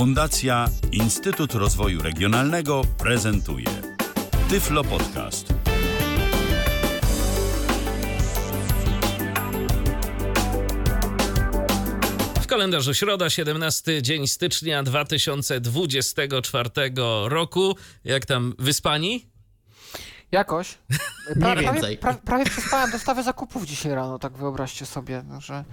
Fundacja Instytut Rozwoju Regionalnego prezentuje Tyflo Podcast. W kalendarzu środa, 17 dzień stycznia 2024 roku. Jak tam wyspani? Jakoś. Mniej więcej. Prawie, pra, prawie przespałem dostawę zakupów dzisiaj rano, tak wyobraźcie sobie, no, że... No,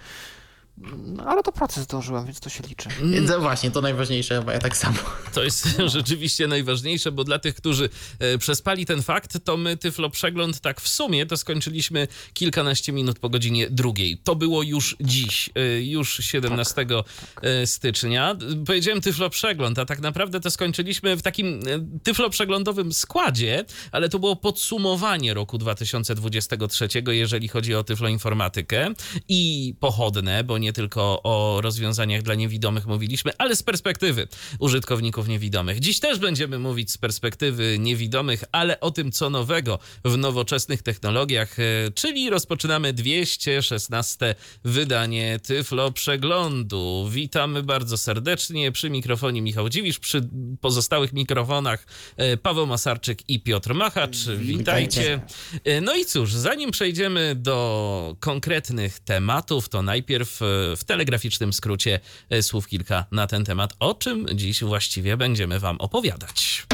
ale do pracy zdążyłem, więc to się liczy. No właśnie, to najważniejsze, bo ja tak samo. To jest rzeczywiście najważniejsze, bo dla tych, którzy e, przespali ten fakt, to my Tyflo Przegląd tak w sumie to skończyliśmy kilkanaście minut po godzinie drugiej. To było już dziś, e, już 17 tak, tak. stycznia. Powiedziałem Tyflo Przegląd, a tak naprawdę to skończyliśmy w takim e, Tyflo Przeglądowym składzie, ale to było podsumowanie roku 2023, jeżeli chodzi o Tyflo Informatykę i pochodne, bo nie nie tylko o rozwiązaniach dla niewidomych mówiliśmy, ale z perspektywy użytkowników niewidomych. Dziś też będziemy mówić z perspektywy niewidomych, ale o tym, co nowego w nowoczesnych technologiach, e, czyli rozpoczynamy 216 wydanie Tyflo Przeglądu. Witamy bardzo serdecznie przy mikrofonie Michał Dziwisz, przy pozostałych mikrofonach e, Paweł Masarczyk i Piotr Machacz. Witajcie. E, no i cóż, zanim przejdziemy do konkretnych tematów, to najpierw w telegraficznym skrócie e, słów kilka na ten temat, o czym dziś właściwie będziemy Wam opowiadać.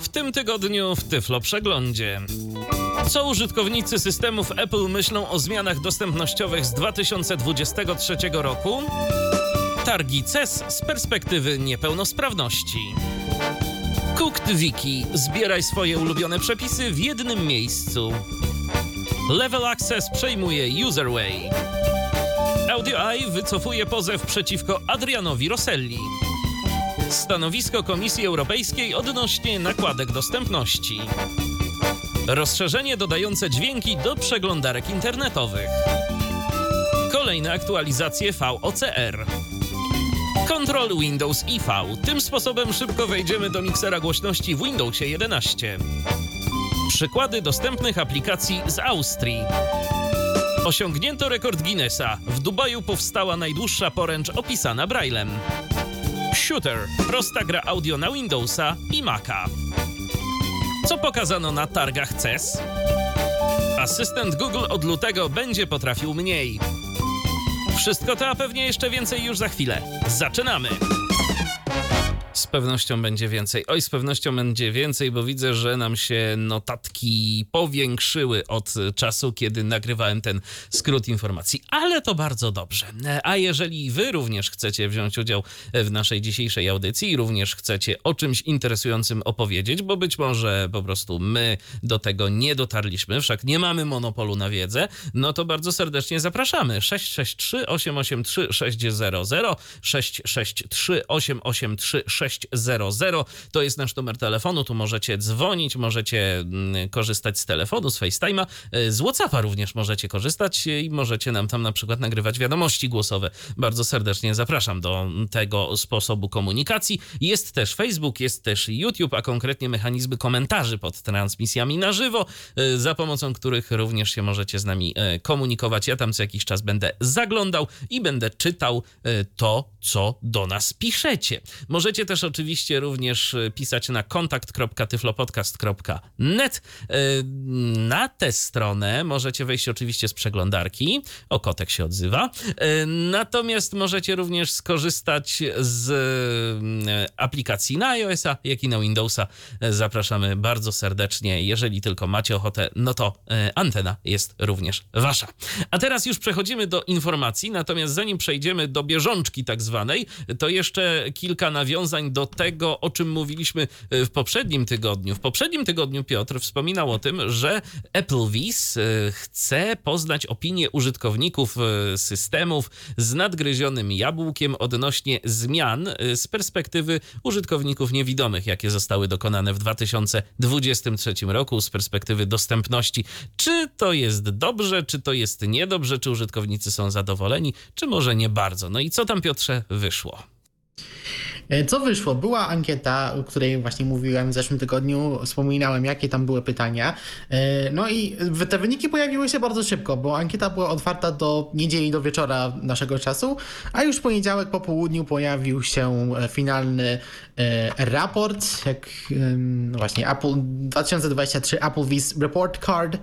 W tym tygodniu w Tyflo Przeglądzie. Co użytkownicy systemów Apple myślą o zmianach dostępnościowych z 2023 roku? Targi CES z perspektywy niepełnosprawności. Cooked Wiki. Zbieraj swoje ulubione przepisy w jednym miejscu. Level Access przejmuje Userway. AudioEye wycofuje pozew przeciwko Adrianowi Rosselli. Stanowisko Komisji Europejskiej odnośnie nakładek dostępności. Rozszerzenie dodające dźwięki do przeglądarek internetowych. Kolejne aktualizacje VOCR. Control Windows IV. Tym sposobem szybko wejdziemy do miksera głośności w Windowsie 11. Przykłady dostępnych aplikacji z Austrii. Osiągnięto rekord Guinnessa. W Dubaju powstała najdłuższa poręcz opisana Braillem. Shooter. Prosta gra audio na Windowsa i Maca. Co pokazano na targach CES? Asystent Google od lutego będzie potrafił mniej. Wszystko to, a pewnie jeszcze więcej już za chwilę. Zaczynamy! Z pewnością będzie więcej. Oj, z pewnością będzie więcej, bo widzę, że nam się notatki powiększyły od czasu, kiedy nagrywałem ten skrót informacji. Ale to bardzo dobrze. A jeżeli wy również chcecie wziąć udział w naszej dzisiejszej audycji i również chcecie o czymś interesującym opowiedzieć, bo być może po prostu my do tego nie dotarliśmy, wszak nie mamy monopolu na wiedzę, no to bardzo serdecznie zapraszamy. 663 883 600 663 883 600 600. To jest nasz numer telefonu, tu możecie dzwonić, możecie mm, korzystać z telefonu, z FaceTime'a, z WhatsAppa również możecie korzystać i możecie nam tam na przykład nagrywać wiadomości głosowe. Bardzo serdecznie zapraszam do tego sposobu komunikacji. Jest też Facebook, jest też YouTube, a konkretnie mechanizmy komentarzy pod transmisjami na żywo, e, za pomocą których również się możecie z nami komunikować. Ja tam co jakiś czas będę zaglądał i będę czytał to, co do nas piszecie. Możecie też oczywiście również e, pisać na kontakt.tyflopodcast.net. E, na tę stronę możecie wejść oczywiście z przeglądarki. O, kotek się odzywa. E, natomiast możecie również skorzystać z aplikacji na iOS-a, jak i na Windowsa. Zapraszamy bardzo serdecznie. Jeżeli tylko macie ochotę, no to antena jest również wasza. A teraz już przechodzimy do informacji, natomiast zanim przejdziemy do bieżączki tak zwanej, to jeszcze kilka nawiązań do tego, o czym mówiliśmy e, w poprzednim tygodniu. W poprzednim tygodniu Piotr wspominał o tym, że AppleVis e, chce poznać opinię użytkowników e, systemów z nadgryzionym jabłkiem odnośnie zmian z perspektywy użytkowników niewidomych, jakie zostały dokonane w 2023 roku, z perspektywy dostępności. Czy to jest dobrze, czy to jest niedobrze, czy użytkownicy są zadowoleni, czy może nie bardzo. No i co tam, Piotrze, wyszło? E, Co wyszło? Była ankieta, o której właśnie mówiłem w zeszłym tygodniu, wspominałem, jakie tam były pytania. E, No i te wyniki pojawiły się bardzo szybko, bo ankieta była otwarta do niedzieli do wieczora naszego czasu, a już w poniedziałek po południu pojawił się e, finalny raport, jak no właśnie Apple 2023 Applebee's Report Card.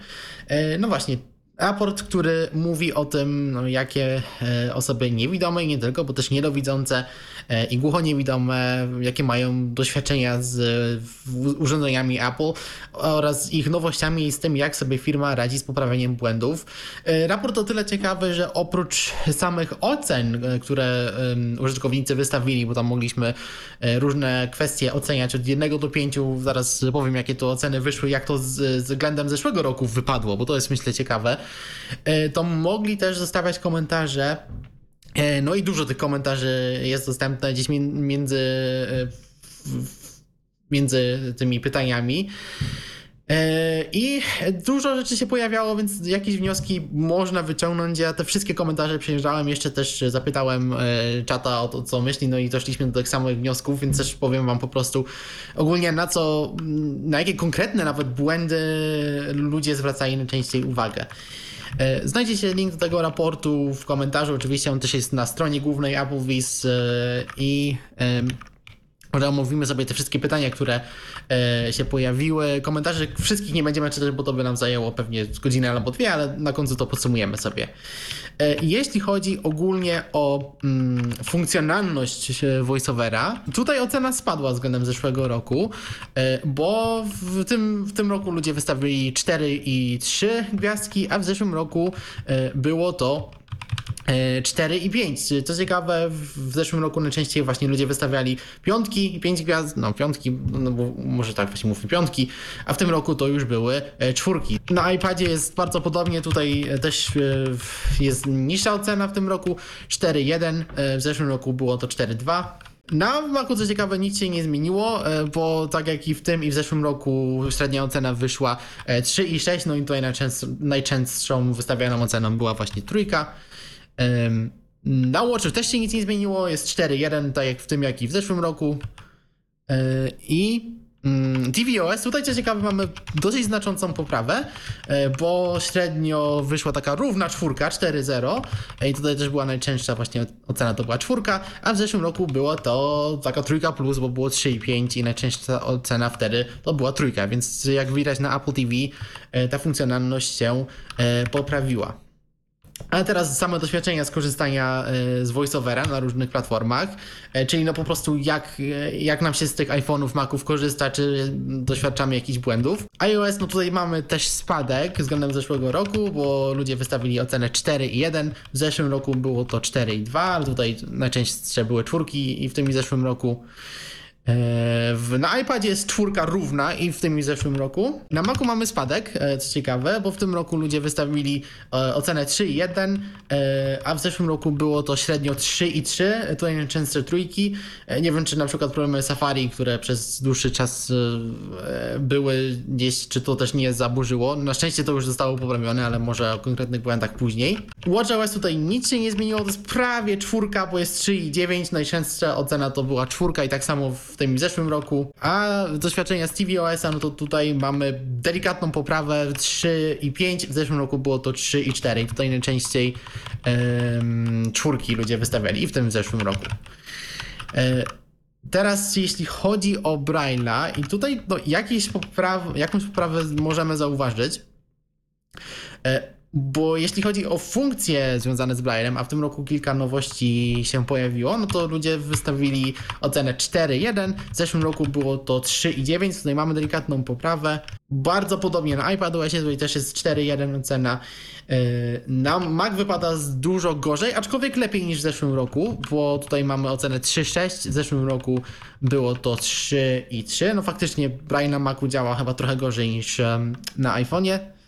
No właśnie, Raport, który mówi o tym, no, jakie e, osoby niewidome i nie tylko, bo też niedowidzące e, i głuchoniewidome, jakie mają doświadczenia z urządzeniami Apple oraz ich nowościami i z tym, jak sobie firma radzi z poprawieniem błędów. E, raport o tyle ciekawy, że oprócz samych ocen, które użytkownicy wystawili, bo tam mogliśmy różne kwestie oceniać od 1 do 5, zaraz powiem, jakie to oceny wyszły, jak to z, z względem zeszłego roku wypadło, bo to jest myślę ciekawe, to mogli też zostawiać komentarze. E, No i dużo tych komentarzy jest dostępne gdzieś mi- między, e, między tymi pytaniami. E, I dużo rzeczy się pojawiało, więc jakieś wnioski można wyciągnąć. Ja te wszystkie komentarze przejeżdżałem, jeszcze też zapytałem e, czata o to, co myśli, no i doszliśmy do tych samych wniosków, więc też powiem wam po prostu ogólnie na co, na jakie konkretne nawet błędy ludzie zwracali najczęściej uwagę. E, Znajdzie się link do tego raportu w komentarzu, oczywiście on też jest na stronie głównej Applebee's e, i że omówimy sobie te wszystkie pytania, które e, się pojawiły. Komentarzy wszystkich nie będziemy czytać, bo to by nam zajęło pewnie godzinę albo dwie, ale na końcu to podsumujemy sobie. E, jeśli chodzi ogólnie o mm, funkcjonalność e, voiceovera, tutaj ocena spadła względem zeszłego roku, e, bo w tym, w tym roku ludzie wystawili 4 i 3 gwiazdki, a w zeszłym roku e, było to 4 i 5. Co ciekawe, w zeszłym roku najczęściej właśnie ludzie wystawiali piątki i 5 gwiazd, no piątki, no bo może tak właśnie mówmy piątki, a w tym roku to już były e, czwórki. Na iPadzie jest bardzo podobnie, tutaj e, też e, jest niższa ocena w tym roku, 4.1, e, w zeszłym roku było to 4.2. Na Macu co ciekawe nic się nie zmieniło, e, bo tak jak i w tym i w zeszłym roku średnia ocena wyszła e, 3,6, no i tutaj najczęstszą wystawianą oceną była właśnie trójka. Na Watchu też się nic nie zmieniło, jest 4.1, tak jak w tym, jak i w zeszłym roku. E, I mm, tvOS, tutaj co ciekawe mamy dosyć znaczącą poprawę, e, bo średnio wyszła taka równa czwórka, 4.0 e, i tutaj też była najczęstsza właśnie ocena to była czwórka, a w zeszłym roku było to taka trójka plus, bo było 3,5 i najczęstsza ocena wtedy to była trójka, więc jak widać na Apple TV ta funkcjonalność się poprawiła. A teraz same doświadczenia z korzystania e, z VoiceOvera na różnych platformach, e, czyli no po prostu jak, e, jak nam się z tych iPhone'ów, Maców korzysta, czy doświadczamy jakichś błędów. iOS, no tutaj mamy też spadek względem zeszłego roku, bo ludzie wystawili ocenę 4,1, w zeszłym roku było to 4,2, ale tutaj najczęstsze były czwórki i w tym i zeszłym roku na iPadzie jest czwórka równa i w tym i zeszłym roku. Na Macu mamy spadek, e, co ciekawe, bo w tym roku ludzie wystawili e, ocenę 3,1, e, a w zeszłym roku było to średnio 3,3, e, tutaj najczęstsze trójki. E, Nie wiem, czy na przykład problemy Safari, które przez dłuższy czas e, były gdzieś, czy to też nie zaburzyło. Na szczęście to już zostało poprawione, ale może o konkretnych błędach później. WatchOS tutaj nic się nie zmieniło, to jest prawie czwórka, bo jest 3,9, najczęstsza ocena to była czwórka i tak samo w tym i zeszłym roku. A doświadczenia z tvOS-a, no to tutaj mamy delikatną poprawę 3,5, w zeszłym roku było to 3,4 i tutaj najczęściej em, czwórki ludzie wystawiali i w tym w zeszłym roku. E, Teraz jeśli chodzi o Braille'a i tutaj no, jakieś popraw, jakąś poprawę możemy zauważyć, E, bo jeśli chodzi o funkcje związane z Braille'em, a w tym roku kilka nowości się pojawiło, no to ludzie wystawili ocenę 4.1, w zeszłym roku było to 3.9, tutaj mamy delikatną poprawę. Bardzo podobnie na iPadOSie, tutaj też jest 4.1 ocena. E, Na Mac wypada dużo gorzej, aczkolwiek lepiej niż w zeszłym roku, bo tutaj mamy ocenę 3.6, w zeszłym roku było to 3.3. No faktycznie Braille na Macu działa chyba trochę gorzej niż na iPhone'ie.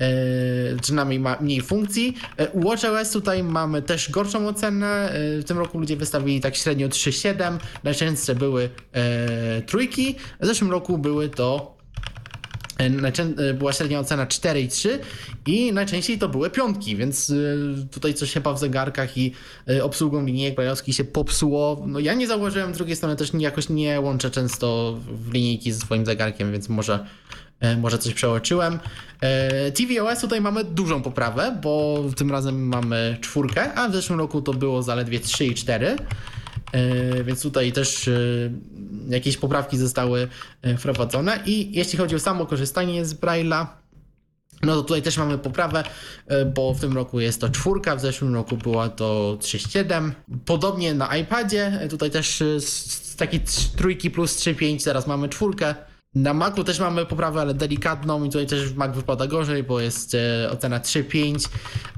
E, przynajmniej ma mniej funkcji. E, WatchOS tutaj mamy też gorszą ocenę. E, w tym roku ludzie wystawili tak średnio 3,7. Najczęstsze były e, trójki. W zeszłym roku były to była średnia ocena 4,3 i najczęściej to były piątki, więc tutaj coś chyba w zegarkach i obsługą linijek brajlowskich się popsuło. No ja nie zauważyłem, z drugiej strony też jakoś nie łączę często linijki ze swoim zegarkiem, więc może, może coś przeoczyłem. E, tvOS tutaj mamy dużą poprawę, bo tym razem mamy czwórkę, a w zeszłym roku to było zaledwie 3 i 4. E, Więc tutaj też e, jakieś poprawki zostały e, wprowadzone. I jeśli chodzi o samo korzystanie z Braille'a, no to tutaj też mamy poprawę, e, bo w tym roku jest to czwórka, w zeszłym roku była to 3,7. Podobnie na iPadzie, e, tutaj też e, z takiej trójki plus 3,5 teraz mamy czwórkę. Na Macu też mamy poprawę, ale delikatną i tutaj też Mac wypada gorzej, bo jest e, ocena 3,5,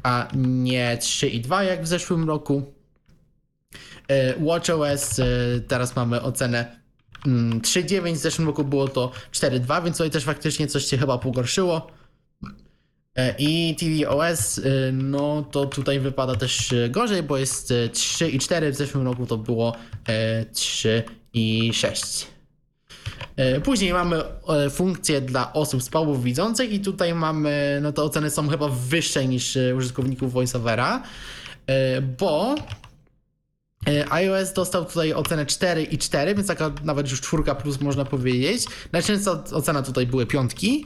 a nie 3,2 jak w zeszłym roku. E, WatchOS e, teraz mamy ocenę mm, 3,9, w zeszłym roku było to 4,2, więc tutaj też faktycznie coś się chyba pogorszyło. I tvOS, no to tutaj wypada też gorzej, bo jest e, 3,4, w zeszłym roku to było e, 3,6. E, Później mamy e, funkcje dla osób słabo widzących i tutaj mamy, no to oceny są chyba wyższe niż e, użytkowników VoiceOvera, e, bo E, iOS dostał tutaj ocenę 4 i 4, więc taka nawet już czwórka plus można powiedzieć. Najczęstsza ocena tutaj były piątki.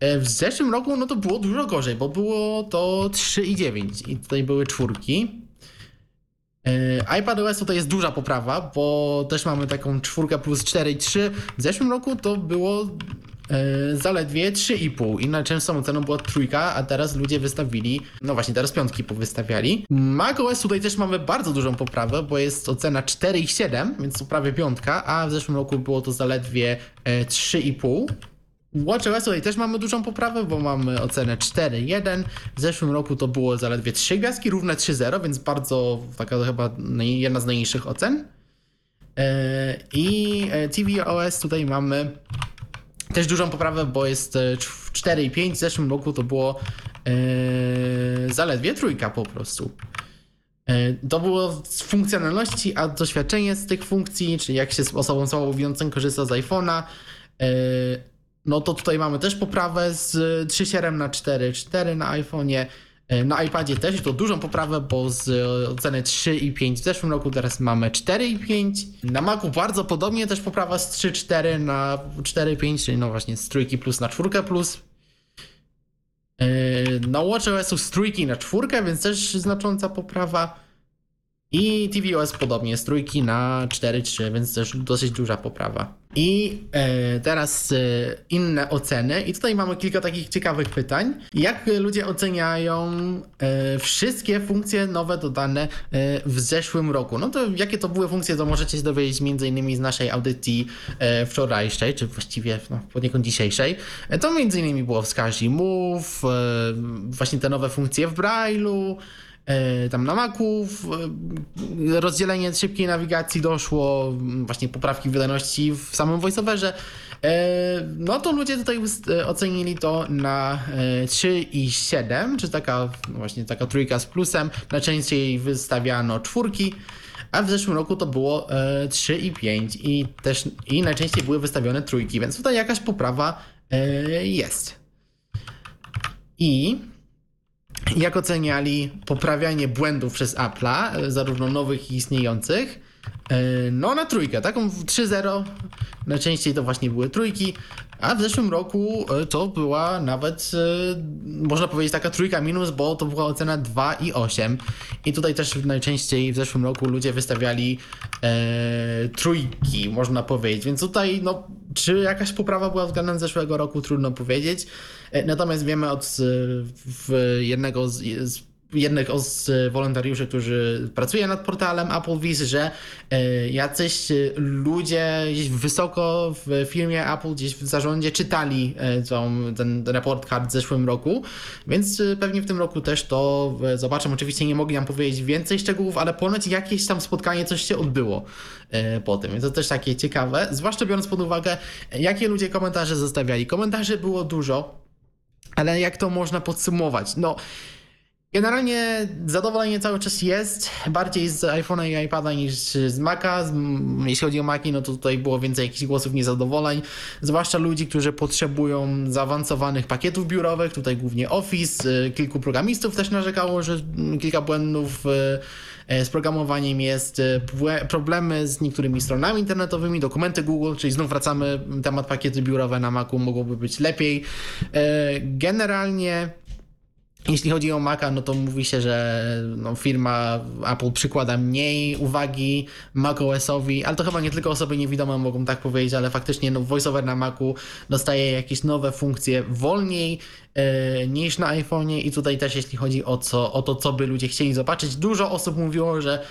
E, W zeszłym roku no to było dużo gorzej, bo było to 3 i 9 i tutaj były czwórki. E, iPadOS to jest duża poprawa, bo też mamy taką czwórkę plus 4 i 3. W zeszłym roku to było e, zaledwie 3,5 i najczęstszą oceną była trójka, a teraz ludzie wystawili, no właśnie teraz piątki powystawiali. macOS tutaj też mamy bardzo dużą poprawę, bo jest ocena 4,7, więc to prawie piątka, a w zeszłym roku było to zaledwie e, 3,5. WatchOS tutaj też mamy dużą poprawę, bo mamy ocenę 4.1. W zeszłym roku to było zaledwie 3 gwiazdki, równe 3.0, więc bardzo taka chyba jedna z najniższych ocen. E, I e, tvOS tutaj mamy też dużą poprawę, bo jest e, cz- 4.5. W zeszłym roku to było e, zaledwie trójka po prostu. E, To było z funkcjonalności, a doświadczenie z tych funkcji, czyli jak się z osobą słabowidzącą korzysta z iPhone'a, e, no to tutaj mamy też poprawę z 3.7 na 4.4 na iPhone'ie. E, Na iPadzie też i to dużą poprawę, bo z e, oceny 3,5 w zeszłym roku teraz mamy 4,5. Na Macu bardzo podobnie też poprawa z 3,4 na 4,5, czyli no właśnie z trójki plus na czwórkę plus. E, Na WatchOS z trójki na czwórkę, więc też znacząca poprawa. I tvOS podobnie, z trójki na 4.3, więc też dosyć duża poprawa. I e, teraz e, inne oceny. I tutaj mamy kilka takich ciekawych pytań. Jak ludzie oceniają e, wszystkie funkcje nowe dodane w zeszłym roku? No to jakie to były funkcje, to możecie się dowiedzieć m.in. z naszej audycji wczorajszej, czy właściwie no, poniekąd dzisiejszej. To m.in. było wskaźnik move, właśnie te nowe funkcje w Braille'u, tam na Macu e, rozdzielenie szybkiej nawigacji doszło, właśnie poprawki wydajności w samym voiceoverze. E, No to ludzie tutaj e, ocenili to na e, 3 i 7, czy taka no właśnie taka trójka z plusem. Najczęściej wystawiano czwórki, a w zeszłym roku to było e, 3 i 5 i też i najczęściej były wystawione trójki, więc tutaj jakaś poprawa e, jest. I jak oceniali poprawianie błędów przez Apple'a, e, zarówno nowych i istniejących. E, No na trójkę, taką w 3.0, najczęściej to właśnie były trójki, a w zeszłym roku e, to była nawet, e, można powiedzieć, taka trójka minus, bo to była ocena 2 i 8. I tutaj też najczęściej w zeszłym roku ludzie wystawiali e, trójki, można powiedzieć. Więc tutaj, no, czy jakaś poprawa była względem zeszłego roku, trudno powiedzieć. E, Natomiast wiemy od w jednego z, z jednych z wolontariuszy, którzy pracuje nad portalem Apple Viz, że e, jacyś e, ludzie gdzieś wysoko w firmie Apple, gdzieś w zarządzie czytali e, tą, ten report card w zeszłym roku, więc e, pewnie w tym roku też to e, zobaczę. Oczywiście nie mogli nam powiedzieć więcej szczegółów, ale ponoć jakieś tam spotkanie, coś się odbyło e, po tym, więc to też takie ciekawe, zwłaszcza biorąc pod uwagę, e, jakie ludzie komentarze zostawiali. Komentarzy było dużo, ale jak to można podsumować? No, Generalnie zadowolenie cały czas jest, bardziej z iPhone'a i iPada niż z Maca. Jeśli chodzi o Maci, no to tutaj było więcej jakichś głosów niezadowoleń, zwłaszcza ludzi, którzy potrzebują zaawansowanych pakietów biurowych, tutaj głównie Office. Y, Kilku programistów też narzekało, że kilka błędów y, e, z programowaniem jest, y, problemy z niektórymi stronami internetowymi, dokumenty Google, czyli znów wracamy, temat pakiety biurowe na Macu mogłoby być lepiej. E, Generalnie jeśli chodzi o Maca, no to mówi się, że no, firma Apple przykłada mniej uwagi macOSowi, ale to chyba nie tylko osoby niewidome mogą tak powiedzieć, ale faktycznie no, VoiceOver na Macu dostaje jakieś nowe funkcje wolniej e, niż na iPhone'ie. I tutaj też jeśli chodzi o, co, o to, co by ludzie chcieli zobaczyć, dużo osób mówiło, że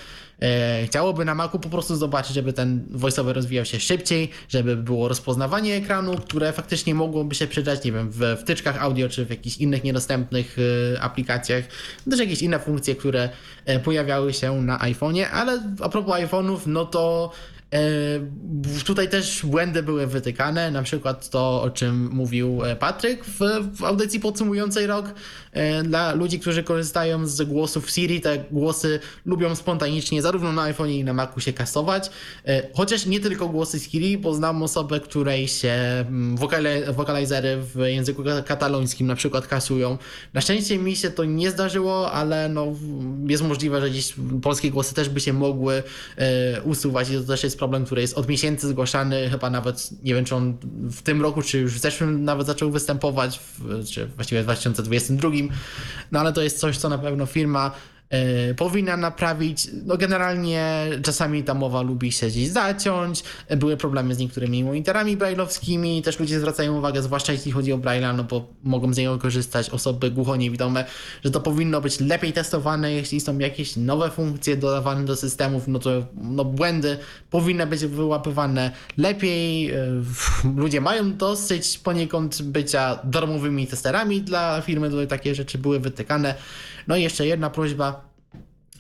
chciałoby na Macu po prostu zobaczyć, żeby ten voiceover rozwijał się szybciej, żeby było rozpoznawanie ekranu, które faktycznie mogłoby się przydać, nie wiem, w wtyczkach audio czy w jakichś innych niedostępnych e, aplikacjach, też jakieś inne funkcje, które e, pojawiały się na iPhone'ie, ale a propos iPhone'ów, no to E, Tutaj też błędy były wytykane, na przykład to, o czym mówił e, Patryk w, w audycji podsumującej rok. E, Dla ludzi, którzy korzystają z głosów Siri, te głosy lubią spontanicznie zarówno na iPhone i na Macu się kasować. E, Chociaż nie tylko głosy Siri, bo znam osobę, której się mm, wokale, wokalizery w języku katalońskim na przykład kasują. Na szczęście mi się to nie zdarzyło, ale no, jest możliwe, że gdzieś polskie głosy też by się mogły e, usuwać i to też jest problem, który jest od miesięcy zgłaszany, chyba nawet nie wiem, czy on w tym roku, czy już w zeszłym nawet zaczął występować, w, czy właściwie w 2022, no ale to jest coś, co na pewno firma powinna naprawić. No generalnie czasami ta mowa lubi się gdzieś zaciąć, były problemy z niektórymi monitorami brailleowskimi, też ludzie zwracają uwagę, zwłaszcza jeśli chodzi o Braille'a, no bo mogą z niego korzystać osoby głuchoniewidome, że to powinno być lepiej testowane, jeśli są jakieś nowe funkcje dodawane do systemów, no to no, błędy powinny być wyłapywane lepiej. E, Ludzie mają dosyć poniekąd bycia darmowymi testerami dla firmy, tutaj takie rzeczy były wytykane. No i jeszcze jedna prośba,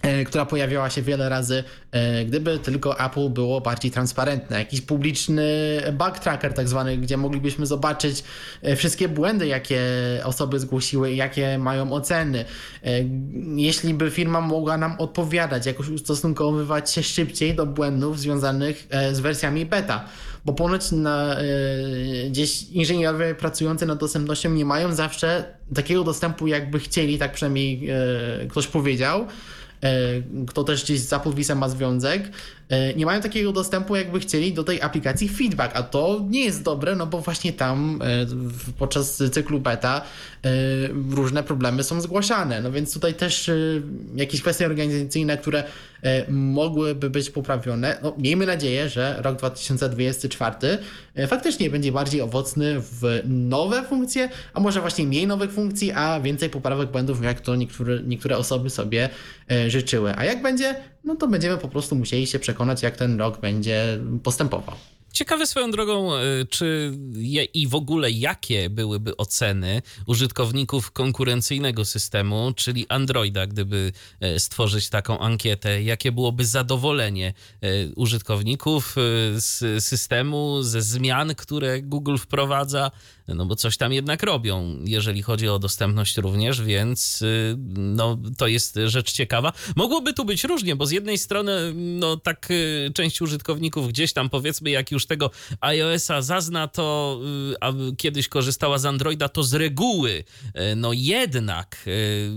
e, która pojawiała się wiele razy, e, gdyby tylko Apple było bardziej transparentne. Jakiś publiczny bug tracker tak zwany, gdzie moglibyśmy zobaczyć e, wszystkie błędy, jakie osoby zgłosiły, i jakie mają oceny. Jeśli by firma mogła nam odpowiadać, jakoś ustosunkowywać się szybciej do błędów związanych z wersjami beta. Bo ponoć na, e, gdzieś inżynierowie pracujący nad dostępnością nie mają zawsze takiego dostępu, jakby chcieli, tak przynajmniej e, ktoś powiedział. E, kto też gdzieś z Applevisem ma związek, nie mają takiego dostępu, jakby chcieli do tej aplikacji feedback, a to nie jest dobre, no bo właśnie tam e, podczas cyklu beta e, różne problemy są zgłaszane, no więc tutaj też e, jakieś kwestie organizacyjne, które e, mogłyby być poprawione. No, miejmy nadzieję, że rok 2024 e, faktycznie będzie bardziej owocny w nowe funkcje, a może właśnie mniej nowych funkcji, a więcej poprawek błędów, jak to niektóre, niektóre osoby sobie e, życzyły. A jak będzie, no to będziemy po prostu musieli się przekonać, jak ten rok będzie postępował. Ciekawe swoją drogą, y, czy je, i w ogóle jakie byłyby oceny użytkowników konkurencyjnego systemu, czyli Androida, gdyby e, stworzyć taką ankietę, jakie byłoby zadowolenie e, użytkowników e, z systemu, ze zmian, które Google wprowadza, no bo coś tam jednak robią, jeżeli chodzi o dostępność również, więc no, to jest rzecz ciekawa. Mogłoby tu być różnie, bo z jednej strony no tak część użytkowników gdzieś tam powiedzmy jak już tego iOS-a zazna, to y, a kiedyś korzystała z Androida, to z reguły y, no jednak y,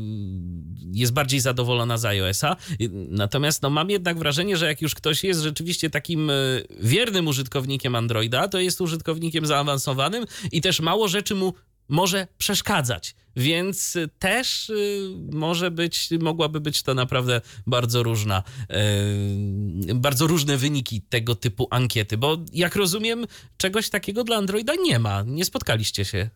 jest bardziej zadowolona z iOS-a. Y, Natomiast no mam jednak wrażenie, że jak już ktoś jest rzeczywiście takim y, wiernym użytkownikiem Androida, to jest użytkownikiem zaawansowanym i też mało rzeczy mu może przeszkadzać. Więc y, też y, może być, mogłaby być to naprawdę bardzo różna, y, bardzo różne wyniki tego typu ankiety, bo jak rozumiem, czegoś takiego dla Androida nie ma. Nie spotkaliście się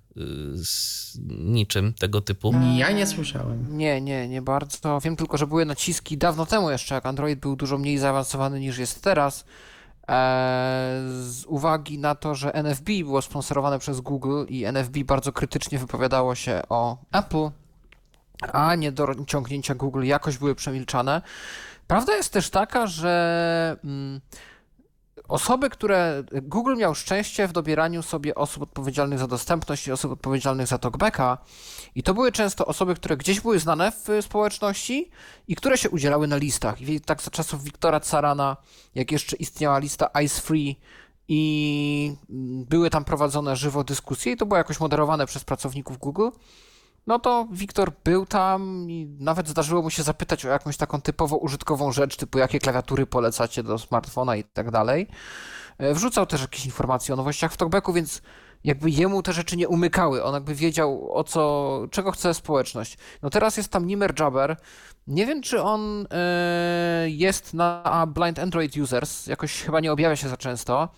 z niczym tego typu. Ja nie słyszałem. Nie, nie, nie bardzo. Wiem tylko, że były naciski dawno temu jeszcze, jak Android był dużo mniej zaawansowany niż jest teraz. E, z uwagi na to, że NFB było sponsorowane przez Google i NFB bardzo krytycznie wypowiadało się o Apple, a niedociągnięcia Google jakoś były przemilczane. Prawda jest też taka, że mm, osoby, które. Google miał szczęście w dobieraniu sobie osób odpowiedzialnych za dostępność i osób odpowiedzialnych za talkbacka. I to były często osoby, które gdzieś były znane w społeczności i które się udzielały na listach. I tak za czasów Wiktora Carana, jak jeszcze istniała lista Ice Free i były tam prowadzone żywo dyskusje, i to było jakoś moderowane przez pracowników Google no to Wiktor był tam i nawet zdarzyło mu się zapytać o jakąś taką typowo użytkową rzecz, typu jakie klawiatury polecacie do smartfona i tak dalej. E, wrzucał też jakieś informacje o nowościach w talkbacku, więc jakby jemu te rzeczy nie umykały. On jakby wiedział o co, czego chce społeczność. No teraz jest tam Nimer Jabber. Nie wiem, czy on e, jest na Blind Android Users, jakoś chyba nie objawia się za często,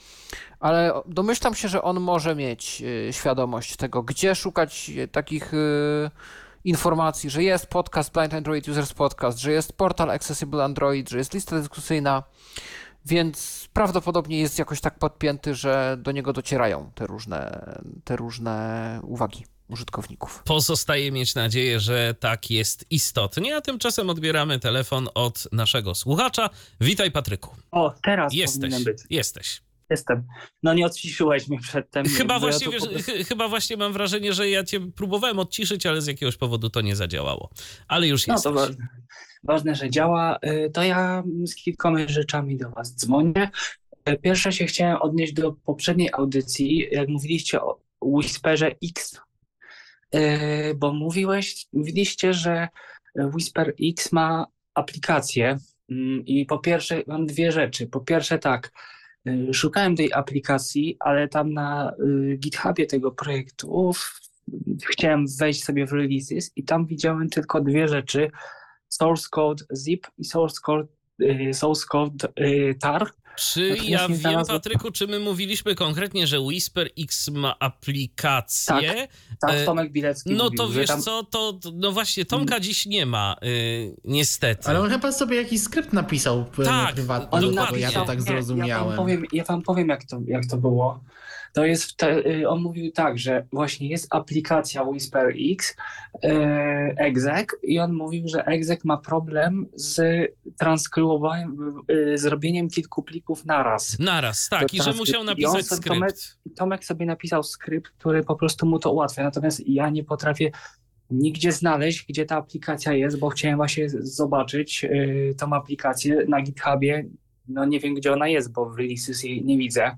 ale domyślam się, że on może mieć e, świadomość tego, gdzie szukać takich e, informacji, że jest podcast Blind Android Users Podcast, że jest portal Accessible Android, że jest lista dyskusyjna, więc prawdopodobnie jest jakoś tak podpięty, że do niego docierają te różne, te różne uwagi użytkowników. Pozostaje mieć nadzieję, że tak jest istotnie, a tymczasem odbieramy telefon od naszego słuchacza. Witaj Patryku. O, teraz jesteś, być. Jesteś. Jestem. No nie odciszyłeś mnie przedtem. Chyba właśnie, ja wiesz, chyba właśnie mam wrażenie, że ja cię próbowałem odciszyć, ale z jakiegoś powodu to nie zadziałało. Ale już jest. No to ważne. ważne, że działa. Y, to ja z kilkoma rzeczami do was dzwonię. Y, pierwsze się chciałem odnieść do poprzedniej audycji, jak mówiliście o Whisperze X, y, bo mówiłeś, mówiliście, że Whisper X ma aplikację mm, i po pierwsze mam dwie rzeczy. Po pierwsze tak, szukałem tej aplikacji, ale tam na y, GitHubie tego projektu chciałem wejść sobie w releases i tam widziałem tylko dwie rzeczy: source code zip i source code, y, source code tar. Czy ja wiem. Patryku, czy my mówiliśmy konkretnie, że Whisper X ma aplikację? Tak, tak e, Tomek Bilecki No mówił, to wiesz tam... co, to no właśnie Tomka dziś nie ma, yy, niestety. Ale on chyba sobie jakiś skrypt napisał tak, prywatnie, on napisał, ja to tak zrozumiałem. Ja wam powiem, ja wam powiem jak, to, jak to było. To jest, te, y, on mówił tak, że właśnie jest aplikacja Whisper X, yy, exec i on mówił, że exec ma problem z transkrybowaniem, yy, zrobieniem kilku plików naraz. Naraz, tak, i że musiał napisać skrypt. Tomek, Tomek sobie napisał skrypt, który po prostu mu to ułatwia, natomiast ja nie potrafię nigdzie znaleźć, gdzie ta aplikacja jest, bo chciałem właśnie zobaczyć yy, tą aplikację na GitHubie. No nie wiem, gdzie ona jest, bo w releases jej nie widzę.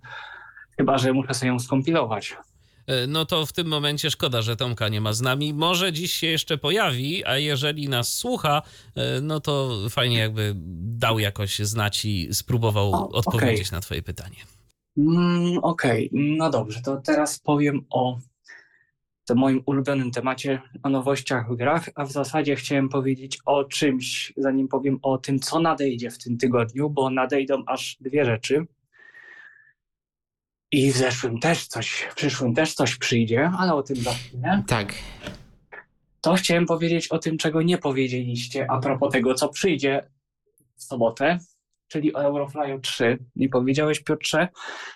Chyba, że muszę sobie ją skompilować. E, no to w tym momencie szkoda, że Tomka nie ma z nami. Może dziś się jeszcze pojawi, a jeżeli nas słucha, e, no to fajnie jakby dał jakoś znać i spróbował o, odpowiedzieć okay. na twoje pytanie. Mm, Okej, okay. no dobrze, to teraz powiem o tym moim ulubionym temacie, o nowościach w grach, a w zasadzie chciałem powiedzieć o czymś, zanim powiem o tym, co nadejdzie w tym tygodniu, bo nadejdą aż dwie rzeczy. I w zeszłym też coś, w przyszłym też coś przyjdzie, ale o tym za chwilę. Tak. To chciałem powiedzieć o tym, czego nie powiedzieliście a propos tego, co przyjdzie w sobotę, czyli o Euroflyu 3. Nie powiedziałeś, Piotrze,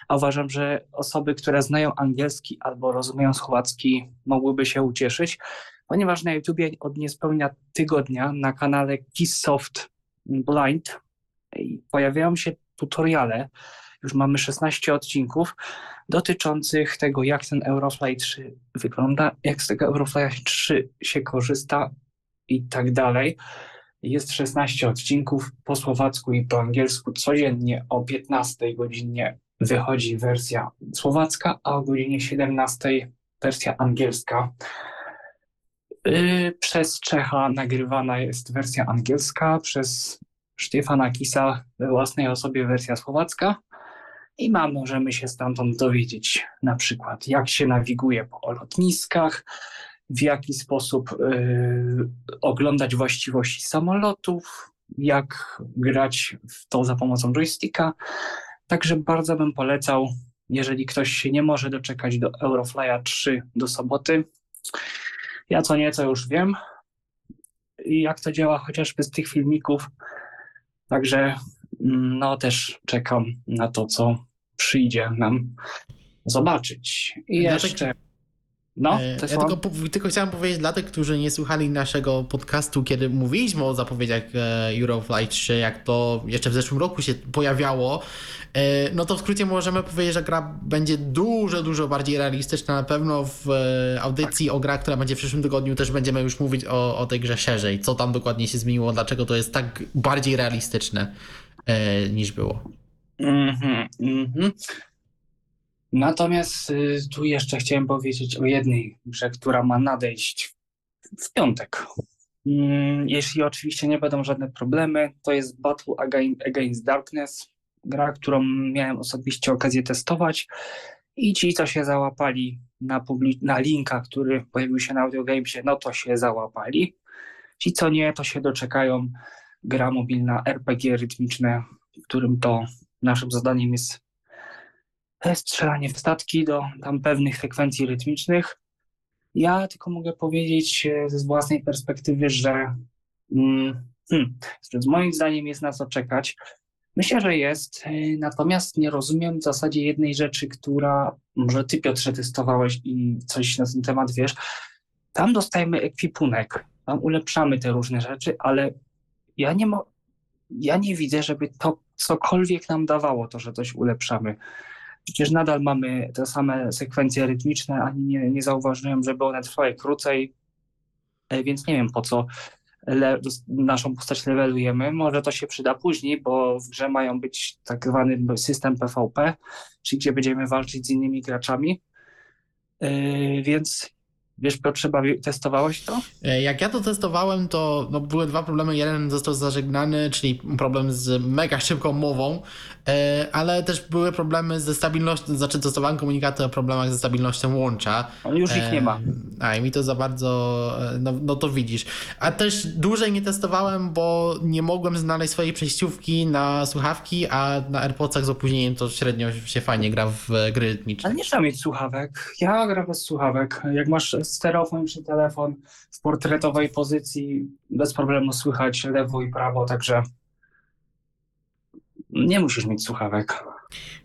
a uważam, że osoby, które znają angielski albo rozumieją słowacki, mogłyby się ucieszyć, ponieważ na YouTubie od niespełnia tygodnia na kanale Keysoft Blind pojawiają się tutoriale, już mamy 16 odcinków dotyczących tego, jak ten Eurofly 3 wygląda, jak z tego Eurofly 3 się korzysta i tak dalej. Jest 16 odcinków po słowacku i po angielsku. Codziennie o 15 godzinie wychodzi wersja słowacka, a o godzinie 17 wersja angielska. Y, przez Czecha nagrywana jest wersja angielska, przez Stefana Kisa we własnej osobie wersja słowacka, i ma, możemy się stamtąd dowiedzieć na przykład, jak się nawiguje po lotniskach, w jaki sposób y, oglądać właściwości samolotów, jak grać w to za pomocą joysticka. Także bardzo bym polecał, jeżeli ktoś się nie może doczekać do Euroflya 3 do soboty. Ja co nieco już wiem, jak to działa chociażby z tych filmików. Także no też czekam na to, co przyjdzie nam zobaczyć. I jeszcze... No, E, to ja tylko, tylko chciałem powiedzieć dla tych, którzy nie słuchali naszego podcastu, kiedy mówiliśmy o zapowiedziach e, Euroflight 3, jak to jeszcze w zeszłym roku się pojawiało, e, no to w skrócie możemy powiedzieć, że gra będzie dużo, dużo bardziej realistyczna. Na pewno w audycji o grach, która będzie w przyszłym tygodniu, też będziemy już mówić o, o tej grze szerzej. Co tam dokładnie się zmieniło, dlaczego to jest tak bardziej realistyczne e, niż było. Mhm, mhm. Natomiast y, tu jeszcze chciałem powiedzieć o jednej grze, która ma nadejść w piątek. Mm, Jeśli oczywiście nie będą żadne problemy, to jest Battle Again- Against Darkness, gra, którą miałem osobiście okazję testować i ci, co się załapali na, na linka, który pojawił się na Audiogamesie, no to się załapali. Ci, co nie, to się doczekają. Gra mobilna RPG rytmiczne, w którym to naszym zadaniem jest e, strzelanie w statki do tam pewnych sekwencji rytmicznych. Ja tylko mogę powiedzieć e, z własnej perspektywy, że mm, hmm, moim zdaniem jest na co czekać. Myślę, że jest, e, natomiast nie rozumiem w zasadzie jednej rzeczy, która może ty Piotrze testowałeś i coś na ten temat wiesz. Tam dostajemy ekwipunek, tam ulepszamy te różne rzeczy, ale ja nie, mo- ja nie widzę, żeby to cokolwiek nam dawało, to, że coś ulepszamy. Przecież nadal mamy te same sekwencje rytmiczne, ani nie, nie zauważyłem, żeby one trwały krócej, E, więc nie wiem po co le, naszą postać levelujemy. Może to się przyda później, bo w grze mają być tak zwany system PvP, czyli gdzie będziemy walczyć z innymi graczami. E, Więc wiesz, Piotrze, bawi- testowałeś to? E, Jak ja to testowałem, to no, były dwa problemy. Jeden został zażegnany, czyli problem z mega szybką mową, e, ale też były problemy ze stabilnością, znaczy testowałem komunikaty o problemach ze stabilnością łącza. On już ich nie ma. E, A i mi to za bardzo, e, no, no to widzisz. A też dłużej nie testowałem, bo nie mogłem znaleźć swojej przejściówki na słuchawki, a na AirPodsach z opóźnieniem to średnio się fajnie gra w e, gry rytmiczne. Ale nie trzeba mieć słuchawek. Ja gram bez słuchawek. Jak masz stereofoniczny telefon w portretowej pozycji, bez problemu słychać lewo i prawo, także nie musisz mieć słuchawek.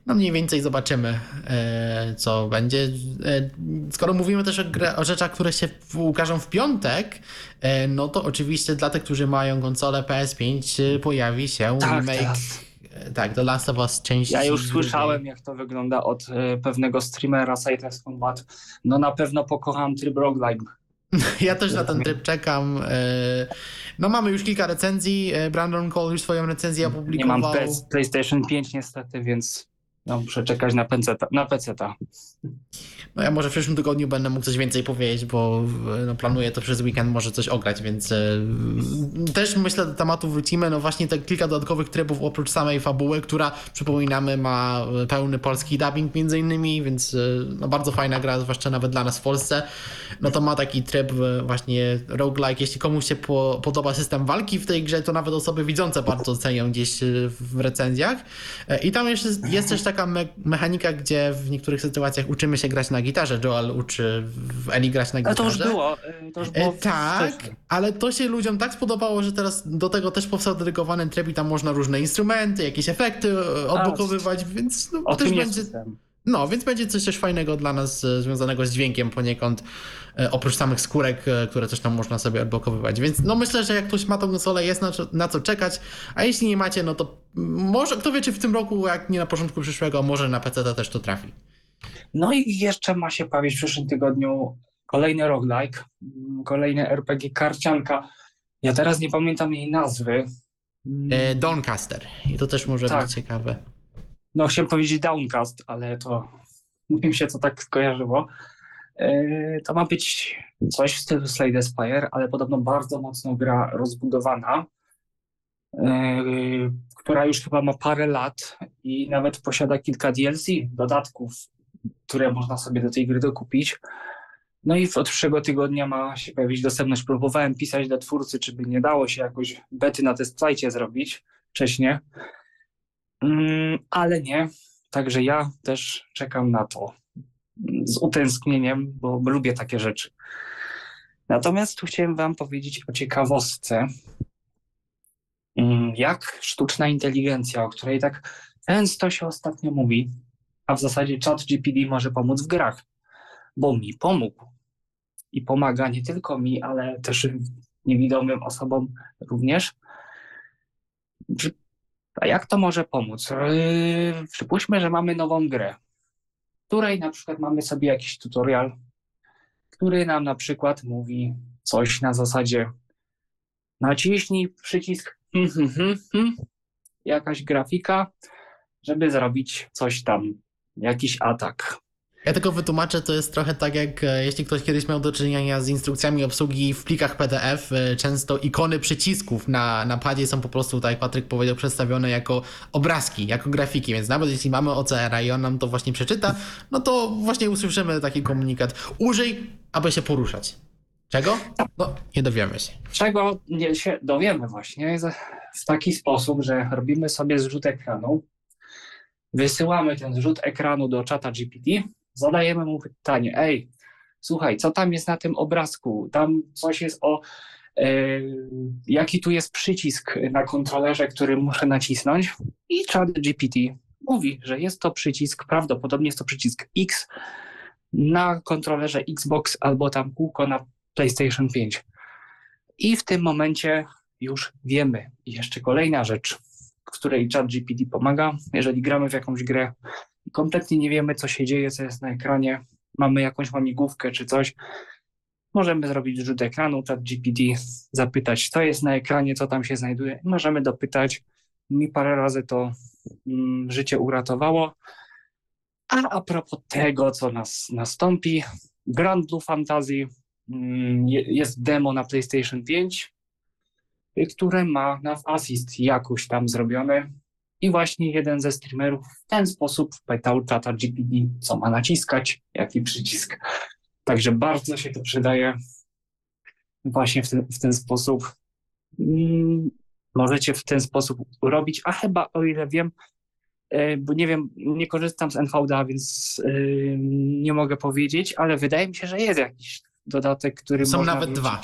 No mniej więcej zobaczymy, e, co będzie. E, skoro mówimy też o, o rzeczach, które się ukażą w piątek, e, no to oczywiście dla tych, którzy mają konsolę PS5 e, pojawi się Tak, remake. teraz. Tak, The Last of Us części Ja już słyszałem, jak to wygląda od e, pewnego streamera Sightless Combat. No na pewno pokocham tryb roguelike. Ja też na ten tryb czekam. e, No mamy już kilka recenzji. e, Brandon Cole już swoją recenzję Nie opublikował. mam PS, PlayStation 5 niestety, więc no, muszę czekać na PC-ta. Na PC-ta. No ja może w przyszłym tygodniu będę mógł coś więcej powiedzieć, bo e, no, planuję to przez weekend może coś ograć, więc e, też myślę do tematu wrócimy. No właśnie te kilka dodatkowych trybów oprócz samej fabuły, która przypominamy ma e, pełny polski dubbing między innymi, więc e, no, bardzo fajna gra, zwłaszcza nawet dla nas w Polsce. No to ma taki tryb e, właśnie roguelike. Jeśli komuś się po, podoba system walki w tej grze, to nawet osoby widzące bardzo cenią gdzieś w recenzjach. E, I tam jeszcze jest też taka me mechanika, gdzie w niektórych sytuacjach uczymy się grać na gitarze. Joel uczy Eli grać na Ale gitarze. to już było. e, To już było E, tak, wcześniej. ale to się ludziom tak spodobało, że teraz do tego też powstał dedykowany tryb i tam można różne instrumenty, jakieś efekty e, odblokowywać, więc no, O też będzie, system. No, więc będzie coś też fajnego dla nas e, związanego z dźwiękiem poniekąd, e, oprócz samych skórek, e, które też tam można sobie odblokowywać. Więc no myślę, że jak ktoś ma tą konsolę, jest na, co- na co czekać, a jeśli nie macie, no to może, kto wie, czy w tym roku, jak nie na początku przyszłego, może na PC też to trafi. No i jeszcze ma się pojawić w przyszłym tygodniu kolejny roguelike, mm, kolejny RPG karcianka. Ja teraz nie pamiętam jej nazwy. Doncaster. I to też może Tak. być ciekawe. No chciałem powiedzieć Downcast, ale to mi się to tak skojarzyło. E, To ma być coś w stylu Slade Spire, ale podobno bardzo mocno gra rozbudowana, e, która już chyba ma parę lat i nawet posiada kilka DLC, dodatków, które można sobie do tej gry dokupić. No i od przyszłego tygodnia ma się pojawić dostępność. Próbowałem pisać do twórcy, czy by nie dało się jakoś bety na testplajcie zrobić wcześniej, Mm, ale nie. Także ja też czekam na to z utęsknieniem, bo lubię takie rzeczy. Natomiast tu chciałem Wam powiedzieć o ciekawostce, Mm, jak sztuczna inteligencja, o której tak często się ostatnio mówi, a w zasadzie chat GPD może pomóc w grach, bo mi pomógł. i pomaga nie tylko mi, ale też niewidomym osobom również. A jak to może pomóc? Yy, przypuśćmy, że mamy nową grę, w której na przykład mamy sobie jakiś tutorial, który nam na przykład mówi coś na zasadzie naciśnij przycisk jakaś grafika, żeby zrobić coś tam, jakiś atak. Ja tylko wytłumaczę, to jest trochę tak jak e, jeśli ktoś kiedyś miał do czynienia z instrukcjami obsługi w plikach PDF, e, często ikony przycisków na, na padzie są po prostu, tak jak Patryk powiedział, przedstawione jako obrazki, jako grafiki, więc nawet jeśli mamy OCR-a i on nam to właśnie przeczyta, no to właśnie usłyszymy taki komunikat. Użyj, aby się poruszać. Czego? No, nie dowiemy się. Czego nie się dowiemy właśnie w taki sposób, że robimy sobie zrzut ekranu, wysyłamy ten zrzut ekranu do czata GPT, zadajemy mu pytanie, ej, słuchaj, co tam jest na tym obrazku? Tam coś jest o, e, jaki tu jest przycisk na kontrolerze, który muszę nacisnąć? I chat GPT mówi, że jest to przycisk, prawdopodobnie jest to przycisk X na kontrolerze Xbox albo tam kółko na PlayStation 5. I w tym momencie już wiemy. I jeszcze kolejna rzecz, w której ChatGPT pomaga, jeżeli gramy w jakąś grę i kompletnie nie wiemy, co się dzieje, co jest na ekranie, mamy jakąś łamigłówkę czy coś, możemy zrobić rzut ekranu, ChatGPT, zapytać, co jest na ekranie, co tam się znajduje. Możemy dopytać. Mi parę razy to mm, życie uratowało. A a propos tego, co nas nastąpi, Grand Blue Fantasy mm, jest demo na PlayStation 5, które ma na Assist jakoś tam zrobione. I właśnie jeden ze streamerów w ten sposób pytał czata GPT, co ma naciskać, jaki przycisk. Także bardzo się to przydaje właśnie w ten, w ten sposób. Mm, możecie w ten sposób robić, a chyba o ile wiem, e, bo nie wiem, nie korzystam z NVDA, więc e, nie mogę powiedzieć, ale wydaje mi się, że jest jakiś dodatek, który Są nawet dwa.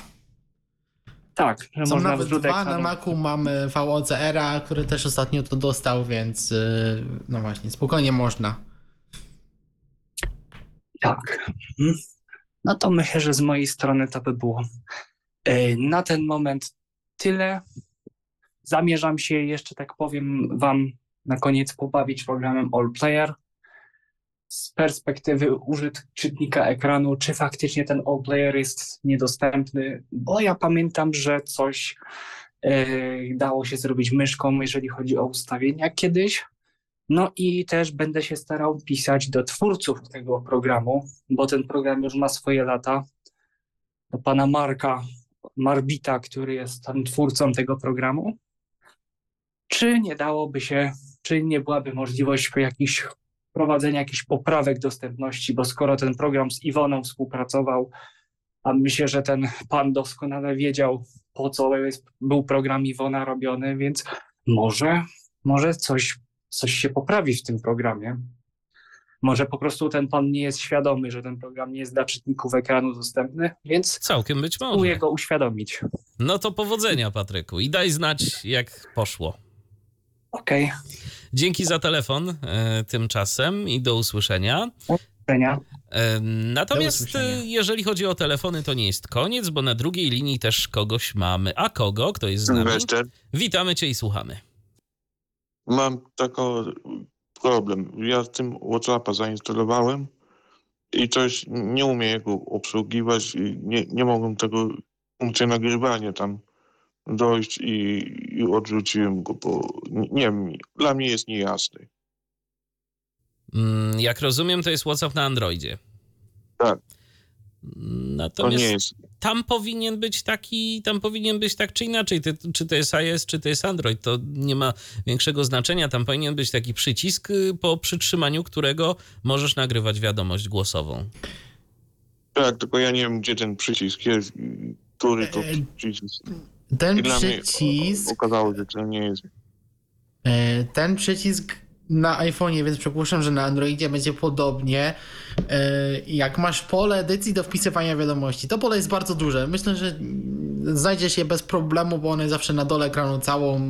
Tak, że Są można nawet dwa, na Macu mamy VOCR-a, który też ostatnio to dostał, więc y, no właśnie, spokojnie można. Tak. No to myślę, że z mojej strony to by było y, na ten moment tyle. Zamierzam się jeszcze, tak powiem, Wam na koniec pobawić programem All Player z perspektywy użytkownika ekranu, czy faktycznie ten all player jest niedostępny, bo ja pamiętam, że coś e, dało się zrobić myszką, jeżeli chodzi o ustawienia kiedyś. No i też będę się starał pisać do twórców tego programu, bo ten program już ma swoje lata. Do pana Marka Marbita, który jest tam twórcą tego programu. Czy nie dałoby się, czy nie byłaby możliwość jakichś wprowadzenia jakichś poprawek dostępności, bo skoro ten program z Iwoną współpracował, a myślę, że ten pan doskonale wiedział, po co jest, był program Iwona robiony, więc może, może coś, coś się poprawi w tym programie. Może po prostu ten pan nie jest świadomy, że ten program nie jest dla czytników ekranu dostępny, więc całkiem być może. Go uświadomić. No to powodzenia, Patryku, i daj znać, jak poszło. Okej. Okay. Dzięki za telefon e, tymczasem i do usłyszenia. Do usłyszenia. E, natomiast e, jeżeli chodzi o telefony, to nie jest koniec, bo na drugiej linii też kogoś mamy. A kogo? Kto jest z nami? Sylwester. Witamy cię i słuchamy. Mam taki problem. Ja z tym WhatsAppa zainstalowałem i coś nie umiem go obsługiwać i nie, nie mogłem tego funkcji nagrywania tam dojść i, i odrzuciłem go, bo nie wiem, dla mnie jest niejasny. Mm, jak rozumiem, to jest WhatsApp na Androidzie. Tak. Natomiast jest... tam powinien być taki, tam powinien być tak czy inaczej, czy to jest iOS, czy to jest Android, to nie ma większego znaczenia. Tam powinien być taki przycisk, y, po przytrzymaniu którego możesz nagrywać wiadomość głosową. Tak, tylko ja nie wiem, gdzie ten przycisk jest, który to e, przycisk. Ten I przycisk. Okazało się, że nie jest. E, ten przycisk na iPhone'ie, więc przypuszczam, że na Androidzie będzie podobnie. E, jak masz pole edycji do wpisywania wiadomości, to pole jest bardzo duże. Myślę, że znajdziesz je bez problemu, bo one zawsze na dole ekranu całą,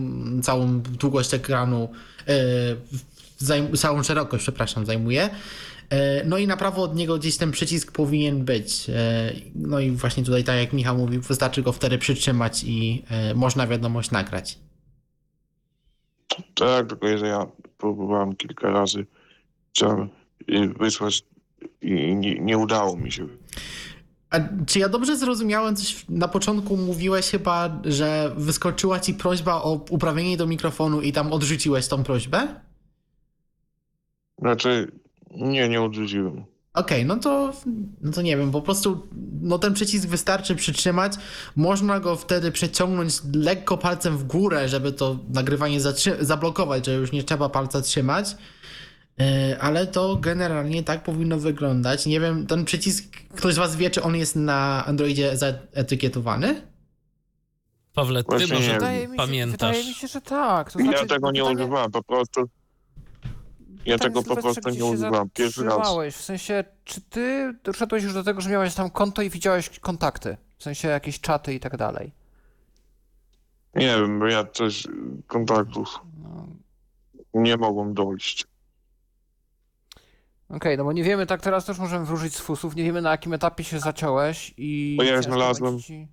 całą długość ekranu, e, całą szerokość, przepraszam, zajmuje. E, no i na prawo od niego gdzieś ten przycisk powinien być. E, no i właśnie tutaj, tak jak Michał mówił, wystarczy go wtedy przytrzymać i e, można wiadomość nagrać. Tak, tylko że ja próbowałem kilka razy chciałem wysłać i nie, nie udało mi się. A czy ja dobrze zrozumiałem coś na początku mówiłeś chyba, że wyskoczyła ci prośba o uprawienie do mikrofonu i tam odrzuciłeś tą prośbę? Znaczy, nie, nie odrzuciłem. Okej, no to no to nie wiem, po prostu no ten przycisk wystarczy przytrzymać. Można go wtedy przeciągnąć lekko palcem w górę, żeby to nagrywanie zablokować, że już nie trzeba palca trzymać. Yy, ale to generalnie tak powinno wyglądać. Nie wiem, ten przycisk, ktoś z was wie, czy on jest na Androidzie zaetykietowany? Pawle, ty Właśnie nie może. Wydaje mi, się, pamiętasz. wydaje mi się, że tak. To ja znaczy, tego nie pytanie- używałem, po prostu. Ja pytanie, tego po prostu nie się używałem. Pierwszy raz. W sensie, czy ty doszedłeś już do tego, że miałeś tam konto i widziałeś kontakty? W sensie jakieś czaty i tak dalej. Nie wiem, bo ja coś kontaktów No, nie mogłem dojść. Okej, no bo nie wiemy, tak teraz też możemy wróżyć z fusów, nie wiemy na jakim etapie się zaciąłeś i... Bo ja znalazłem- ci-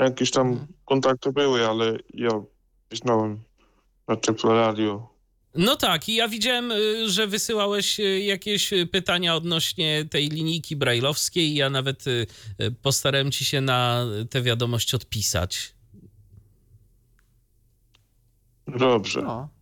Jakieś tam Mhm. kontakty były, ale ja pisnąłem na Tyflo Radio. No tak, i ja widziałem, y, że wysyłałeś y, jakieś y, pytania odnośnie tej linijki brajlowskiej. Ja nawet postarałem ci się na tę wiadomość odpisać. Dobrze. No.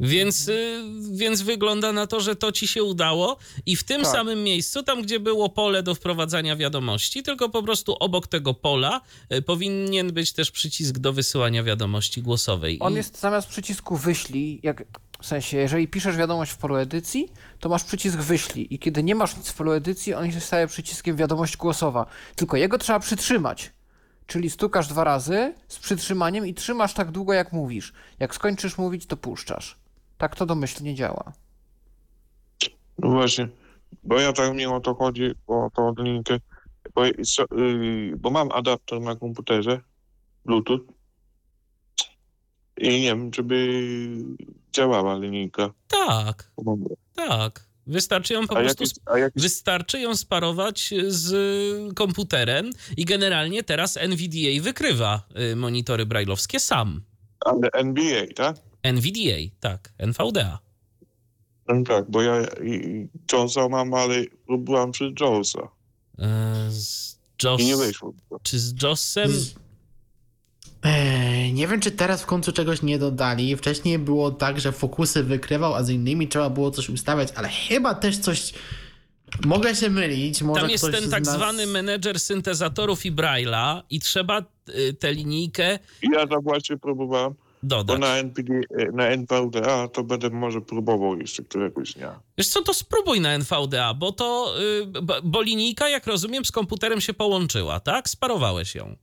Więc, y, więc wygląda na to, że to ci się udało i w tym Tak. samym miejscu, tam gdzie było pole do wprowadzania wiadomości, tylko po prostu obok tego pola y, powinien być też przycisk do wysyłania wiadomości głosowej. On I- jest zamiast przycisku wyślij, jak, w sensie, jeżeli piszesz wiadomość w polu edycji, to masz przycisk wyślij i kiedy nie masz nic w polu edycji, on się staje przyciskiem wiadomość głosowa. Tylko jego trzeba przytrzymać. Czyli stukasz dwa razy z przytrzymaniem i trzymasz tak długo, jak mówisz. Jak skończysz mówić, to puszczasz. Tak to domyślnie działa. No właśnie, bo ja tak mi o to chodzi, o tą linijkę, bo, yy, bo mam adapter na komputerze, Bluetooth i nie wiem, czy by działała linijka. Tak, tak. Wystarczy ją po A prostu Wystarczy ją sparować z komputerem i generalnie teraz NVDA wykrywa y, monitory brajlowskie sam. ale NBA, tak? NVDA, tak, NVDA. No tak, bo ja Jonesa mam, ale próbowałem przez Jonesa E, Z Joss, i nie wyszło. czy z Jossem? Z- Eee, nie wiem, czy teraz w końcu czegoś nie dodali. Wcześniej było tak, że fokusy wykrywał, a z innymi trzeba było coś ustawiać, ale chyba też coś. Mogę się mylić. Może Tam jest ktoś ten tak nas... zwany menedżer syntezatorów i Braille'a i trzeba y, tę linijkę I ja tak właśnie próbowałem, bo dodać. na, NPD, na NVDA to będę może próbował jeszcze któregoś dnia. Wiesz co, to spróbuj na NVDA, bo to, y, bo, bo linijka, jak rozumiem, z komputerem się połączyła, tak? Sparowałeś ją.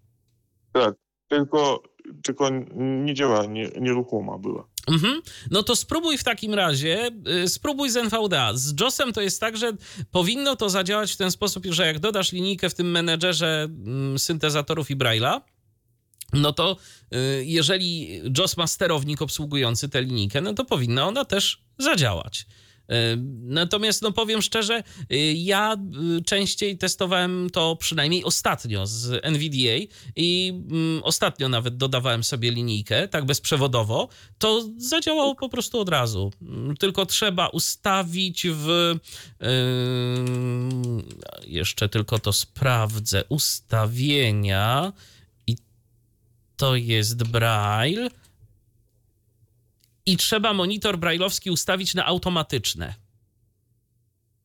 Tak, tylko, tylko nie działa, nie, nieruchoma była. Mhm. No to spróbuj w takim razie, y, spróbuj z NVDA. Z JOSem to jest tak, że powinno to zadziałać w ten sposób, że jak dodasz linijkę w tym menedżerze mm, syntezatorów i Braille'a, no to y, jeżeli JOS ma sterownik obsługujący tę linijkę, no to powinna ona też zadziałać. Y, Natomiast, no powiem szczerze, y, ja częściej testowałem to przynajmniej ostatnio z NVDA i mm, ostatnio nawet dodawałem sobie linijkę, tak bezprzewodowo, to zadziałało po prostu od razu. Mm, Tylko trzeba ustawić w. Yy, jeszcze tylko to sprawdzę. Ustawienia. To jest Braille. I trzeba monitor brailleowski ustawić na automatyczne.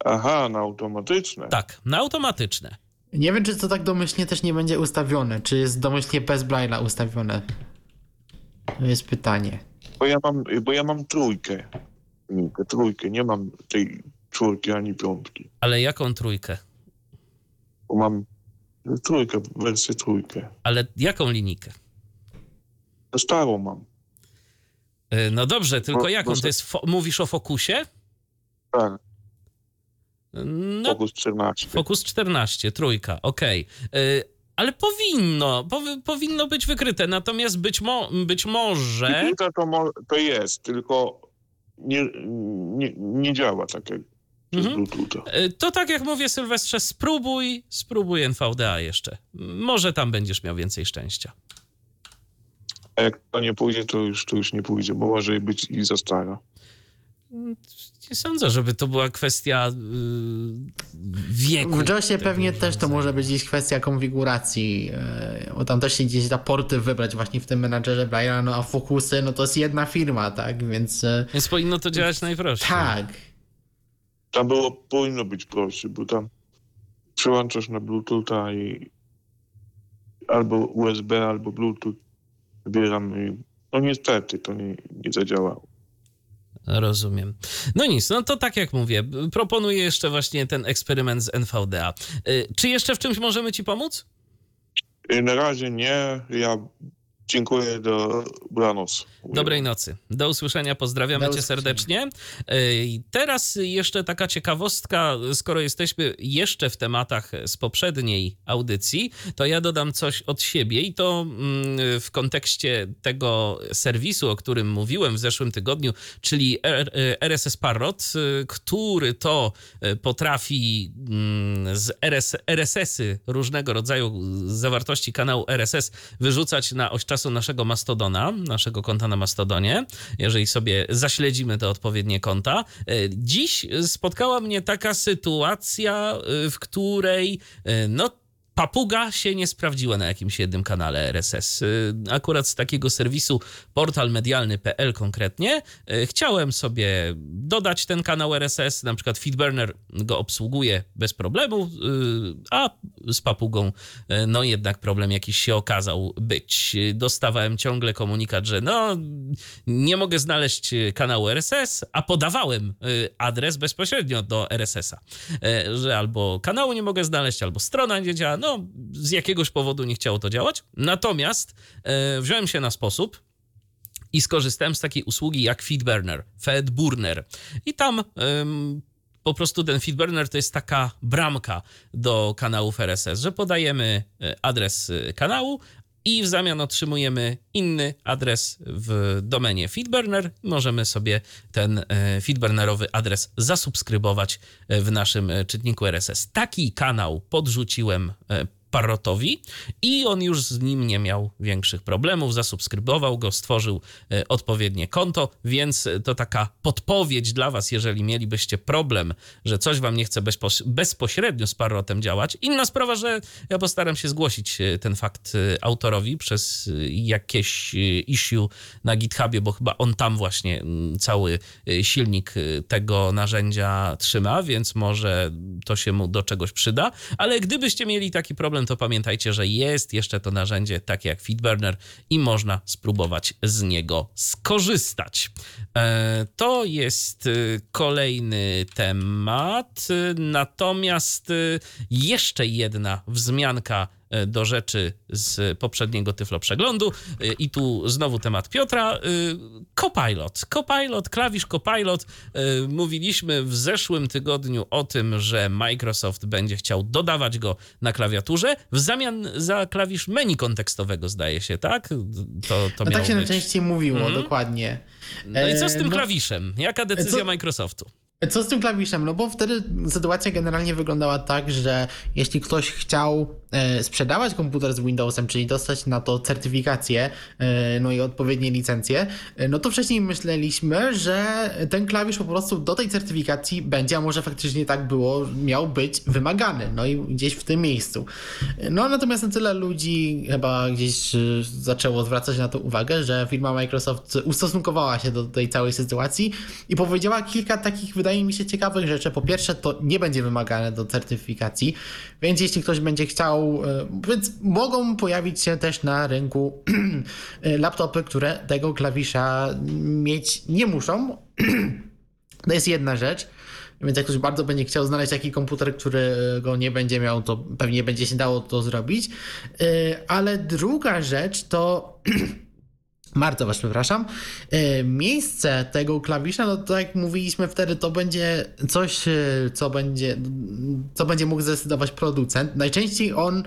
Aha, na automatyczne. Tak, na automatyczne. Nie wiem, czy to tak domyślnie też nie będzie ustawione. Czy jest domyślnie bez Braille'a ustawione? To jest pytanie. Bo ja mam, bo ja mam trójkę. Linijkę, trójkę, nie mam tej czwórki ani piątki. Ale jaką trójkę? Bo mam trójkę, wersję trójkę. Ale jaką linijkę? Starą mam. Yy, No dobrze, tylko Bo- jaką? bo- To jest mówisz o fokusie? Tak, No, Focus 14. Focus 14, trójka, okej. Y, Ale powinno, powi- powinno być wykryte, natomiast być, mo- być może... Trójka to, mo- to jest, tylko nie, nie, nie działa tak jak Mhm. E, To tak jak mówię, Sylwestrze, spróbuj, spróbuj NVDA jeszcze. Może tam będziesz miał więcej szczęścia. A jak to nie pójdzie, to już, to już nie pójdzie, bo może być i za stara. Nie sądzę, żeby to była kwestia yy, wieku. W JOSie tego pewnie też to może być gdzieś kwestia konfiguracji, e, bo tam też się gdzieś da porty wybrać właśnie w tym menadżerze Braille'a, no a Focusy, no to jest jedna firma, tak, więc e, Więc powinno to działać najprościej. tak. Tam było, powinno być prościej, bo tam przyłączasz na Bluetootha i albo USB, albo Bluetooth wybieram i no niestety to nie, nie zadziałało. Rozumiem. No nic, no to tak jak mówię, proponuję jeszcze właśnie ten eksperyment z NVDA. Yy, Czy jeszcze w czymś możemy ci pomóc? I na razie nie, ja dziękuję, dobranoc. Dobrej nocy. Do usłyszenia, pozdrawiamy Do cię serdecznie. Ej, Teraz jeszcze taka ciekawostka, skoro jesteśmy jeszcze w tematach z poprzedniej audycji, to ja dodam coś od siebie i to mm, w kontekście tego serwisu, o którym mówiłem w zeszłym tygodniu, czyli RSS Parrot, y, który to potrafi mm, z RS, RSS-y różnego rodzaju zawartości kanału RSS wyrzucać na oś czasu naszego Mastodona, naszego konta na Mastodonie, jeżeli sobie zaśledzimy te odpowiednie konta. E, Dziś spotkała mnie taka sytuacja, e, w której e, no Papuga się nie sprawdziła na jakimś jednym kanale RSS. Y, Akurat z takiego serwisu portalmedialny.pl konkretnie y, chciałem sobie dodać ten kanał RSS, na przykład Feedburner go obsługuje bez problemu, y, a z Papugą no jednak problem jakiś się okazał być. Dostawałem ciągle komunikat, że no nie mogę znaleźć kanału RSS, a podawałem adres bezpośrednio do RSS-a, że albo kanału nie mogę znaleźć, albo strona nie działa, no z jakiegoś powodu nie chciało to działać. Natomiast e, wziąłem się na sposób i skorzystałem z takiej usługi jak Feedburner, Feedburner. I tam po prostu ten Feedburner to jest taka bramka do kanałów RSS, że podajemy e, adres e, kanału, i w zamian otrzymujemy inny adres w domenie Feedburner. Możemy sobie ten e, feedburnerowy adres zasubskrybować e, w naszym e, czytniku RSS. Taki kanał podrzuciłem Parrotowi i on już z nim nie miał większych problemów. Zasubskrybował go, stworzył e, odpowiednie konto, więc to taka podpowiedź dla Was, jeżeli mielibyście problem, że coś Wam nie chce bezpośrednio z Parrotem działać. Inna sprawa, że ja postaram się zgłosić e, ten fakt e, autorowi przez jakieś issue na GitHubie, bo chyba on tam właśnie cały silnik tego narzędzia trzyma, więc może to się mu do czegoś przyda. Ale gdybyście mieli taki problem, to pamiętajcie, że jest jeszcze to narzędzie takie jak Feedburner i można spróbować z niego skorzystać. E, To jest e, kolejny temat. Natomiast e, jeszcze jedna wzmianka do rzeczy z poprzedniego Tyflo Przeglądu. E, I tu znowu temat Piotra. E, Copilot. Copilot, klawisz Copilot. E, Mówiliśmy w zeszłym tygodniu o tym, że Microsoft będzie chciał dodawać go na klawiaturze w zamian za klawisz menu kontekstowego, zdaje się, tak? To, to No tak się być. najczęściej mówiło, Mhm. dokładnie. No i co z E, tym no- klawiszem? Jaka decyzja Co- Microsoftu? Co z tym klawiszem? No bo wtedy sytuacja generalnie wyglądała tak, że jeśli ktoś chciał e, sprzedawać komputer z Windowsem, czyli dostać na to certyfikację, e, no i odpowiednie licencje, e, no to wcześniej myśleliśmy, że ten klawisz po prostu do tej certyfikacji będzie, a może faktycznie tak było, miał być wymagany, no i gdzieś w tym miejscu. No natomiast na tyle ludzi chyba gdzieś zaczęło zwracać na to uwagę, że firma Microsoft ustosunkowała się do tej całej sytuacji i powiedziała kilka takich, wydaje mi się, ciekawych rzeczy. Po pierwsze, to nie będzie wymagane do certyfikacji, więc jeśli ktoś będzie chciał, e, więc mogą pojawić się też na rynku e, laptopy, które tego klawisza mieć nie muszą. To jest jedna rzecz. Więc jak ktoś bardzo będzie chciał znaleźć taki komputer, który go nie będzie miał, to pewnie będzie się dało to zrobić. Yy, Ale druga rzecz to. Bardzo was przepraszam. Yy, Miejsce tego klawisza, no to jak mówiliśmy wtedy, to będzie coś, yy, co będzie, co będzie mógł zdecydować producent. Najczęściej on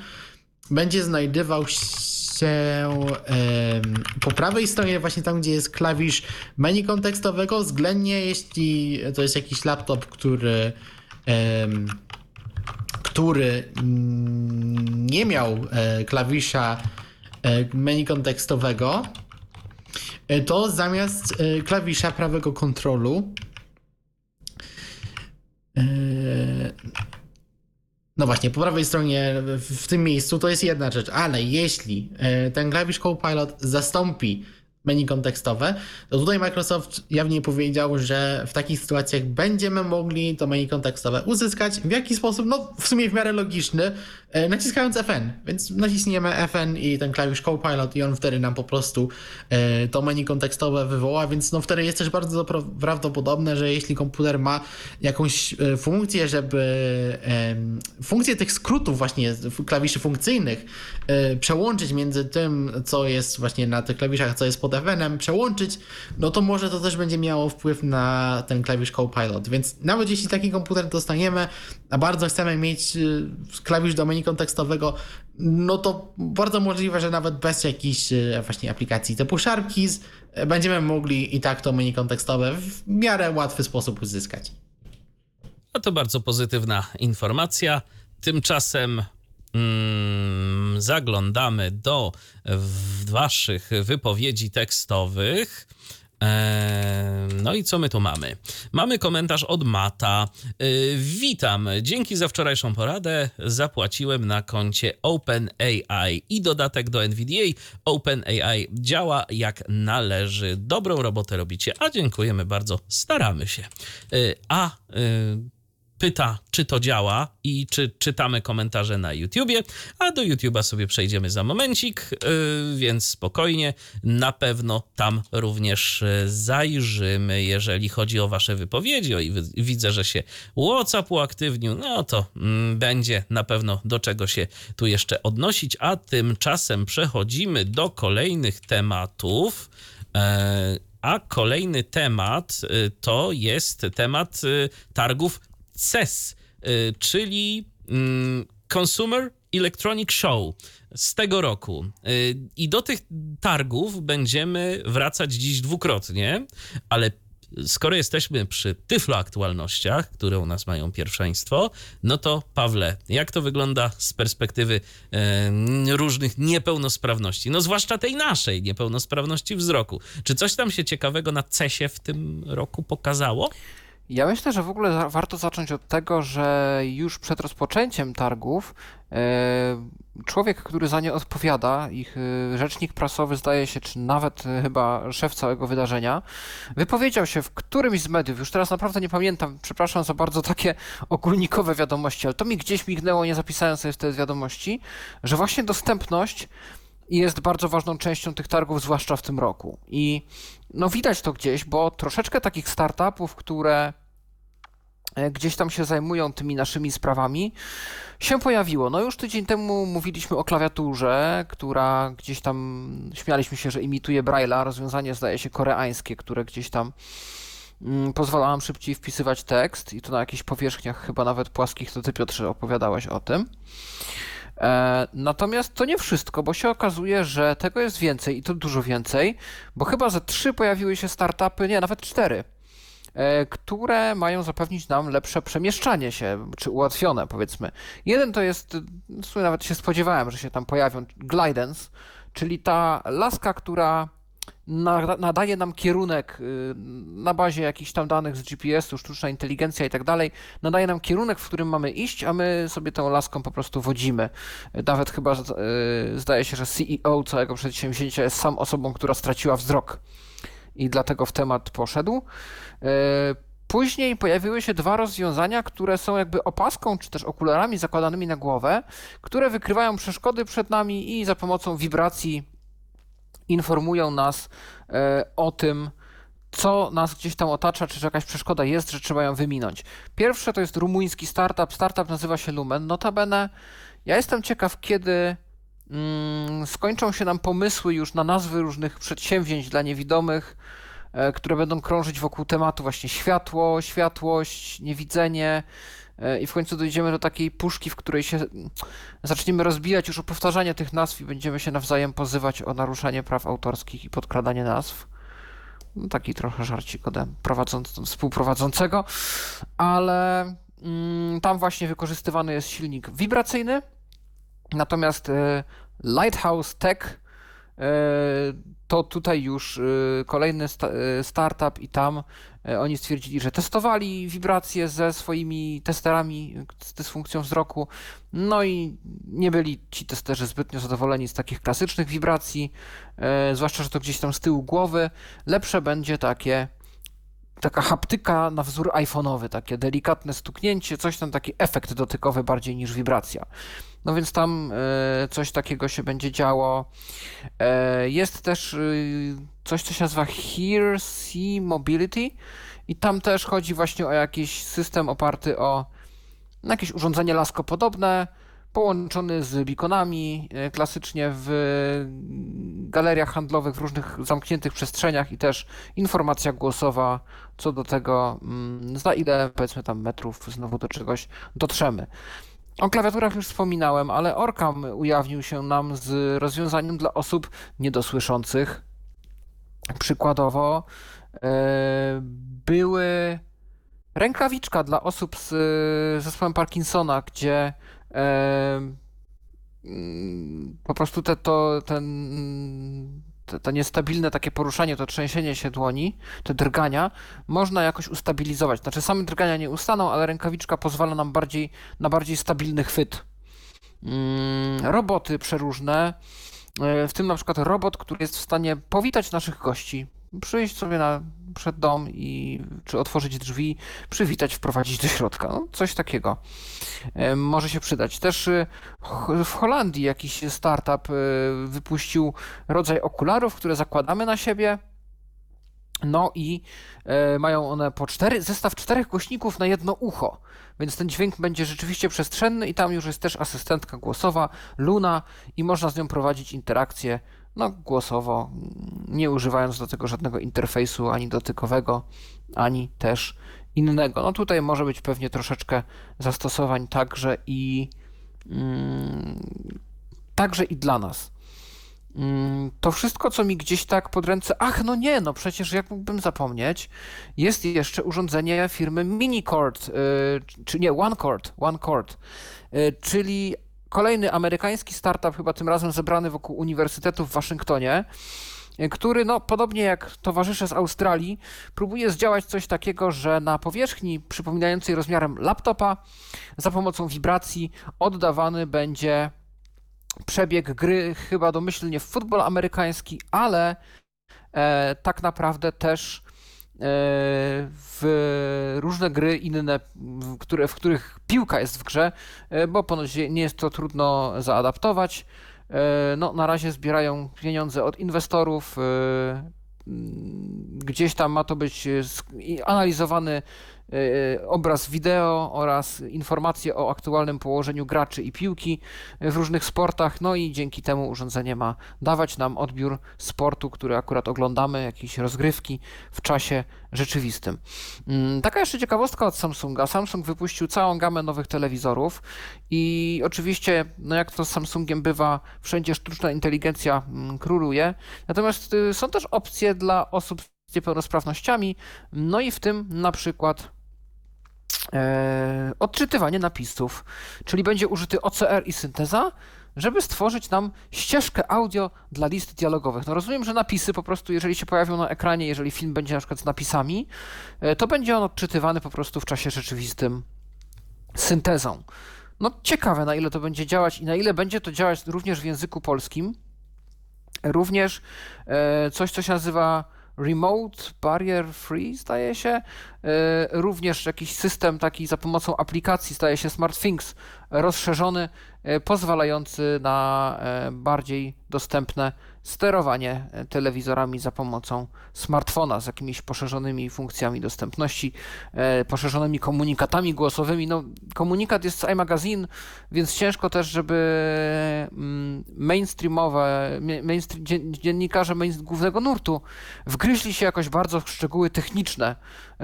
będzie znajdował się po prawej stronie, właśnie tam, gdzie jest klawisz menu kontekstowego, względnie jeśli to jest jakiś laptop, który który nie miał e, klawisza e, menu kontekstowego, e, to zamiast klawisza prawego kontrolu no właśnie, po prawej stronie w tym miejscu to jest jedna rzecz, ale jeśli ten klawisz Copilot zastąpi menu kontekstowe, to tutaj Microsoft jawnie powiedział, że w takich sytuacjach będziemy mogli to menu kontekstowe uzyskać. W jaki sposób? No w sumie w miarę logiczny, e, naciskając FN. Więc naciśniemy FN i ten klawisz Copilot i on wtedy nam po prostu e, to menu kontekstowe wywoła, więc no wtedy jest też bardzo prawdopodobne, że jeśli komputer ma jakąś e, funkcję, żeby funkcję tych skrótów właśnie klawiszy funkcyjnych przełączyć między tym, co jest właśnie na tych klawiszach, co jest pod Evenem przełączyć, no to może to też będzie miało wpływ na ten klawisz Copilot. Więc nawet jeśli taki komputer dostaniemy, a bardzo chcemy mieć y, klawisz do menu kontekstowego, no to bardzo możliwe, że nawet bez jakiejś y, właśnie aplikacji typu SharpKeys y, będziemy mogli i tak to menu kontekstowe w miarę łatwy sposób uzyskać. No to bardzo pozytywna informacja. Tymczasem zaglądamy do waszych wypowiedzi tekstowych. E, no i co my tu mamy? Mamy komentarz od Mata. E, witam. Dzięki za wczorajszą poradę zapłaciłem na koncie OpenAI i dodatek do NVDA. OpenAI działa jak należy. Dobrą robotę robicie, a dziękujemy bardzo. Staramy się. E, a pyta, czy to działa i czy czytamy komentarze na YouTubie, a do YouTube'a sobie przejdziemy za momencik, yy, więc spokojnie, na pewno tam również yy, zajrzymy, jeżeli chodzi o wasze wypowiedzi. O, i widzę, że się WhatsApp uaktywnił, no to mm, będzie na pewno do czego się tu jeszcze odnosić, a tymczasem przechodzimy do kolejnych tematów. Yy, a kolejny temat y, to jest temat y, targów CES, y, czyli mm, Consumer Electronic Show z tego roku. Y, I do tych targów będziemy wracać dziś dwukrotnie, ale skoro jesteśmy przy Tyflo aktualnościach, które u nas mają pierwszeństwo, no to Pawle, jak to wygląda z perspektywy e, różnych niepełnosprawności? No zwłaszcza tej naszej niepełnosprawności wzroku. Czy coś tam się ciekawego na CESie w tym roku pokazało? Ja myślę, że w ogóle warto zacząć od tego, że już przed rozpoczęciem targów e, człowiek, który za nie odpowiada, ich e, rzecznik prasowy zdaje się, czy nawet e, chyba szef całego wydarzenia, wypowiedział się w którymś z mediów, już teraz naprawdę nie pamiętam, przepraszam za bardzo takie ogólnikowe wiadomości, ale to mi gdzieś mignęło, nie zapisałem sobie wtedy wiadomości, że właśnie dostępność jest bardzo ważną częścią tych targów, zwłaszcza w tym roku. I no widać to gdzieś, bo troszeczkę takich startupów, które e, gdzieś tam się zajmują tymi naszymi sprawami, się pojawiło. No już tydzień temu mówiliśmy o klawiaturze, która gdzieś tam, śmialiśmy się, że imituje Braille'a, rozwiązanie zdaje się koreańskie, które gdzieś tam mm, pozwala nam szybciej wpisywać tekst i to na jakichś powierzchniach chyba nawet płaskich, to ty Piotrze opowiadałeś o tym. E, natomiast to nie wszystko, bo się okazuje, że tego jest więcej i to dużo więcej, bo chyba ze trzy pojawiły się startupy, nie, nawet cztery, e, które mają zapewnić nam lepsze przemieszczanie się, czy ułatwione powiedzmy. Jeden to jest, w sumie nawet się spodziewałem, że się tam pojawią, Glidance, czyli ta laska, która nadaje nam kierunek y, na bazie jakichś tam danych z GPS-u, sztuczna inteligencja i tak dalej, nadaje nam kierunek, w którym mamy iść, a my sobie tą laską po prostu wodzimy. Nawet chyba y, zdaje się, że CEO całego przedsięwzięcia jest sam osobą, która straciła wzrok i dlatego w temat poszedł. Y, później pojawiły się dwa rozwiązania, które są jakby opaską czy też okularami zakładanymi na głowę, które wykrywają przeszkody przed nami i za pomocą wibracji informują nas e, o tym, co nas gdzieś tam otacza, czy jakaś przeszkoda jest, że trzeba ją wyminąć. Pierwsze to jest rumuński startup. Startup nazywa się Lumen. Notabene ja jestem ciekaw, kiedy mm, skończą się nam pomysły już na nazwy różnych przedsięwzięć dla niewidomych, e, które będą krążyć wokół tematu właśnie światło, światłość, niewidzenie, i w końcu dojdziemy do takiej puszki, w której się zaczniemy rozbijać już o powtarzanie tych nazw i będziemy się nawzajem pozywać o naruszanie praw autorskich i podkradanie nazw. No, taki trochę żarcik ode prowadząc, współprowadzącego, ale mm, tam właśnie wykorzystywany jest silnik wibracyjny, natomiast y, Lighthouse Tech E, to tutaj już e, kolejny e, startup i tam oni stwierdzili, że testowali wibracje ze swoimi testerami z dysfunkcją wzroku, no i nie byli ci testerzy zbytnio zadowoleni z takich klasycznych wibracji, zwłaszcza, że to gdzieś tam z tyłu głowy. Lepsze będzie takie taka haptyka na wzór iPhone'owy, takie delikatne stuknięcie, coś tam, taki efekt dotykowy bardziej niż wibracja. No więc tam e, coś takiego się będzie działo. E, jest też e, coś, co się nazywa Here See Mobility i tam też chodzi właśnie o jakiś system oparty o jakieś urządzenie laskopodobne, połączony z beaconami, klasycznie w galeriach handlowych, w różnych zamkniętych przestrzeniach i też informacja głosowa co do tego, mm, za ile powiedzmy tam metrów znowu do czegoś dotrzemy. O klawiaturach już wspominałem, ale Orcam ujawnił się nam z rozwiązaniem dla osób niedosłyszących. Przykładowo e, były rękawiczka dla osób z zespołem Parkinsona, gdzie e, mm, po prostu te, to, ten to, to niestabilne takie poruszanie, to trzęsienie się dłoni, te drgania, można jakoś ustabilizować. Znaczy same drgania nie ustaną, ale rękawiczka pozwala nam bardziej na bardziej stabilny chwyt. Mm, roboty przeróżne, e, w tym na przykład robot, który jest w stanie powitać naszych gości, przyjść sobie na, przed dom i czy otworzyć drzwi, przywitać, wprowadzić do środka. No, coś takiego e, może się przydać. Też e, w Holandii jakiś startup e, wypuścił rodzaj okularów, które zakładamy na siebie. No i mają one po cztery, zestaw czterech głośników na jedno ucho, więc ten dźwięk będzie rzeczywiście przestrzenny i tam już jest też asystentka głosowa, Luna i można z nią prowadzić interakcje no, głosowo, nie używając do tego żadnego interfejsu ani dotykowego, ani też innego. No tutaj może być pewnie troszeczkę zastosowań także i mm, także i dla nas. Mm, to wszystko, co mi gdzieś tak pod ręce, ach, no nie, no przecież jak mógłbym zapomnieć, jest jeszcze urządzenie firmy Minicord, yy, czy nie, OneCord, OneCord, yy, czyli kolejny amerykański startup, chyba tym razem zebrany wokół Uniwersytetu w Waszyngtonie, który, no, podobnie jak towarzysze z Australii, próbuje zdziałać coś takiego, że na powierzchni przypominającej rozmiarem laptopa za pomocą wibracji oddawany będzie przebieg gry, chyba domyślnie w futbol amerykański, ale e, tak naprawdę też w różne gry inne, które, w których piłka jest w grze, e, bo ponoć nie jest to trudno zaadaptować. E, no, na razie zbierają pieniądze od inwestorów. Gdzieś tam ma to być analizowany E, obraz wideo oraz informacje o aktualnym położeniu graczy i piłki w różnych sportach. No i dzięki temu urządzenie ma dawać nam odbiór sportu, który akurat oglądamy, jakieś rozgrywki w czasie rzeczywistym. Mm, taka jeszcze ciekawostka od Samsunga. Samsung wypuścił całą gamę nowych telewizorów i oczywiście, no jak to z Samsungiem bywa, wszędzie sztuczna inteligencja mm, króluje. Natomiast y, są też opcje dla osób z niepełnosprawnościami, no i w tym na przykład odczytywanie napisów, czyli będzie użyty OCR i synteza, żeby stworzyć nam ścieżkę audio dla list dialogowych. No rozumiem, że napisy po prostu, jeżeli się pojawią na ekranie, jeżeli film będzie na przykład z napisami, e, to będzie on odczytywany po prostu w czasie rzeczywistym syntezą. No ciekawe, na ile to będzie działać i na ile będzie to działać również w języku polskim. Również e, coś, co się nazywa Remote Barrier Free, zdaje się. E, również jakiś system taki za pomocą aplikacji, staje się SmartThings, rozszerzony, e, pozwalający na e, bardziej dostępne sterowanie telewizorami za pomocą smartfona z jakimiś poszerzonymi funkcjami dostępności, poszerzonymi komunikatami głosowymi. No, komunikat jest z iMagazine, więc ciężko też, żeby mm, mainstreamowe, mainstream, dziennikarze main, głównego nurtu wgryźli się jakoś bardzo w szczegóły techniczne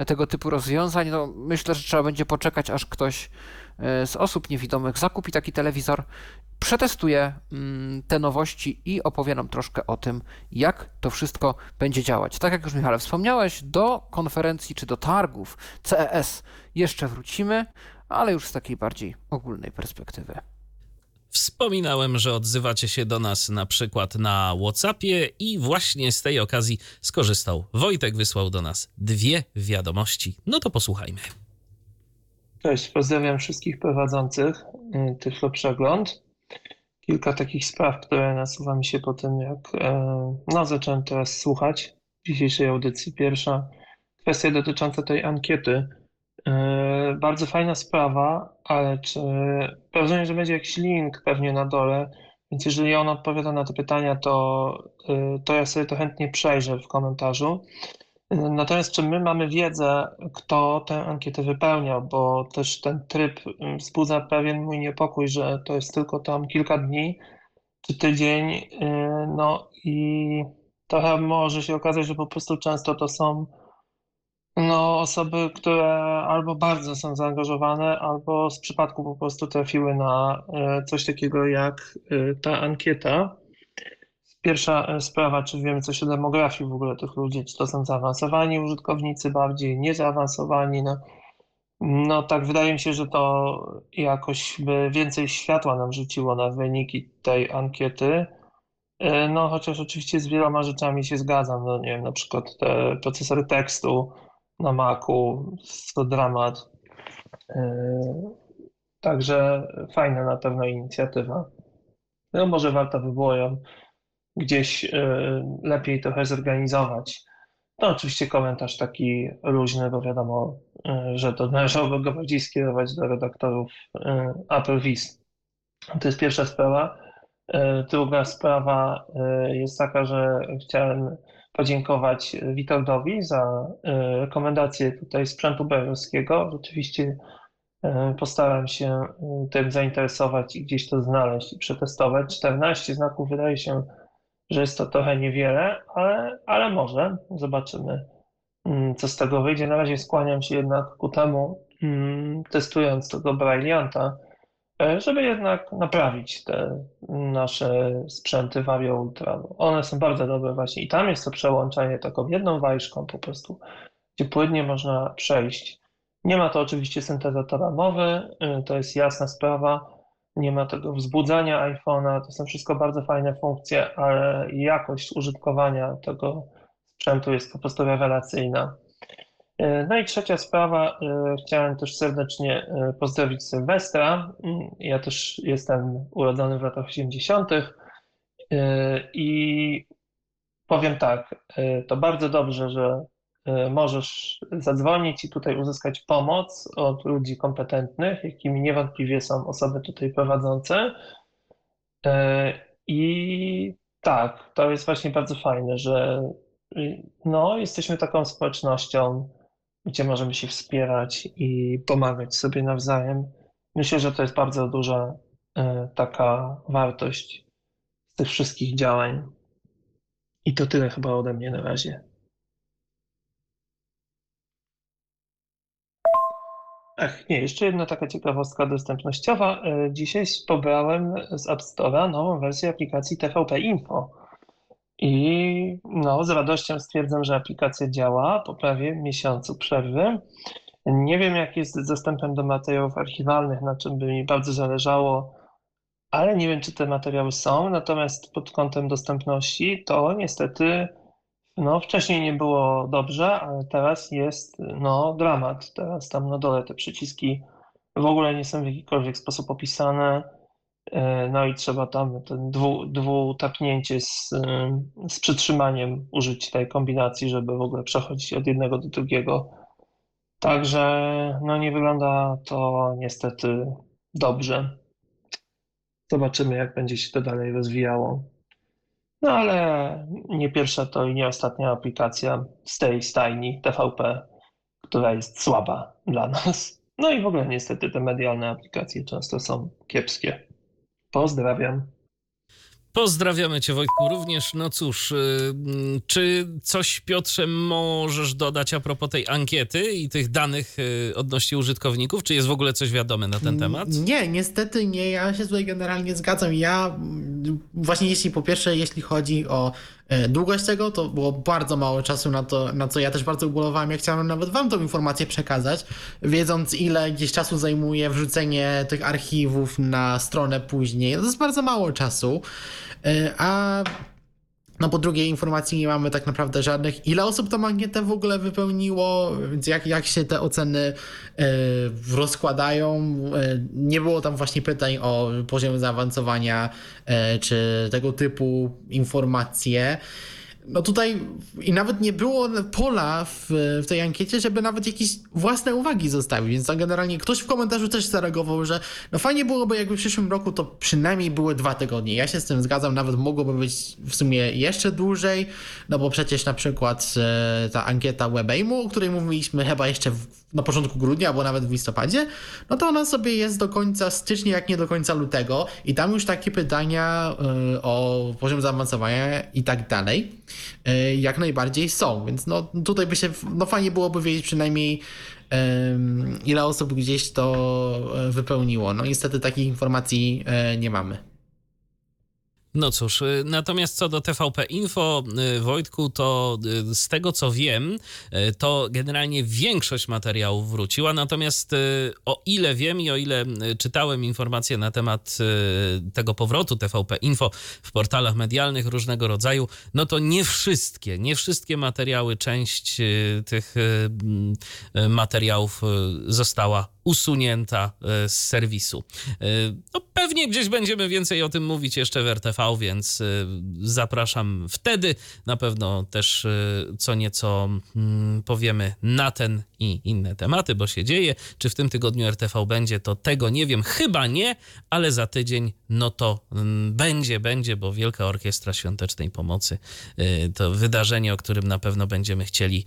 tego typu rozwiązań. No, myślę, że trzeba będzie poczekać, aż ktoś E, z osób niewidomych zakupi taki telewizor, przetestuje mm, te nowości i opowie nam troszkę o tym, jak to wszystko będzie działać. Tak jak już Michale wspomniałeś, do konferencji czy do targów CES jeszcze wrócimy, ale już z takiej bardziej ogólnej perspektywy. Wspominałem, że odzywacie się do nas na przykład na WhatsAppie i właśnie z tej okazji skorzystał. Wojtek wysłał do nas dwie wiadomości. No to posłuchajmy. Cześć, pozdrawiam wszystkich prowadzących y, Tyflo Przegląd. Kilka takich spraw, które nasuwa mi się po tym, jak e, no, zacząłem teraz słuchać dzisiejszej audycji. Pierwsza kwestia dotycząca tej ankiety. E, bardzo fajna sprawa, ale czy rozumiem, że będzie jakiś link pewnie na dole, więc jeżeli on odpowiada na te pytania, to, y, to ja sobie to chętnie przejrzę w komentarzu. Natomiast czy my mamy wiedzę, kto tę ankietę wypełniał, bo też ten tryb mm, wzbudza pewien mój niepokój, że to jest tylko tam kilka dni czy tydzień, no i trochę może się okazać, że po prostu często to są no, osoby, które albo bardzo są zaangażowane, albo z przypadku po prostu trafiły na y, coś takiego jak y, ta ankieta. Pierwsza e, sprawa, czy wiemy coś o demografii w ogóle tych ludzi, czy to są zaawansowani użytkownicy, bardziej niezaawansowani. No, no tak, wydaje mi się, że to jakoś by więcej światła nam rzuciło na wyniki tej ankiety. E, no chociaż oczywiście z wieloma rzeczami się zgadzam, no nie wiem, na przykład te procesory tekstu na Macu, to dramat. E, także fajna na pewno inicjatywa. No może warto by było ją gdzieś e, lepiej trochę zorganizować. To oczywiście komentarz taki luźny, bo wiadomo, e, że to należałoby go bardziej skierować do redaktorów Apple Viz. To jest pierwsza sprawa. Druga sprawa jest taka, że chciałem podziękować Witoldowi za rekomendację tutaj sprzętu belgijskiego. Rzeczywiście postaram się tym zainteresować i gdzieś to znaleźć i przetestować. 14 znaków wydaje się że jest to trochę niewiele, ale, ale może. Zobaczymy, mm, co z tego wyjdzie. Na razie skłaniam się jednak ku temu, mm, testując tego Brailleanta, e, żeby jednak naprawić te nasze sprzęty Vario Ultra. One są bardzo dobre właśnie i tam jest to przełączanie taką jedną wajszką po prostu, gdzie płynnie można przejść. Nie ma to oczywiście syntezatora mowy, e, to jest jasna sprawa, nie ma tego wzbudzania iPhone'a, to są wszystko bardzo fajne funkcje, ale jakość użytkowania tego sprzętu jest po prostu rewelacyjna. E, no i trzecia sprawa, e, chciałem też serdecznie e, pozdrowić Sylwestra. Mm, ja też jestem urodzony w latach 80. i powiem tak, to bardzo dobrze, że możesz zadzwonić i tutaj uzyskać pomoc od ludzi kompetentnych, jakimi niewątpliwie są osoby tutaj prowadzące. I tak, to jest właśnie bardzo fajne, że no, jesteśmy taką społecznością, gdzie możemy się wspierać i pomagać sobie nawzajem. Myślę, że to jest bardzo duża e, taka wartość z tych wszystkich działań. I to tyle chyba ode mnie na razie. Ach, nie, jeszcze jedna taka ciekawostka dostępnościowa. E, dzisiaj pobrałem z App Store'a nową wersję aplikacji TVP Info. I no, z radością stwierdzam, że aplikacja działa po prawie miesiącu przerwy. Nie wiem, jak jest z dostępem do materiałów archiwalnych, na czym by mi bardzo zależało, ale nie wiem, czy te materiały są. Natomiast pod kątem dostępności to niestety no, wcześniej nie było dobrze, ale teraz jest no, dramat. Teraz tam na dole te przyciski w ogóle nie są w jakikolwiek sposób opisane. E, no i trzeba tam ten dwu, dwutapnięcie z, z przytrzymaniem użyć tej kombinacji, żeby w ogóle przechodzić od jednego do drugiego. Także no nie wygląda to niestety dobrze. Zobaczymy, jak będzie się to dalej rozwijało. No ale nie pierwsza to i nie ostatnia aplikacja z tej stajni TVP, która jest słaba dla nas. No i w ogóle niestety te medialne aplikacje często są kiepskie. Pozdrawiam. Pozdrawiamy Cię Wojtku również. No cóż, y, czy coś Piotrze możesz dodać a propos tej ankiety i tych danych y, odnośnie użytkowników? Czy jest w ogóle coś wiadome na ten temat? Nie, niestety nie. Ja się tutaj generalnie zgadzam. Ja właśnie jeśli po pierwsze, jeśli chodzi o e, długość tego, to było bardzo mało czasu na to, na co ja też bardzo ubolowałem. Ja chciałem nawet wam tą informację przekazać, wiedząc ile gdzieś czasu zajmuje wrzucenie tych archiwów na stronę później. To jest bardzo mało czasu. E, a no po drugiej informacji nie mamy tak naprawdę żadnych. Ile osób tą ankietę w ogóle wypełniło, więc jak, jak się te oceny y, rozkładają. Y, nie było tam właśnie pytań o poziom zaawansowania y, czy tego typu informacje. No tutaj i nawet nie było pola w, w, tej ankiecie, żeby nawet jakieś własne uwagi zostawić, więc tam generalnie ktoś w komentarzu też zareagował, że no fajnie byłoby jakby w przyszłym roku to przynajmniej były dwa tygodnie. Ja się z tym zgadzam, nawet mogłoby być w sumie jeszcze dłużej, no bo przecież na przykład e, ta ankieta WebAimu, o której mówiliśmy chyba jeszcze w, na początku grudnia, albo nawet w listopadzie, no to ona sobie jest do końca stycznia, jak nie do końca lutego i tam już takie pytania e, o poziom zaawansowania i tak dalej. E, jak najbardziej są, więc no tutaj by się, no fajnie byłoby wiedzieć przynajmniej ile osób gdzieś to e, wypełniło. No niestety takich informacji nie mamy. No cóż, y, natomiast co do TVP Info, y, Wojtku, to y, z tego co wiem, to generalnie większość materiałów wróciła, natomiast o ile wiem i o ile czytałem informacje na temat tego powrotu TVP Info w portalach medialnych różnego rodzaju, no to nie wszystkie, nie wszystkie materiały, część tych materiałów została usunięta z serwisu. No, pewnie gdzieś będziemy więcej o tym mówić jeszcze w RTV, więc e, zapraszam wtedy. Na pewno też co nieco mm, powiemy na ten i inne tematy, bo się dzieje. Czy w tym tygodniu RTV będzie, to tego nie wiem. Chyba nie, ale za tydzień no to mm, będzie, będzie, bo Wielka Orkiestra Świątecznej Pomocy to wydarzenie, o którym na pewno będziemy chcieli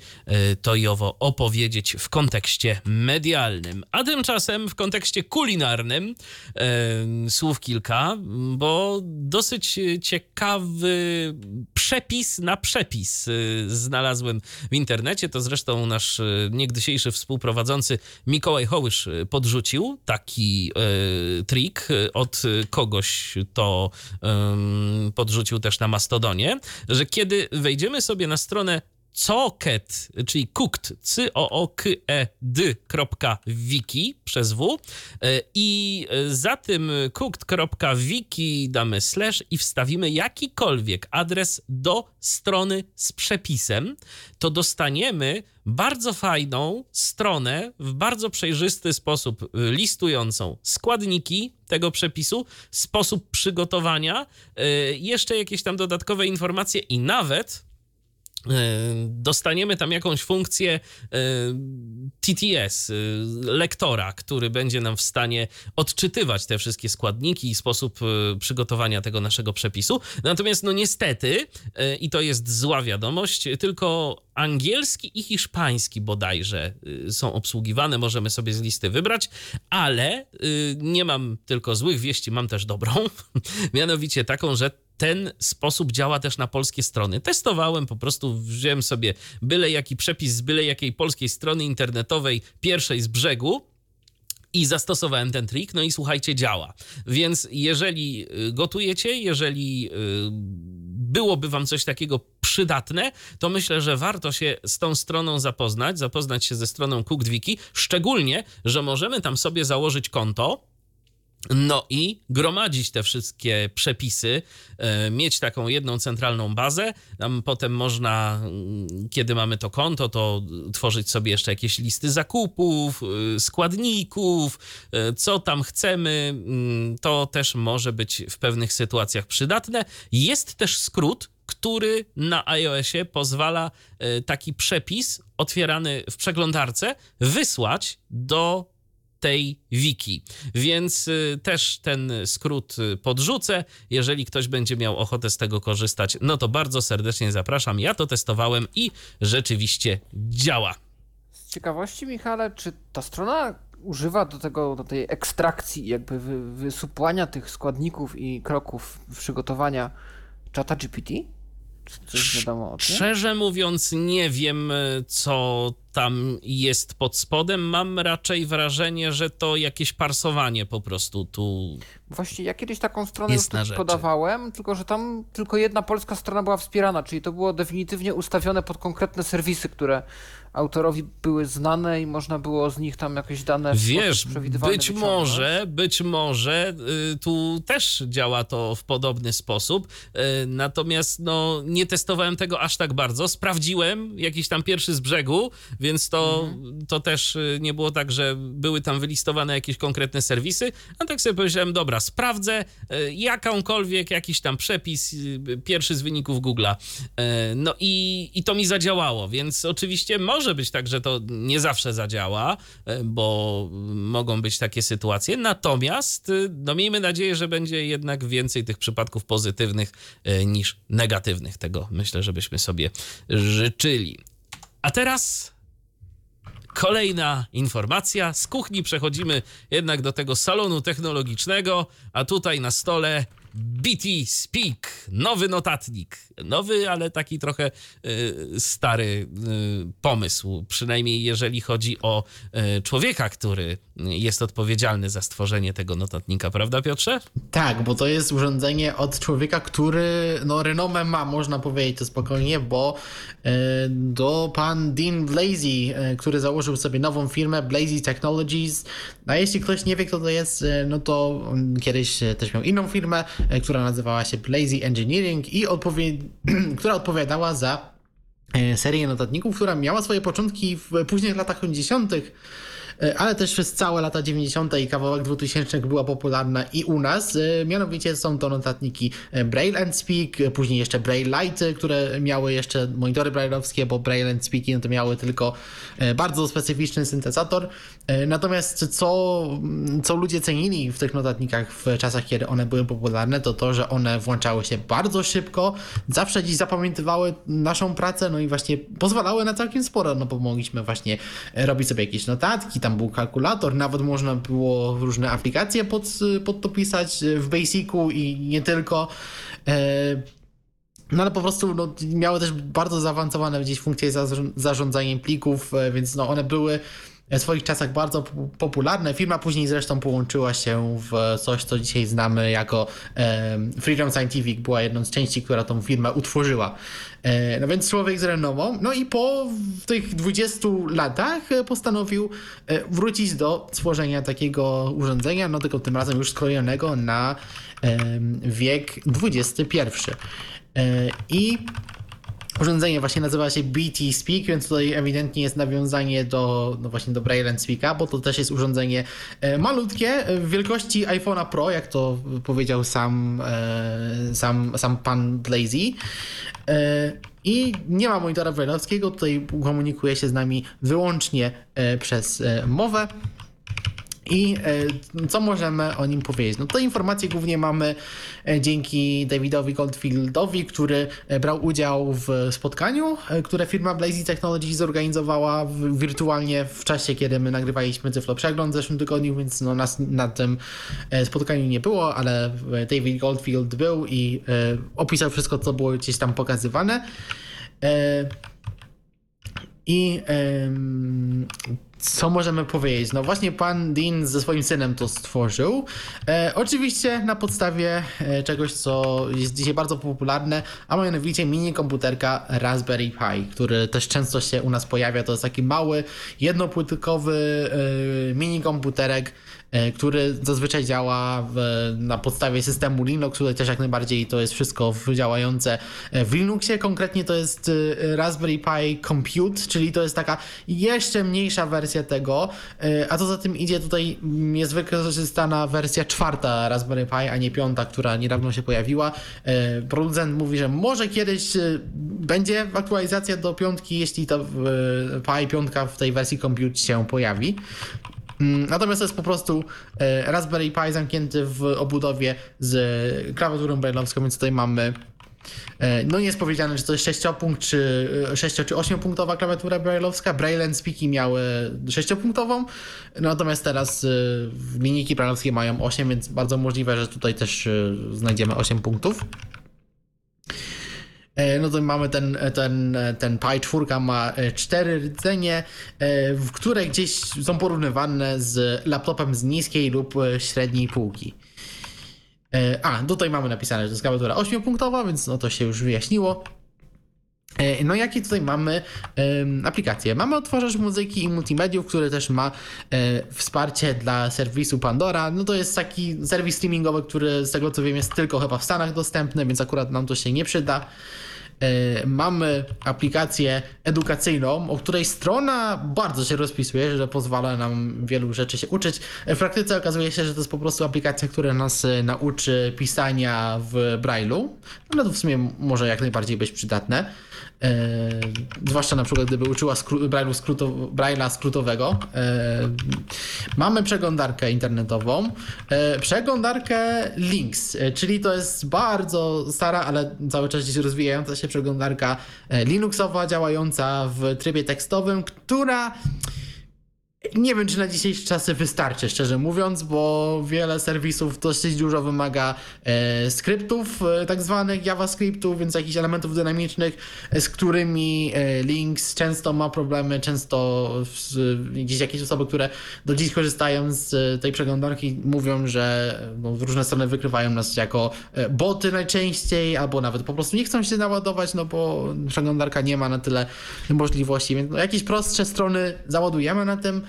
to i owo opowiedzieć w kontekście medialnym. A tymczasem w kontekście kulinarnym e, słów kilka, bo dosyć ciekawy przepis na przepis znalazłem w internecie. To zresztą nasz e, niegdysiejszy współprowadzący Mikołaj Hołysz podrzucił taki e, trik od kogoś to podrzucił też na Mastodonie, że kiedy wejdziemy sobie na stronę coket, czyli cooked, c o o k e d.wiki przez w. E, i za tym cooked.wiki damy slash i wstawimy jakikolwiek adres do strony z przepisem, to dostaniemy bardzo fajną stronę w bardzo przejrzysty sposób listującą składniki tego przepisu, sposób przygotowania, e, jeszcze jakieś tam dodatkowe informacje i nawet E, dostaniemy tam jakąś funkcję e, TTS, e, lektora, który będzie nam w stanie odczytywać te wszystkie składniki i sposób przygotowania tego naszego przepisu. Natomiast, no niestety, i to jest zła wiadomość, tylko angielski i hiszpański bodajże są obsługiwane, możemy sobie z listy wybrać, ale nie mam tylko złych wieści, mam też dobrą, mianowicie taką, że ten sposób działa też na polskie strony. Testowałem, po prostu wziąłem sobie byle jaki przepis z byle jakiej polskiej strony internetowej, pierwszej z brzegu, i zastosowałem ten trik, no i słuchajcie, działa. Więc jeżeli y, gotujecie, jeżeli y, byłoby wam coś takiego przydatne, to myślę, że warto się z tą stroną zapoznać, zapoznać się ze stroną CookedWiki, szczególnie, że możemy tam sobie założyć konto, no i gromadzić te wszystkie przepisy, e, mieć taką jedną centralną bazę. Tam potem można, mm, kiedy mamy to konto, to tworzyć sobie jeszcze jakieś listy zakupów, e, składników, e, co tam chcemy. Mm, to też może być w pewnych sytuacjach przydatne. Jest też skrót, który na iOSie pozwala taki przepis otwierany w przeglądarce wysłać do tej wiki. Więc y, też ten skrót y, podrzucę. Jeżeli ktoś będzie miał ochotę z tego korzystać, no to bardzo serdecznie zapraszam. Ja to testowałem i rzeczywiście działa. Z ciekawości, Michale, czy ta strona używa do tego, do tej ekstrakcji, jakby wy, wysupłania tych składników i kroków przygotowania czata GPT? Coś wiadomo o tym? Szczerze mówiąc, nie wiem, y, co tam jest pod spodem. Mam raczej wrażenie, że to jakieś parsowanie po prostu tu. Właśnie ja kiedyś taką stronę już podawałem, tylko że tam tylko jedna polska strona była wspierana, czyli to było definitywnie ustawione pod konkretne serwisy, które autorowi były znane i można było z nich tam jakieś dane Wiesz, być może, być może y, tu też działa to w podobny sposób. Y, natomiast no, nie testowałem tego aż tak bardzo. Sprawdziłem jakiś tam pierwszy z brzegu, więc to, Mhm. to też y, nie było tak, że były tam wylistowane jakieś konkretne serwisy. A tak sobie pomyślałem, dobra, sprawdzę y, jakąkolwiek, jakiś tam przepis, pierwszy z wyników Google'a. No i, i to mi zadziałało, więc oczywiście może być tak, że to nie zawsze zadziała, y, bo mogą być takie sytuacje. Natomiast y, no miejmy nadzieję, że będzie jednak więcej tych przypadków pozytywnych y, niż negatywnych. Tego myślę, żebyśmy sobie życzyli. A teraz kolejna informacja. Z kuchni przechodzimy jednak do tego salonu technologicznego, a tutaj na stole BT Speak, nowy notatnik. Nowy, ale taki trochę y, stary y, pomysł, przynajmniej jeżeli chodzi o y, człowieka, który jest odpowiedzialny za stworzenie tego notatnika, prawda Piotrze? Tak, bo to jest urządzenie od człowieka, który no renomę ma, można powiedzieć to spokojnie, bo do pan Dean Blazy, który założył sobie nową firmę Blazy Technologies. A jeśli ktoś nie wie, kto to jest, no to on kiedyś też miał inną firmę, która nazywała się Blazy Engineering i odpowie- która odpowiadała za e, serię notatników, która miała swoje początki w późnych latach 80., e, ale też przez całe lata 90. i kawałek 2000 była popularna i u nas. E, Mianowicie są to notatniki e, Braille and Speak, e, później jeszcze Braille Lite, które miały jeszcze monitory brailleowskie, bo Braille and Speaki no to miały tylko e, bardzo specyficzny syntezator. E, Natomiast co, co ludzie cenili w tych notatnikach w czasach, kiedy one były popularne, to to, że one włączały się bardzo szybko, zawsze dziś zapamiętywały naszą pracę, no i właśnie pozwalały na całkiem sporo, no bo mogliśmy właśnie e, robić sobie jakieś notatki, tam był kalkulator, nawet można było różne aplikacje pod, pod to pisać e, w Basicu i nie tylko. E, no ale po prostu no, miały też bardzo zaawansowane gdzieś funkcje zarz- zarządzania plików, e, więc no, one były w swoich czasach bardzo popularne. Firma później zresztą połączyła się w coś, co dzisiaj znamy jako Freedom Scientific, była jedną z części, która tą firmę utworzyła. E, no więc człowiek z renomą. No i po tych 20 latach e, postanowił e, wrócić do stworzenia takiego urządzenia, no tylko tym razem już skrojonego na wiek XXI. I urządzenie właśnie nazywa się BT Speak, więc tutaj ewidentnie jest nawiązanie do, no właśnie do Braille Speaka, bo to też jest urządzenie e, malutkie, e, w wielkości iPhone'a Pro, jak to powiedział sam, e, sam, sam pan Blazy. I nie ma monitora brailleowskiego, tutaj komunikuje się z nami wyłącznie przez mowę. I e, co możemy o nim powiedzieć? No to informacje głównie mamy e, dzięki Davidowi Goldfieldowi, który e, brał udział w spotkaniu, które firma Blazy Technologies zorganizowała wirtualnie w czasie, kiedy my nagrywaliśmy Cyflo Przegląd w zeszłym tygodniu, więc no nas na tym spotkaniu nie było, ale David Goldfield był i opisał wszystko, co było gdzieś tam pokazywane. I co możemy powiedzieć? No właśnie pan Dean ze swoim synem to stworzył. E, oczywiście na podstawie e, czegoś, co jest dzisiaj bardzo popularne, a mianowicie mini komputerka Raspberry Pi, który też często się u nas pojawia. To jest taki mały, jednopłytkowy e, mini komputerek, który zazwyczaj działa w, na podstawie systemu Linux, tutaj też jak najbardziej to jest wszystko działające w Linuxie. Konkretnie to jest e, Raspberry Pi Compute, czyli to jest taka jeszcze mniejsza wersja tego, e, a co za tym idzie tutaj jest wykorzystana wersja czwarta Raspberry Pi, a nie piąta, która niedawno się pojawiła. E, Producent mówi, że może kiedyś e, będzie aktualizacja do piątki, jeśli ta e, Pi piątka w tej wersji Compute się pojawi. Mm, Natomiast to jest po prostu e, Raspberry Pi zamknięty w obudowie z klawiaturą brailleowską, więc tutaj mamy e, no nie jest powiedziane, czy to jest 6-punkt, czy 6 czy 8-punktowa klawiatura brailleowska. Braille and Speaky miały 6-punktową, natomiast teraz e, linijki brailleowskie mają 8, więc bardzo możliwe, że tutaj też e, znajdziemy 8 punktów. E, No to mamy ten, ten, ten Pi 4 ma e, cztery rdzenie, e, w które gdzieś są porównywane z laptopem z niskiej lub e, średniej półki. E, A, tutaj mamy napisane, że to jest klawiatura 8-punktowa, więc no to się już wyjaśniło. E, No jakie tutaj mamy aplikacje? Mamy odtwarzacz muzyki i multimediów, który też ma e, wsparcie dla serwisu Pandora. No to jest taki serwis streamingowy, który z tego co wiem jest tylko chyba w Stanach dostępny, więc akurat nam to się nie przyda. E, Mamy aplikację edukacyjną, o której strona bardzo się rozpisuje, że pozwala nam wielu rzeczy się uczyć. W praktyce okazuje się, że to jest po prostu aplikacja, która nas e, nauczy pisania w Braille'u, ale to w sumie może jak najbardziej być przydatne. E, zwłaszcza na przykład gdyby uczyła skró- skróto, Braille'a skrótowego. E, mamy przeglądarkę internetową, e, przeglądarkę Links, e, czyli to jest bardzo stara, ale cały czas gdzieś rozwijająca się przeglądarka e, Linuxowa, działająca w trybie tekstowym, która nie wiem, czy na dzisiejsze czasy wystarczy, szczerze mówiąc, bo wiele serwisów dosyć dużo wymaga e, skryptów, e, tak zwanych JavaScriptów, więc jakichś elementów dynamicznych, e, z którymi e, Links często ma problemy, często gdzieś jakieś osoby, które do dziś korzystają z e, tej przeglądarki, mówią, że e, no, różne strony wykrywają nas jako boty najczęściej, albo nawet po prostu nie chcą się naładować, no bo przeglądarka nie ma na tyle możliwości, więc no, jakieś prostsze strony załadujemy na tym,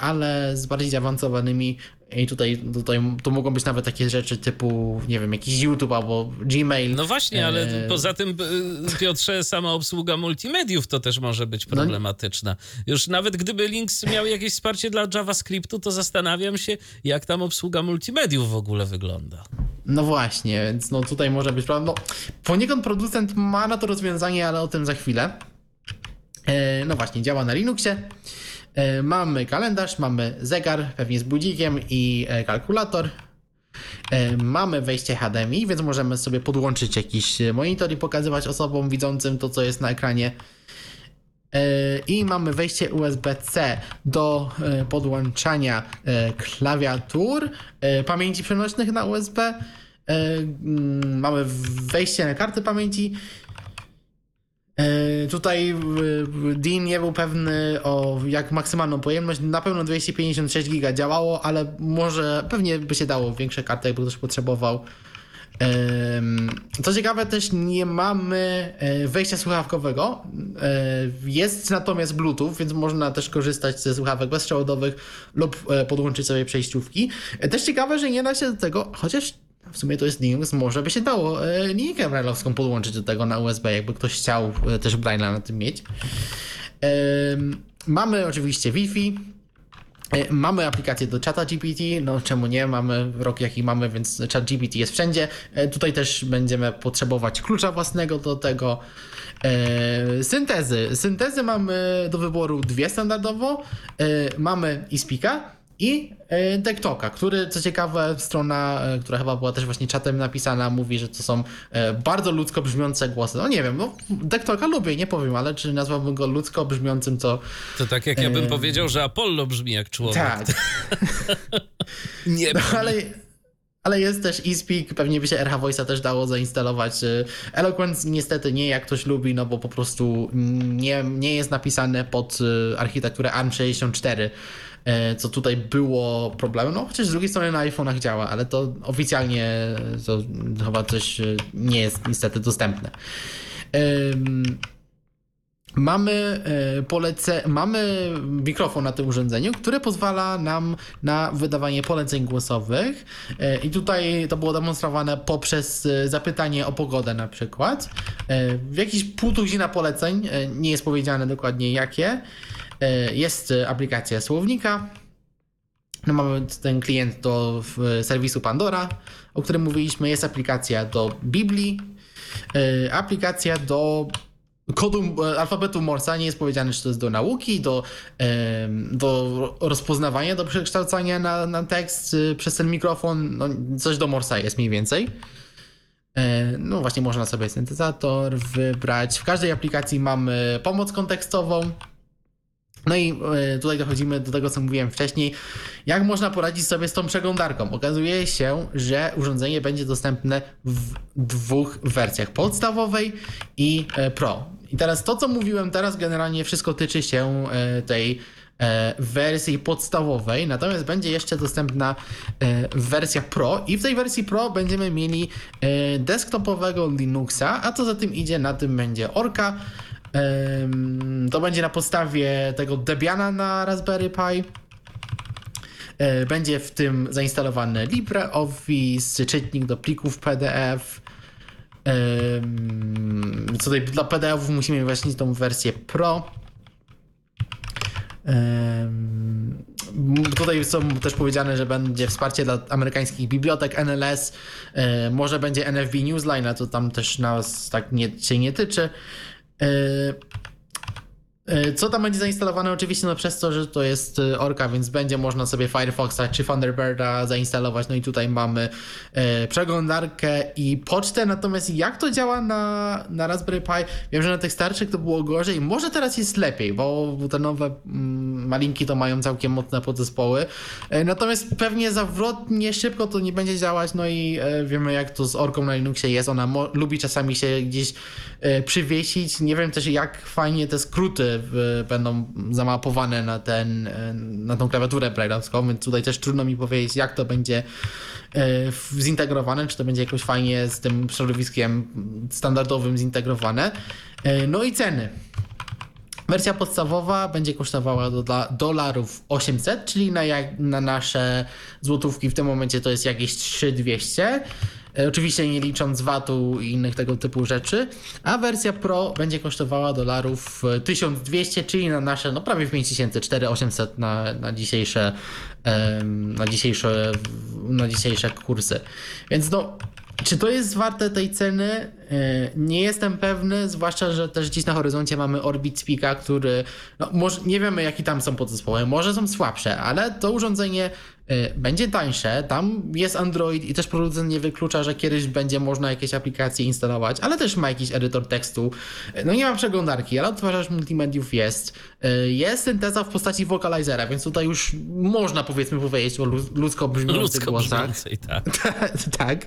ale z bardziej zaawansowanymi i tutaj, tutaj to mogą być nawet takie rzeczy typu, nie wiem, jakiś YouTube albo Gmail. No właśnie, ale E, poza tym, y, Piotrze, sama obsługa multimediów to też może być No problematyczna. Już nawet gdyby Links miał jakieś wsparcie dla JavaScriptu, to zastanawiam się, jak tam obsługa multimediów w ogóle wygląda. No właśnie, więc no tutaj może być problem. No, poniekąd producent ma na to rozwiązanie, ale o tym za chwilę. E, no właśnie, działa na Linuxie. E, mamy kalendarz, mamy zegar, pewnie z budzikiem i e, kalkulator. E, Mamy wejście HDMI, więc możemy sobie podłączyć jakiś monitor i pokazywać osobom widzącym to, co jest na ekranie. I mamy wejście USB-C do podłączania klawiatur, pamięci przenośnych na USB. Mamy wejście na karty pamięci. E, Tutaj e, Dean nie był pewny o jak maksymalną pojemność. Na pewno 256 giga działało, ale może pewnie by się dało większe karty, jakby ktoś potrzebował. Co ciekawe, też nie mamy e, wejścia słuchawkowego. Jest natomiast Bluetooth, więc można też korzystać ze słuchawek bezprzewodowych lub podłączyć sobie przejściówki. Też ciekawe, że nie da się do tego, chociaż w sumie to jest Linux, może by się dało e, linijkę brailleowską podłączyć do tego na USB, jakby ktoś chciał e, też Braille'a na tym mieć. Mamy oczywiście Wi-Fi. E, Mamy aplikację do czata GPT, no czemu nie, mamy rok jaki mamy, więc chat GPT jest wszędzie. Tutaj też będziemy potrzebować klucza własnego do tego. Syntezy. Syntezy mamy do wyboru dwie standardowo. Mamy iSpeaka i e, TikToka, który co ciekawe strona, e, która chyba była też właśnie czatem napisana, mówi, że to są e, bardzo ludzko brzmiące głosy. No nie wiem, no TikToka lubię, nie powiem, ale czy nazwałbym go ludzko brzmiącym, to To tak jak ja bym powiedział, że Apollo brzmi jak człowiek. tak. Nie No, ale, ale jest też eSpeak, pewnie by się RH Voice'a też dało zainstalować. Eloquent niestety nie jak ktoś lubi, no bo po prostu nie, nie jest napisane pod architekturę ARM64, y, co tutaj było problemem. No chociaż z drugiej strony na iPhone'ach działa, ale to oficjalnie to chyba coś y, nie jest niestety dostępne. Mamy, e, polece, mamy mikrofon na tym urządzeniu, który pozwala nam na wydawanie poleceń głosowych. E, I tutaj to było demonstrowane poprzez e, zapytanie o pogodę na przykład. E, Jakieś pół tuzina poleceń, e, nie jest powiedziane dokładnie jakie. E, Jest aplikacja słownika. No mamy ten klient do serwisu Pandora, o którym mówiliśmy. Jest aplikacja do Biblii. e, Aplikacja do kodu e, alfabetu Morsa nie jest powiedziane, czy to jest do nauki, do, do rozpoznawania, do przekształcania na, na tekst przez ten mikrofon. No, coś do Morsa jest mniej więcej. No właśnie można sobie syntezator wybrać. W każdej aplikacji mamy pomoc kontekstową. No i e, tutaj dochodzimy do tego, co mówiłem wcześniej. Jak można poradzić sobie z tą przeglądarką? Okazuje się, że urządzenie będzie dostępne w dwóch wersjach: podstawowej i e, Pro. I teraz to, co mówiłem teraz, generalnie wszystko tyczy się e, tej wersji podstawowej, natomiast będzie jeszcze dostępna wersja Pro i w tej wersji Pro będziemy mieli desktopowego Linuxa, a co za tym idzie, na tym będzie Orca to będzie na podstawie tego Debiana na Raspberry Pi. E, będzie w tym zainstalowany LibreOffice, czytnik do plików PDF. Co tutaj dla PDF-ów musimy właśnie tą wersję Pro. Tutaj są też powiedziane, że będzie wsparcie dla amerykańskich bibliotek NLS. E, może będzie NFB Newsline, a to tam też nas tak nie, się nie tyczy. E, e, co tam będzie zainstalowane? Oczywiście no przez to, że to jest e, Orca, więc będzie można sobie Firefoxa czy Thunderbirda zainstalować. No i tutaj mamy e, przeglądarkę i pocztę. Natomiast jak to działa na, na Raspberry Pi? Wiem, że na tych starszych to było gorzej. Może teraz jest lepiej, bo, te nowe mm, malinki to mają całkiem mocne podzespoły. E, natomiast pewnie zawrotnie szybko to nie będzie działać. No i e, wiemy jak to z Orką na Linuxie jest. Ona lubi czasami się gdzieś przywiesić. Nie wiem też jak fajnie te skróty będą zamapowane na, ten, na tą klawiaturę braille'owską, więc tutaj też trudno mi powiedzieć, jak to będzie e, zintegrowane, czy to będzie jakoś fajnie z tym środowiskiem standardowym zintegrowane. E, no i ceny. Wersja podstawowa będzie kosztowała do dolarów 800, czyli na, na nasze złotówki w tym momencie to jest jakieś 3200. E, oczywiście nie licząc VAT-u i innych tego typu rzeczy, a wersja Pro będzie kosztowała dolarów 1200, czyli na nasze, no prawie w 5000, 4800 na, na dzisiejsze na dzisiejsze, na dzisiejsze kursy. Więc no, czy to jest warte tej ceny? E, nie jestem pewny, zwłaszcza, że też gdzieś na horyzoncie mamy Orbit Speaka, który, no, może, nie wiemy jaki tam są podzespoły, może są słabsze, ale to urządzenie e, będzie tańsze, tam jest Android i też producent nie wyklucza, że kiedyś będzie można jakieś aplikacje instalować, ale też ma jakiś edytor tekstu. E, no nie ma przeglądarki, ale odtwarzacz multimediów jest. Jest synteza w postaci vocalizera, więc tutaj już można powiedzmy powiedzieć o ludzko brzmiących ludzko głosach. tak. tak.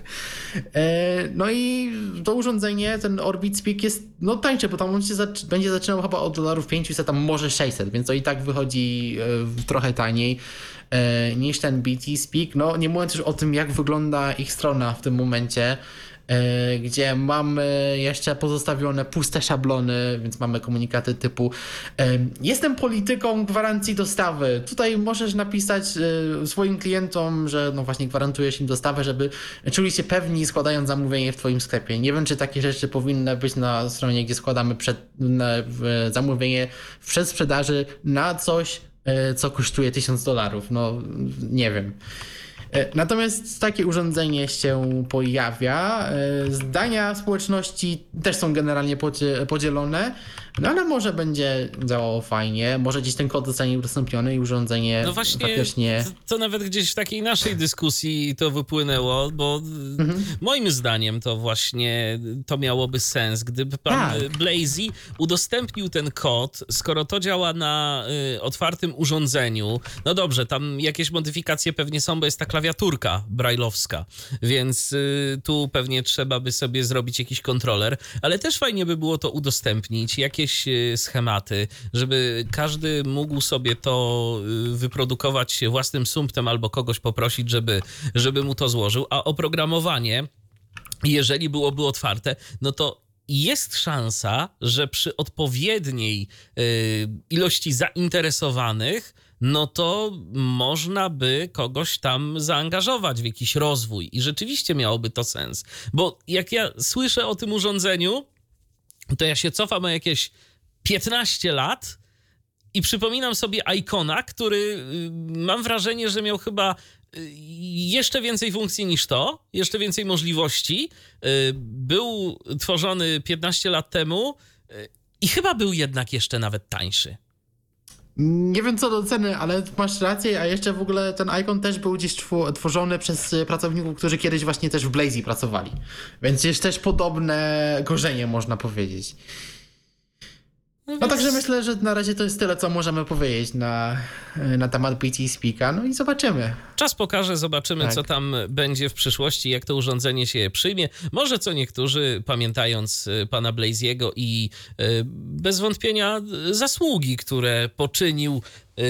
No i to urządzenie, ten Orbit Speak jest no tańsze, bo tam on się zac będzie zaczynał chyba od dolarów 500, tam może 600, więc to i tak wychodzi trochę taniej niż ten BT Speak. No nie mówiąc już o tym, jak wygląda ich strona w tym momencie. E, gdzie mamy jeszcze pozostawione puste szablony, więc mamy komunikaty typu e, jestem polityką gwarancji dostawy. Tutaj możesz napisać e, swoim klientom, że no właśnie gwarantujesz im dostawę, żeby czuli się pewni składając zamówienie w twoim sklepie. Nie wiem, czy takie rzeczy powinny być na stronie, gdzie składamy przed, zamówienie w przedsprzedaży na coś, co kosztuje 1000 dolarów. No nie wiem. E, natomiast takie urządzenie się pojawia. E, zdania społeczności też są generalnie podzielone. No ale może będzie działało fajnie, może gdzieś ten kod zostanie udostępniony i urządzenie no właśnie, faktycznie... To, nawet gdzieś w takiej naszej dyskusji to wypłynęło, bo mhm. moim zdaniem to właśnie to miałoby sens, gdyby pan tak. Blazy udostępnił ten kod, skoro to działa na y, otwartym urządzeniu, no dobrze, tam jakieś modyfikacje pewnie są, bo jest ta klawiaturka brajlowska, więc y, tu pewnie trzeba by sobie zrobić jakiś kontroler, ale też fajnie by było to udostępnić, jakieś jakieś e, schematy, żeby każdy mógł sobie to e, wyprodukować własnym sumptem albo kogoś poprosić, żeby, żeby mu to złożył, a oprogramowanie, jeżeli byłoby otwarte, no to jest szansa, że przy odpowiedniej e, ilości zainteresowanych, no to można by kogoś tam zaangażować w jakiś rozwój i rzeczywiście miałoby to sens. Bo jak ja słyszę o tym urządzeniu, to ja się cofam o jakieś 15 lat i przypominam sobie Icona, który y, mam wrażenie, że miał chyba y, jeszcze więcej funkcji niż to, jeszcze więcej możliwości. Y, był tworzony 15 lat temu I chyba był jednak jeszcze nawet tańszy. Nie wiem co do ceny, ale masz rację, a jeszcze w ogóle ten ikon też był gdzieś tworzony przez pracowników, którzy kiedyś właśnie też w Blazy pracowali. Więc jest też podobne korzenie, można powiedzieć. No, no także myślę, że na razie to jest tyle, co możemy powiedzieć na, na temat BT Speaka. No i zobaczymy. Czas pokaże, zobaczymy, tak. co tam będzie w przyszłości, jak to urządzenie się przyjmie. Może co niektórzy, pamiętając y, pana Blaziego i y, bez wątpienia zasługi, które poczynił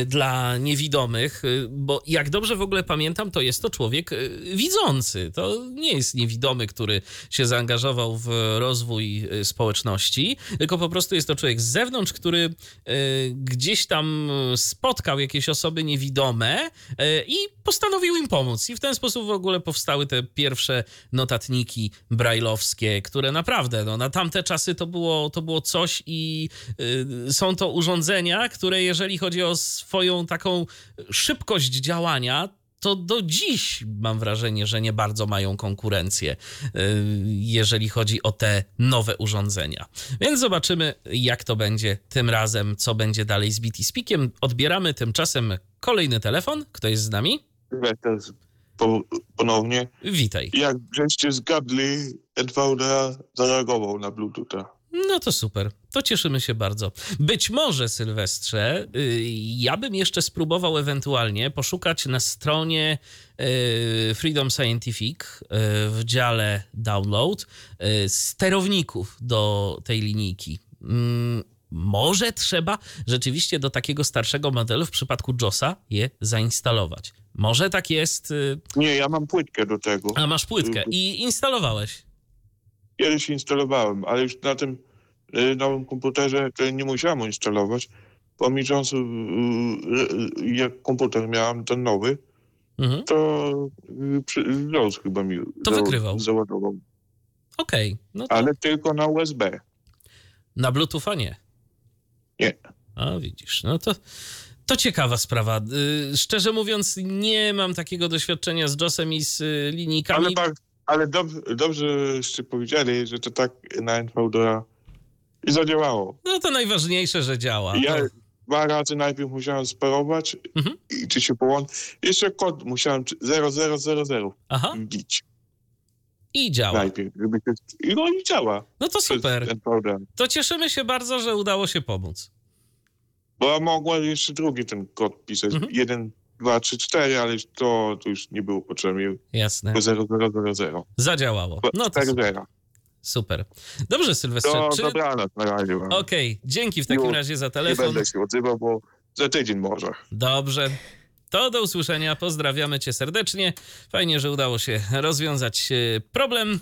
dla niewidomych, y, bo jak dobrze w ogóle pamiętam, to jest to człowiek y, widzący. To nie jest niewidomy, który się zaangażował w rozwój społeczności, tylko po prostu jest to człowiek z zewnątrz, który gdzieś tam spotkał jakieś osoby niewidome i postanowił im pomóc. I w ten sposób w ogóle powstały te pierwsze notatniki brajlowskie, które naprawdę no, na tamte czasy to było, to było coś i są to urządzenia, które jeżeli chodzi o swoją taką szybkość działania, to do dziś mam wrażenie, że nie bardzo mają konkurencję, y, jeżeli chodzi o te nowe urządzenia. Więc zobaczymy, jak to będzie tym razem, co będzie dalej z BT Speakiem. Odbieramy tymczasem kolejny telefon. Kto jest z nami? ponownie. Witaj. Jak żeście zgadli, NVDA zareagował na Bluetootha. No to super. To cieszymy się bardzo. Być może, Sylwestrze, y, ja bym jeszcze spróbował ewentualnie poszukać na stronie y, Freedom Scientific y, w dziale download sterowników do tej linijki. Mm, może trzeba rzeczywiście do takiego starszego modelu w przypadku JOSa je zainstalować. Może tak jest. Nie, ja mam płytkę do tego. A masz płytkę i instalowałeś. Kiedyś instalowałem, ale już na tym Y, nowym komputerze, nie musiałem instalować, po miesiącu, y, y, jak komputer miałem, ten nowy, mhm. to Windows chyba mi to za, wykrywał. załadował. Okej. Okay, no to... Ale tylko na USB. Na Bluetootha nie? Nie. A widzisz, no to... To ciekawa sprawa. Szczerze mówiąc, nie mam takiego doświadczenia z JOSem i z linijkami. Ale, tak, ale dobrze, dobrze powiedzieli, że to tak na NVDA i zadziałało. No to najważniejsze, że działa. Ja to... dwa razy najpierw musiałem sparować mhm. i czy się połączyć. Jeszcze kod musiałem 0000 Aha. wbić. I działa. Najpierw, żeby się... No i działa. No to super. To cieszymy się bardzo, że udało się pomóc. Bo ja mogłem jeszcze drugi ten kod pisać. Mhm. Jeden, dwa, trzy, cztery, ale to, to już nie było potrzebne. Jasne. 0000. Zadziałało. No to super. Super. Dobrze, Sylwestrze. No, czy... dobranoc na razie. Okej, okay. dzięki w takim razie za telefon. Nie będę się odzywał, bo za tydzień może. Dobrze. To do usłyszenia. Pozdrawiamy cię serdecznie. Fajnie, że udało się rozwiązać e, problem.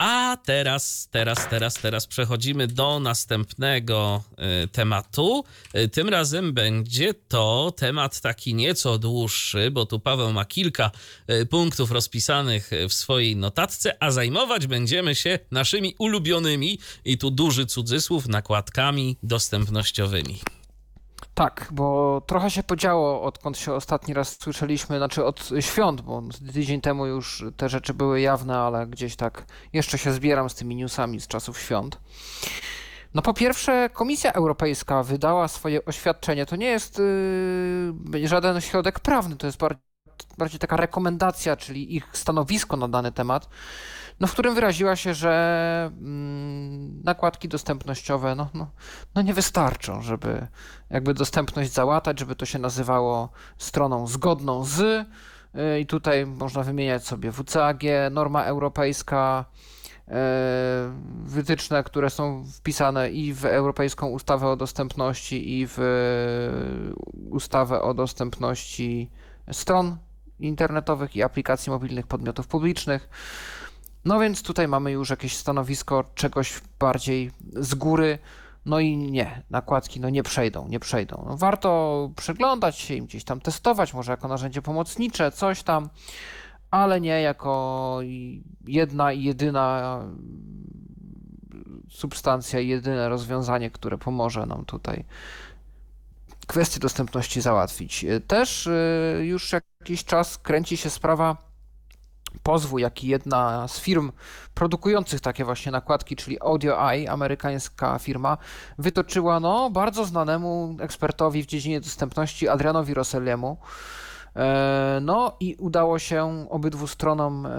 A teraz, teraz, teraz, teraz przechodzimy do następnego y, tematu. Y, tym razem będzie to temat taki nieco dłuższy, bo tu Paweł ma kilka y, punktów rozpisanych w swojej notatce, a zajmować będziemy się naszymi ulubionymi, i tu duży cudzysłów, nakładkami dostępnościowymi. Tak, bo trochę się podziało, odkąd się ostatni raz słyszeliśmy, znaczy od świąt, bo tydzień temu już te rzeczy były jawne, ale gdzieś tak jeszcze się zbieram z tymi newsami z czasów świąt. No po pierwsze, Komisja Europejska wydała swoje oświadczenie. To nie jest yy, żaden środek prawny, to jest bardziej, bardziej taka rekomendacja, czyli ich stanowisko na dany temat no, w którym wyraziła się, że mm, nakładki dostępnościowe no, no, no nie wystarczą, żeby jakby dostępność załatać, żeby to się nazywało stroną zgodną z. Y, I tutaj można wymieniać sobie WCAG, norma europejska, y, wytyczne, które są wpisane i w Europejską Ustawę o Dostępności, i w Ustawę o Dostępności stron internetowych i aplikacji mobilnych podmiotów publicznych. No więc tutaj mamy już jakieś stanowisko czegoś bardziej z góry. No i nie, nakładki no nie przejdą, nie przejdą. No warto przyglądać się im, gdzieś tam testować, może jako narzędzie pomocnicze, coś tam, ale nie jako jedna i jedyna substancja, jedyne rozwiązanie, które pomoże nam tutaj kwestię dostępności załatwić. Też y, już jakiś czas kręci się sprawa pozwu, jak i jedna z firm produkujących takie właśnie nakładki, czyli Audio Eye, amerykańska firma, wytoczyła no, bardzo znanemu ekspertowi w dziedzinie dostępności Adrianowi Rosselliemu. E, no i udało się obydwu stronom e,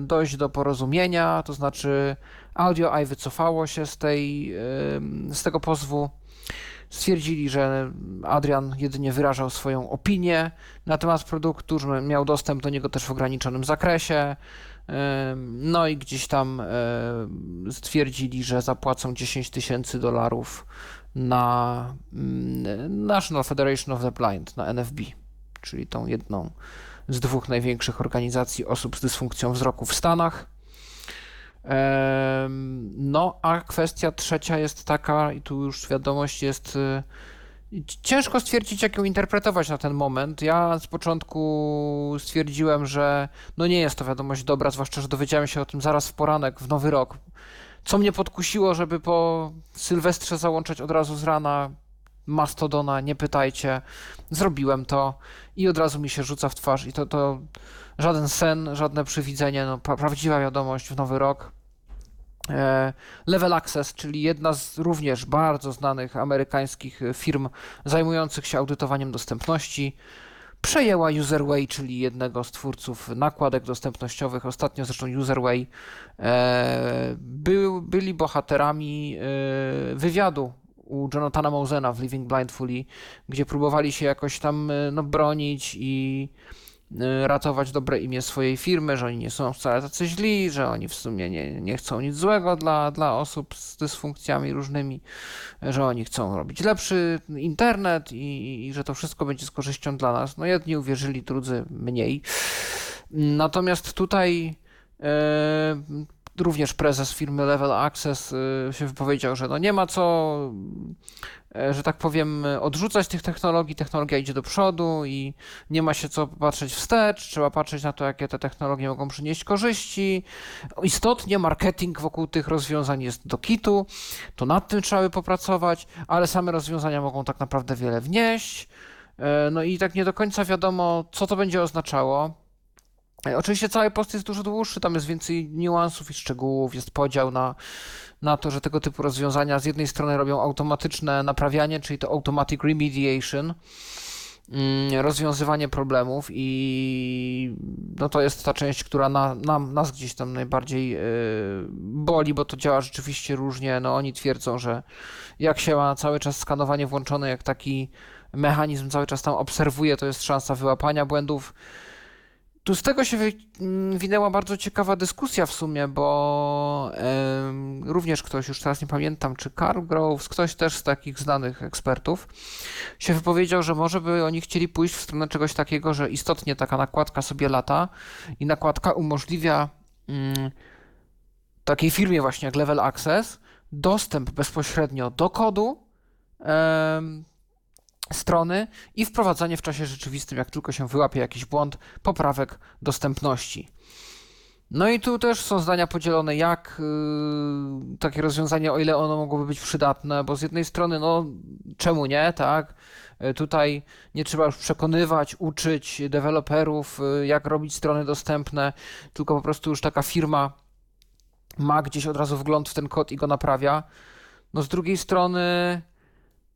dojść do porozumienia, to znaczy Audio Eye wycofało się z, tej, z tego pozwu. Stwierdzili, że Adrian jedynie wyrażał swoją opinię na temat produktu, że miał dostęp do niego też w ograniczonym zakresie. No i gdzieś tam stwierdzili, że zapłacą 10 tysięcy dolarów na mm, National Federation of the Blind, na NFB, czyli tą jedną z dwóch największych organizacji osób z dysfunkcją wzroku w Stanach. No, a kwestia trzecia jest taka, i tu już wiadomość jest. Y, ciężko stwierdzić, jak ją interpretować na ten moment. Ja z początku stwierdziłem, że no nie jest to wiadomość dobra, zwłaszcza, że dowiedziałem się o tym zaraz w poranek, w nowy rok. Co mnie podkusiło, żeby po Sylwestrze załączać od razu z rana Mastodona, nie pytajcie. Zrobiłem to i od razu mi się rzuca w twarz i to, to żaden sen, żadne przywidzenie, no, prawdziwa wiadomość w nowy rok. E, Level Access, czyli jedna z również bardzo znanych amerykańskich firm zajmujących się audytowaniem dostępności, przejęła Userway, czyli jednego z twórców nakładek dostępnościowych. Ostatnio zresztą Userway e, był, byli bohaterami e, wywiadu u Jonathana Mausena w Living Blindfully, gdzie próbowali się jakoś tam no, bronić i ratować dobre imię swojej firmy, że oni nie są wcale tacy źli, że oni w sumie nie, nie chcą nic złego dla, dla osób z dysfunkcjami różnymi, że oni chcą robić lepszy internet i, i że to wszystko będzie z korzyścią dla nas. No jedni uwierzyli, drudzy mniej. Natomiast tutaj e, również prezes firmy Level Access e, się wypowiedział, że no nie ma co E, że tak powiem, odrzucać tych technologii. Technologia idzie do przodu i nie ma się co patrzeć wstecz. Trzeba patrzeć na to, jakie te technologie mogą przynieść korzyści. Istotnie marketing wokół tych rozwiązań jest do kitu. To nad tym trzeba by popracować, ale same rozwiązania mogą tak naprawdę wiele wnieść. E, no i tak nie do końca wiadomo, co to będzie oznaczało. E, oczywiście cały post jest dużo dłuższy, tam jest więcej niuansów i szczegółów, jest podział na na to, że tego typu rozwiązania z jednej strony robią automatyczne naprawianie, czyli to automatic remediation, mm, rozwiązywanie problemów i no to jest ta część, która na, na, nas gdzieś tam najbardziej yy, boli, bo to działa rzeczywiście różnie. No oni twierdzą, że jak się ma cały czas skanowanie włączone, jak taki mechanizm cały czas tam obserwuje, to jest szansa wyłapania błędów. Tu z tego się wywinęła bardzo ciekawa dyskusja w sumie, bo również ktoś, już teraz nie pamiętam, czy Carl Groves, ktoś też z takich znanych ekspertów, się wypowiedział, że może by oni chcieli pójść w stronę czegoś takiego, że istotnie taka nakładka sobie lata i nakładka umożliwia mm, takiej firmie właśnie jak Level Access dostęp bezpośrednio do kodu strony i wprowadzanie w czasie rzeczywistym, jak tylko się wyłapie jakiś błąd, poprawek dostępności. No i tu też są zdania podzielone, jak yy, takie rozwiązanie, o ile ono mogłoby być przydatne, bo z jednej strony, no czemu nie, tak? Yy, tutaj nie trzeba już przekonywać, uczyć deweloperów, yy, jak robić strony dostępne, tylko po prostu już taka firma ma gdzieś od razu wgląd w ten kod i go naprawia. No z drugiej strony,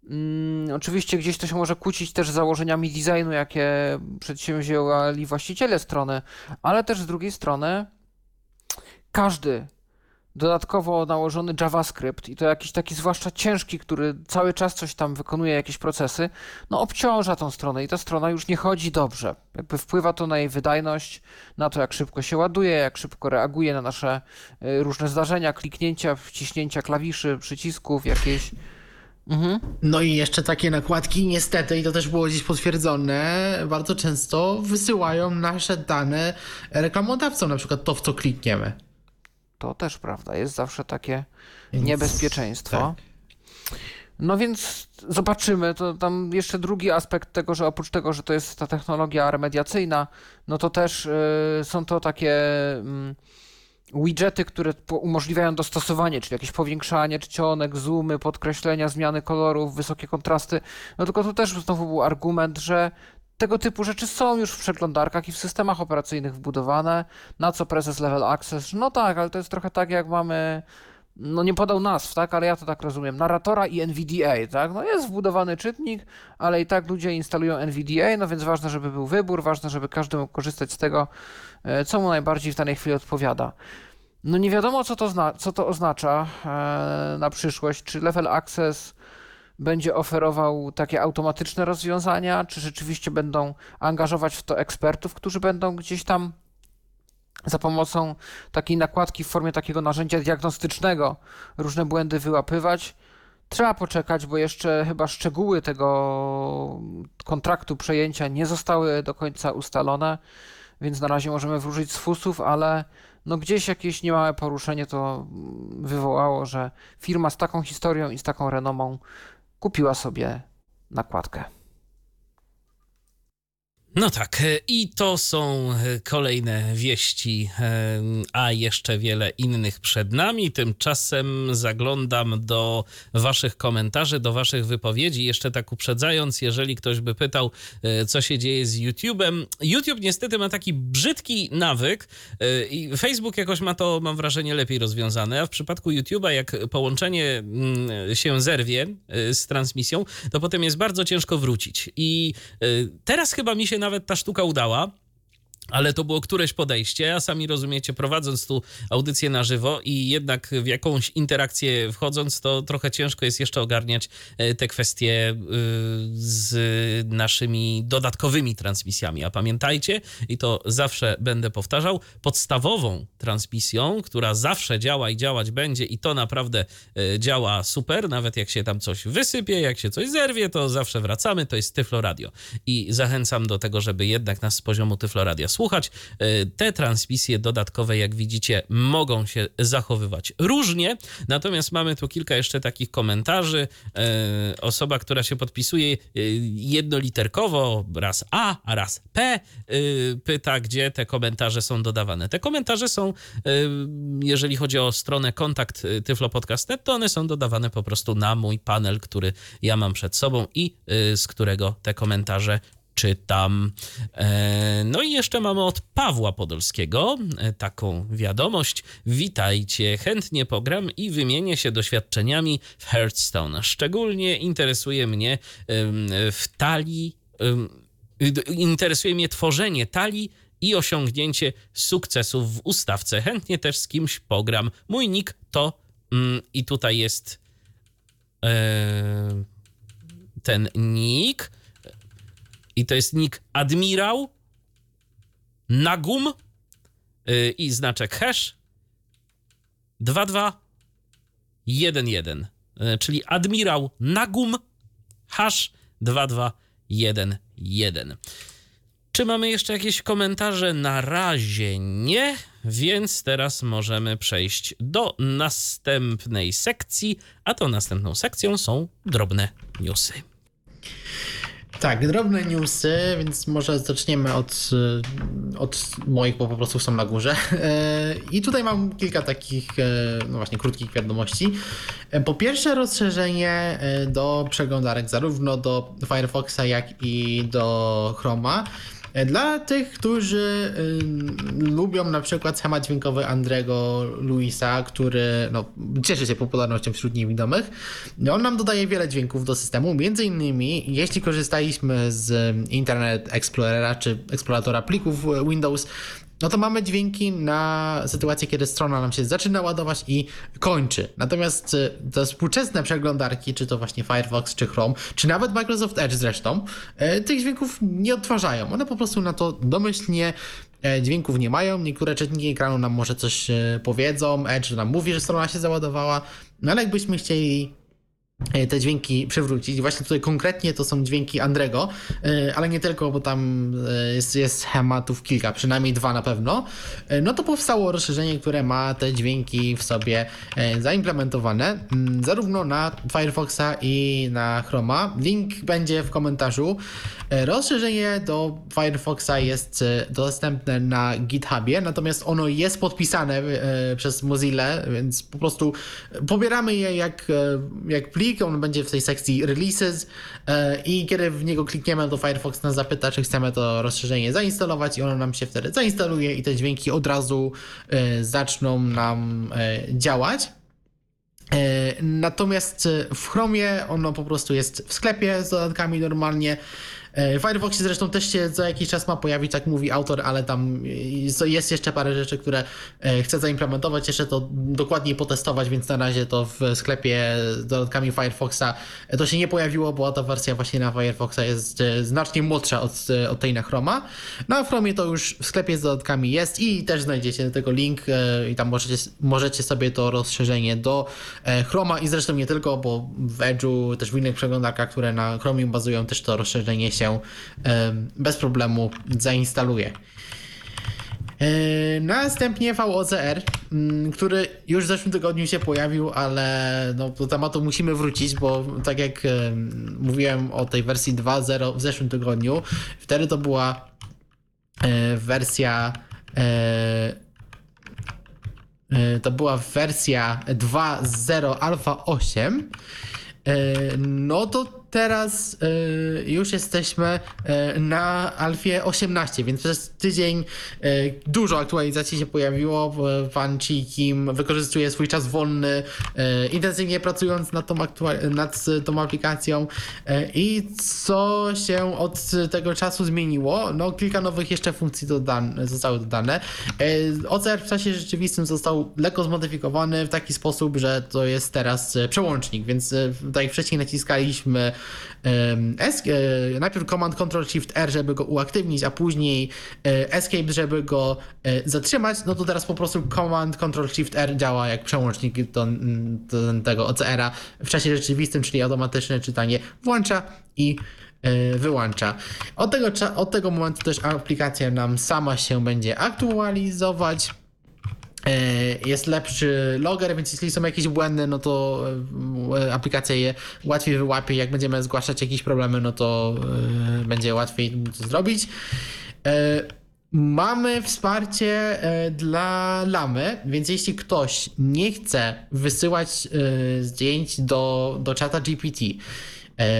Mm, oczywiście gdzieś to się może kłócić też z założeniami designu, jakie przedsięwzięli właściciele strony, ale też z drugiej strony każdy dodatkowo nałożony JavaScript i to jakiś taki zwłaszcza ciężki, który cały czas coś tam wykonuje, jakieś procesy, no obciąża tą stronę i ta strona już nie chodzi dobrze. Jakby wpływa to na jej wydajność, na to jak szybko się ładuje, jak szybko reaguje na nasze y, różne zdarzenia, kliknięcia, wciśnięcia klawiszy, przycisków, jakieś Mhm. No i jeszcze takie nakładki, niestety, i to też było gdzieś potwierdzone, bardzo często wysyłają nasze dane reklamodawcom, na przykład to, w co klikniemy. To też prawda, jest zawsze takie więc, niebezpieczeństwo. Tak. No więc zobaczymy. To tam jeszcze drugi aspekt tego, że oprócz tego, że to jest ta technologia remediacyjna, no to też y, są to takie. Y, widgety, które umożliwiają dostosowanie, czyli jakieś powiększanie czcionek, zoomy, podkreślenia, zmiany kolorów, wysokie kontrasty. No tylko tu też znowu był argument, że tego typu rzeczy są już w przeglądarkach i w systemach operacyjnych wbudowane, na co prezes Level Access, no tak, ale to jest trochę tak jak mamy no nie podał nazw, tak, ale ja to tak rozumiem, narratora i NVDA, tak, no jest wbudowany czytnik, ale i tak ludzie instalują NVDA, no więc ważne, żeby był wybór, ważne, żeby każdy mógł korzystać z tego, e, co mu najbardziej w danej chwili odpowiada. No nie wiadomo, co to, co to oznacza e, na przyszłość, czy Level Access będzie oferował takie automatyczne rozwiązania, czy rzeczywiście będą angażować w to ekspertów, którzy będą gdzieś tam za pomocą takiej nakładki w formie takiego narzędzia diagnostycznego różne błędy wyłapywać. Trzeba poczekać, bo jeszcze chyba szczegóły tego kontraktu przejęcia nie zostały do końca ustalone, więc na razie możemy wróżyć z fusów, ale no gdzieś jakieś niemałe poruszenie to wywołało, że firma z taką historią i z taką renomą kupiła sobie nakładkę. No tak, e, i to są e, kolejne wieści, e, a jeszcze wiele innych przed nami. Tymczasem zaglądam do Waszych komentarzy, do Waszych wypowiedzi. Jeszcze tak uprzedzając, jeżeli ktoś by pytał, co się dzieje z YouTube'em. YouTube niestety ma taki brzydki nawyk i Facebook jakoś ma to, mam wrażenie, lepiej rozwiązane. A w przypadku YouTube'a, jak połączenie mm, się zerwie z transmisją, to potem jest bardzo ciężko wrócić. I teraz chyba mi się nawet ta sztuka udała. Ale to było któreś podejście, a sami rozumiecie, prowadząc tu audycję na żywo i jednak w jakąś interakcję wchodząc, to trochę ciężko jest jeszcze ogarniać e, te kwestie y, z naszymi dodatkowymi transmisjami. A pamiętajcie, i to zawsze będę powtarzał, podstawową transmisją, która zawsze działa i działać będzie, i to naprawdę e, działa super, nawet jak się tam coś wysypie, jak się coś zerwie, to zawsze wracamy, to jest Tyflo Radio. I zachęcam do tego, żeby jednak nas z poziomu Tyflo Radia słuchać. E, te transmisje dodatkowe, jak widzicie, mogą się zachowywać różnie. Natomiast mamy tu kilka jeszcze takich komentarzy. E, osoba, która się podpisuje e, jednoliterkowo, raz A, a raz P, pyta, gdzie te komentarze są dodawane. Te komentarze są, jeżeli chodzi o stronę kontakt tyflopodcast.net, to one są dodawane po prostu na mój panel, który ja mam przed sobą i z którego te komentarze czytam. E, no i jeszcze mamy od Pawła Podolskiego e, taką wiadomość. Witajcie, chętnie pogram i wymienię się doświadczeniami w Hearthstone. Szczególnie interesuje mnie w talii, interesuje mnie tworzenie talii i osiągnięcie sukcesów w ustawce. Chętnie też z kimś pogram. Mój nick to mm, i tutaj jest e, ten nick to jest nick admirał Nagum yy, i znaczek hash 2211, yy, czyli admirał Nagum hash 2211. Czy mamy jeszcze jakieś komentarze? Na razie nie, więc teraz możemy przejść do następnej sekcji, a to następną sekcją są drobne newsy. Tak, drobne newsy, więc może zaczniemy od, e, od moich, bo po prostu są na górze. E, I tutaj mam kilka takich, e, no właśnie, krótkich wiadomości. Po pierwsze, rozszerzenie do przeglądarek, zarówno do Firefoxa, jak i do Chroma. Dla tych, którzy y, lubią na przykład schemat dźwiękowy Andrego Luisa, który no, cieszy się popularnością wśród niewidomych, on nam dodaje wiele dźwięków do systemu. Między innymi, jeśli korzystaliśmy z Internet Explorera czy eksploratora plików Windows, no to mamy dźwięki na sytuację, kiedy strona nam się zaczyna ładować i kończy. Natomiast y, te współczesne przeglądarki, czy to właśnie Firefox, czy Chrome, czy nawet Microsoft Edge zresztą, y, tych dźwięków nie odtwarzają. One po prostu na to domyślnie y, dźwięków nie mają. Niektóre czytniki ekranu nam może coś powiedzą, Edge nam mówi, że strona się załadowała, no ale jakbyśmy chcieli E, te dźwięki przywrócić. Właśnie tutaj konkretnie to są dźwięki Andrego, e, ale nie tylko, bo tam e, jest, jest schematów kilka, przynajmniej dwa na pewno. No to powstało rozszerzenie, które ma te dźwięki w sobie zaimplementowane, mm, zarówno na Firefoxa i na Chroma. Link będzie w komentarzu. Rozszerzenie do Firefoxa jest dostępne na GitHubie, natomiast ono jest podpisane przez Mozilla, więc po prostu pobieramy je jak, jak plik plik, on będzie w tej sekcji releases i kiedy w niego klikniemy, to Firefox nas zapyta, czy chcemy to rozszerzenie zainstalować i ono nam się wtedy zainstaluje i te dźwięki od razu zaczną nam działać. Natomiast w Chromie ono po prostu jest w sklepie z dodatkami normalnie. E, w Firefoxie zresztą też się za jakiś czas ma pojawić, tak mówi autor, ale tam jest jeszcze parę rzeczy, które e, chcę zaimplementować, jeszcze to dokładniej potestować, więc na razie to w sklepie z dodatkami Firefoxa e, to się nie pojawiło, bo ta wersja właśnie na Firefoxa jest znacznie młodsza od, od tej na Chroma. A w Chromie to już w sklepie z dodatkami jest i też znajdziecie do tego link i tam możecie, możecie sobie to rozszerzenie do Chroma i zresztą nie tylko, bo w Edge'u, też w innych przeglądarkach, które na Chromie bazują, też to rozszerzenie się się bez problemu zainstaluje. E, następnie VOCR, mm, który już w zeszłym tygodniu się pojawił, ale no, do tematu musimy wrócić, bo tak jak mówiłem o tej wersji 2.0 w zeszłym tygodniu, wtedy to była e, wersja e, to była wersja 2.0 Alpha 8 no to teraz y, już jesteśmy y, na Alfie 18, więc przez tydzień y, dużo aktualizacji się pojawiło. Pan Chi Kim wykorzystuje swój czas wolny, intensywnie pracując nad tą, nad tą aplikacją. I co się od tego czasu zmieniło? No, kilka nowych jeszcze funkcji dodane, zostały dodane. OCR w czasie rzeczywistym został lekko zmodyfikowany w taki sposób, że to jest teraz przełącznik, więc tak jak wcześniej naciskaliśmy E, najpierw Command Control Shift R, żeby go uaktywnić, a później e, Escape, żeby go e, zatrzymać, no to teraz po prostu Command Control Shift R działa jak przełącznik do, do tego OCR-a w czasie rzeczywistym, czyli automatyczne czytanie włącza i wyłącza. Od tego, od tego momentu też aplikacja nam sama się będzie aktualizować. E, jest lepszy logger, więc jeśli są jakieś błędy, no to e, aplikacja je łatwiej wyłapie. Jak będziemy zgłaszać jakieś problemy, no to e, będzie łatwiej to zrobić. Mamy wsparcie dla Lamy, więc jeśli ktoś nie chce wysyłać zdjęć do, do czata GPT,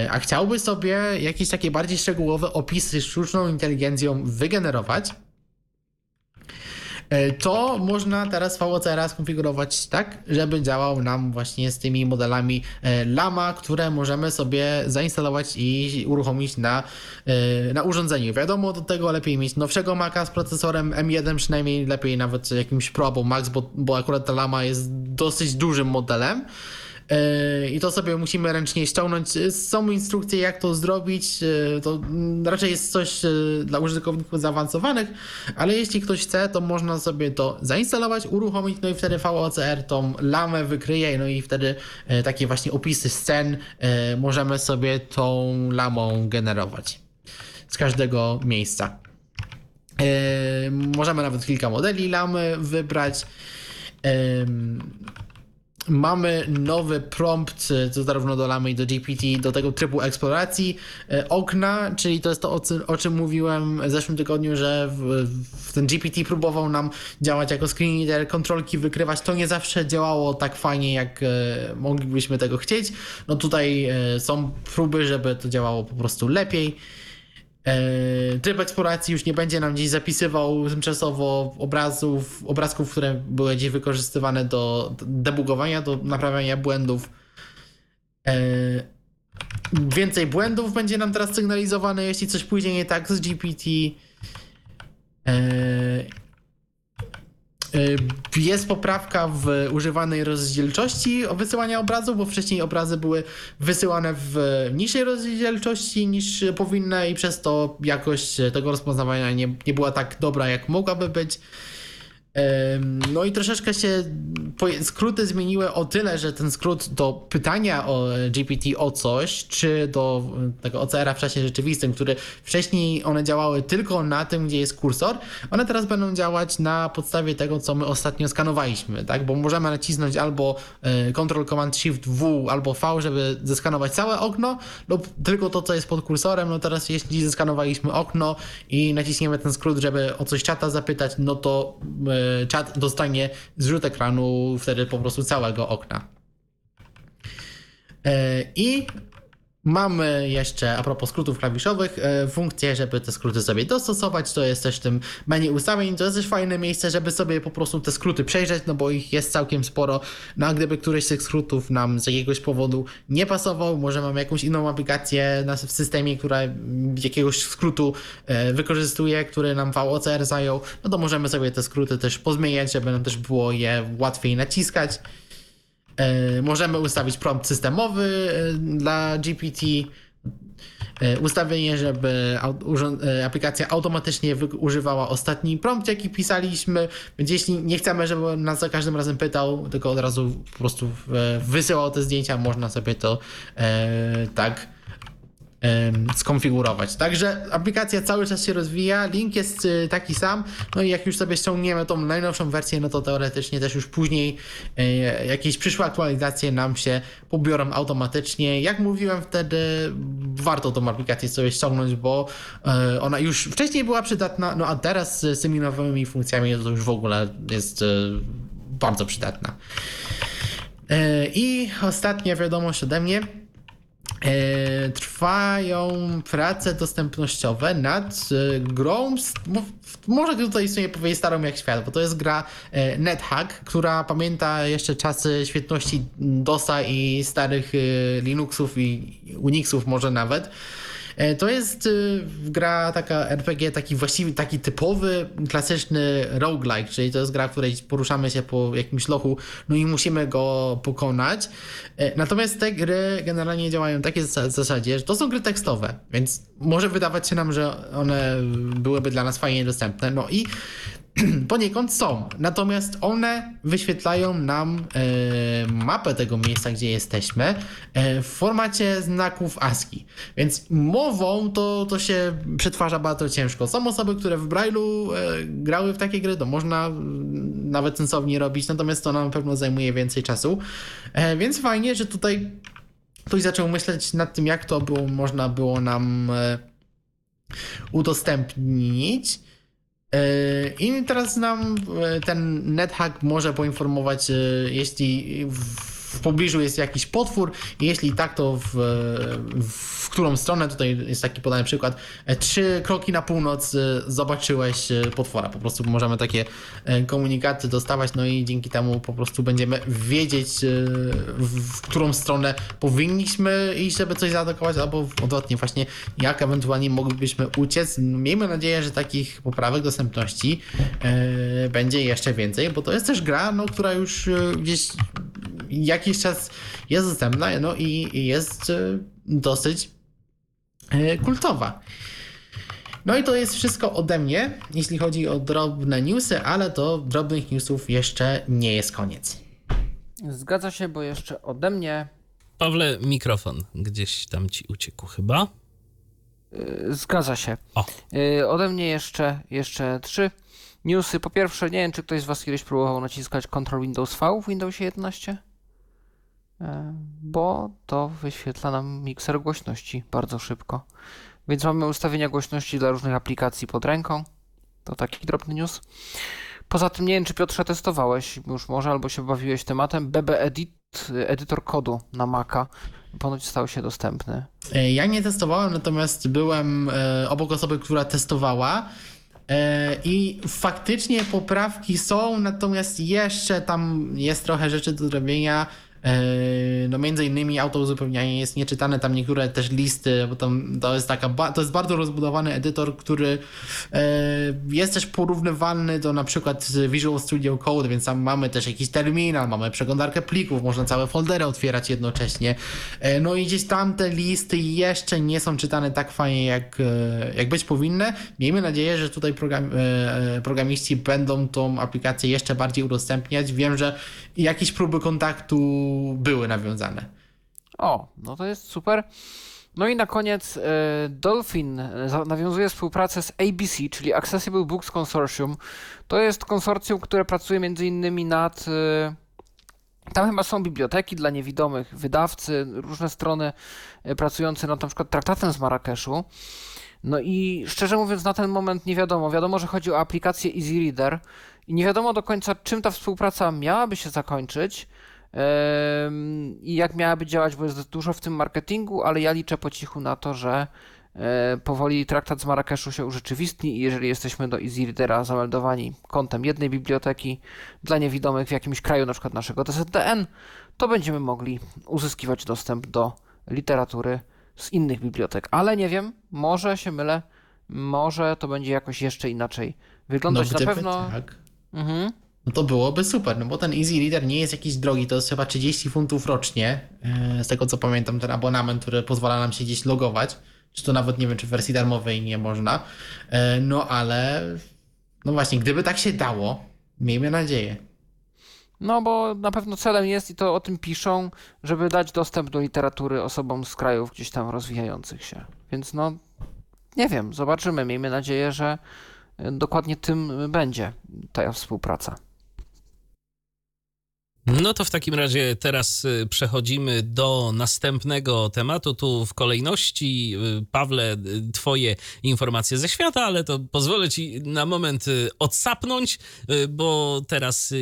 a chciałby sobie jakieś takie bardziej szczegółowe opisy sztuczną inteligencją wygenerować, E, to można teraz VOCR skonfigurować tak, żeby działał nam właśnie z tymi modelami e, Lama, które możemy sobie zainstalować i uruchomić na, e, na urządzeniu. Wiadomo, do tego lepiej mieć nowszego Maca z procesorem M1, przynajmniej lepiej nawet jakimś Pro albo Max, bo, bo akurat ta Lama jest dosyć dużym modelem. I to sobie musimy ręcznie ściągnąć. Są instrukcje, jak to zrobić. To raczej jest coś dla użytkowników zaawansowanych, ale jeśli ktoś chce, to można sobie to zainstalować, uruchomić, no i wtedy VOCR tą lamę wykryje, no i wtedy takie właśnie opisy scen możemy sobie tą lamą generować z każdego miejsca. Możemy nawet kilka modeli lamy wybrać. Mamy nowy prompt, co zarówno do Lamy i do GPT, do tego trybu eksploracji e, okna, czyli to jest to, o, czym mówiłem w zeszłym tygodniu, że w, w ten GPT próbował nam działać jako screen reader, kontrolki wykrywać. To nie zawsze działało tak fajnie, jak e, moglibyśmy tego chcieć. No tutaj e, są próby, żeby to działało po prostu lepiej. E, tryb eksploracji już nie będzie nam gdzieś zapisywał tymczasowo obrazów, obrazków, które były gdzieś wykorzystywane do debugowania, do naprawiania błędów. E, więcej błędów będzie nam teraz sygnalizowane, jeśli coś pójdzie nie tak z GPT. Y, jest poprawka w używanej rozdzielczości wysyłania obrazu, bo wcześniej obrazy były wysyłane w niższej rozdzielczości niż powinny i przez to jakość tego rozpoznawania nie, nie była tak dobra, jak mogłaby być. No i troszeczkę się skróty zmieniły o tyle, że ten skrót do pytania o GPT o coś, czy do tego OCR-a w czasie rzeczywistym, który wcześniej one działały tylko na tym, gdzie jest kursor, one teraz będą działać na podstawie tego, co my ostatnio skanowaliśmy, tak? Bo możemy nacisnąć albo e, Ctrl Command Shift W albo V, żeby zeskanować całe okno, lub tylko to, co jest pod kursorem. No teraz jeśli zeskanowaliśmy okno i naciśniemy ten skrót, żeby o coś czata zapytać, no to e, czat dostanie zrzut ekranu wtedy po prostu całego okna. I Mamy jeszcze, a propos skrótów klawiszowych, e, funkcję, żeby te skróty sobie dostosować. To jest też w tym menu ustawień. To jest też fajne miejsce, żeby sobie po prostu te skróty przejrzeć, no bo ich jest całkiem sporo. No a gdyby któryś z tych skrótów nam z jakiegoś powodu nie pasował, może mamy jakąś inną aplikację w systemie, która jakiegoś skrótu e, wykorzystuje, który nam VOCR zajął, no to możemy sobie te skróty też pozmieniać, żeby nam też było je łatwiej naciskać. E, możemy ustawić prompt systemowy e, dla GPT, e, ustawienie, żeby aplikacja automatycznie używała ostatni prompt, jaki pisaliśmy, więc jeśli nie chcemy, żeby nas za każdym razem pytał, tylko od razu po prostu wysyłał te zdjęcia, można sobie to tak skonfigurować. Także aplikacja cały czas się rozwija, link jest y, taki sam, no i jak już sobie ściągniemy tą najnowszą wersję, no to teoretycznie też już później y, jakieś przyszłe aktualizacje nam się pobiorą automatycznie. Jak mówiłem wtedy, warto tą aplikację sobie ściągnąć, bo y, ona już wcześniej była przydatna, no a teraz z tymi nowymi funkcjami to już w ogóle jest bardzo przydatna. I ostatnia wiadomość ode mnie. E, trwają prace dostępnościowe nad e, grą, może tutaj sobie powiedzieć starą jak świat, bo to jest gra e, NetHack, która pamięta jeszcze czasy świetności DOSa i starych Linuxów i Unixów może nawet. E, to jest y, gra taka RPG, taki właściwie taki typowy, klasyczny roguelike, czyli to jest gra, w której poruszamy się po jakimś lochu, no i musimy go pokonać. E, natomiast te gry generalnie działają w takiej zasadzie, że to są gry tekstowe, więc może wydawać się nam, że one byłyby dla nas fajnie dostępne. No i poniekąd są. Natomiast one wyświetlają nam e, mapę tego miejsca, gdzie jesteśmy e, w formacie znaków ASCII. Więc mową to, to się przetwarza bardzo ciężko. Są osoby, które w Braille'u e, grały w takie gry, to można nawet sensownie robić, natomiast to na pewno zajmuje więcej czasu. E, więc fajnie, że tutaj ktoś zaczął myśleć nad tym, jak to było, można było nam e, udostępnić. I teraz nam e, ten NetHack może poinformować, e, jeśli w pobliżu jest jakiś potwór, jeśli tak, to w, w którą stronę, tutaj jest taki podany przykład, e, trzy kroki na północ zobaczyłeś potwora. Po prostu możemy takie komunikaty dostawać, no i dzięki temu po prostu będziemy wiedzieć, w którą stronę powinniśmy iść, żeby coś zaatakować, albo odwrotnie właśnie, jak ewentualnie moglibyśmy uciec. Miejmy nadzieję, że takich poprawek dostępności e, będzie jeszcze więcej, bo to jest też gra, no, która już e, gdzieś jakiś czas jest dostępna no, i jest e, dosyć kultowa. No i to jest wszystko ode mnie, jeśli chodzi o drobne newsy, ale to drobnych newsów jeszcze nie jest koniec. Zgadza się, bo jeszcze ode mnie. Pawle, mikrofon gdzieś tam ci uciekł chyba. Y, zgadza się. O. Y, ode mnie jeszcze, jeszcze trzy newsy. Po pierwsze, nie wiem, czy ktoś z Was kiedyś próbował naciskać Ctrl Windows V w Windowsie 11, y, bo to wyświetla nam mikser głośności bardzo szybko. Więc mamy ustawienia głośności dla różnych aplikacji pod ręką. To taki drobny news. Poza tym nie wiem, czy Piotrze testowałeś już może, albo się bawiłeś tematem BB Edit, edytor kodu na Maca ponoć stał się dostępny. E, ja nie testowałem, natomiast byłem e, obok osoby, która testowała. E, I faktycznie poprawki są, natomiast jeszcze tam jest trochę rzeczy do zrobienia. E, no między innymi autouzupełnianie jest nieczytane, tam niektóre też listy, bo tam to jest taka, to jest bardzo rozbudowany edytor, który e, jest też porównywalny do na przykład Visual Studio Code, więc tam mamy też jakiś terminal, mamy przeglądarkę plików, można całe foldery otwierać jednocześnie. E, no i gdzieś tam te listy jeszcze nie są czytane tak fajnie, jak, jak być powinny. Miejmy nadzieję, że tutaj program, programiści będą tą aplikację jeszcze bardziej udostępniać. Wiem, że jakieś próby kontaktu były nawiązane. O, no to jest super. No i na koniec y, Dolphin e, nawiązuje współpracę z ABC, czyli Accessible Books Consortium. To jest konsorcjum, które pracuje między innymi nad. Y, tam chyba są biblioteki dla niewidomych, wydawcy, różne strony pracujące nad na przykład traktatem z Marrakeszu. No i szczerze mówiąc, na ten moment nie wiadomo. Wiadomo, że chodzi o aplikację Easy Reader i nie wiadomo do końca, czym ta współpraca miałaby się zakończyć. I jak miałaby działać, bo jest dużo w tym marketingu, ale ja liczę po cichu na to, że e, powoli traktat z Marrakeszu się urzeczywistni i jeżeli jesteśmy do EasyReadera zameldowani kontem jednej biblioteki dla niewidomych w jakimś kraju, na przykład naszego TZDN, to będziemy mogli uzyskiwać dostęp do literatury z innych bibliotek. Ale nie wiem, może się mylę, może to będzie jakoś jeszcze inaczej wyglądać. No, na pewno. Tak. Mhm. No to byłoby super, no bo ten Easy Reader nie jest jakiś drogi, to jest chyba 30 funtów rocznie, e, z tego co pamiętam, ten abonament, który pozwala nam się gdzieś logować, czy to nawet nie wiem, czy w wersji darmowej nie można, e, no ale no właśnie, gdyby tak się dało, miejmy nadzieję. No bo na pewno celem jest, i to o tym piszą, żeby dać dostęp do literatury osobom z krajów gdzieś tam rozwijających się. Więc no, nie wiem, zobaczymy. Miejmy nadzieję, że dokładnie tym będzie ta współpraca. No to w takim razie teraz y, przechodzimy do następnego tematu. Tu w kolejności, y, Pawle, y, Twoje informacje ze świata, ale to pozwolę Ci na moment odsapnąć, bo teraz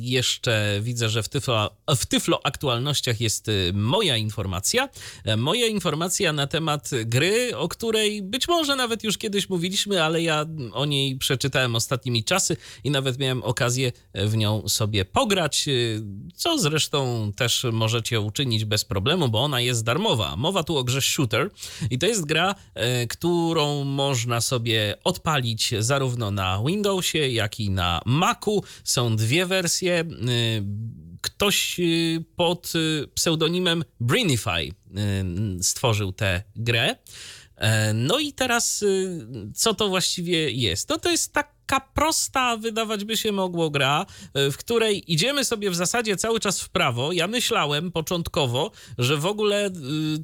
jeszcze widzę, że w Tyflo, w tyflo aktualnościach jest moja informacja. E, moja informacja na temat gry, o której być może nawet już kiedyś mówiliśmy, ale ja o niej przeczytałem ostatnimi czasy i nawet miałem okazję w nią sobie pograć co zresztą też możecie uczynić bez problemu, bo ona jest darmowa. Mowa tu o grze Shooter i to jest gra, e, którą można sobie odpalić zarówno na Windowsie, jak i na Macu. Są dwie wersje. E, ktoś e, pod pseudonimem Brinify stworzył tę grę. No i teraz co to właściwie jest? No to jest tak taka prosta, wydawać by się mogło, gra, e, w której idziemy sobie w zasadzie cały czas w prawo. Ja myślałem początkowo, że w ogóle e,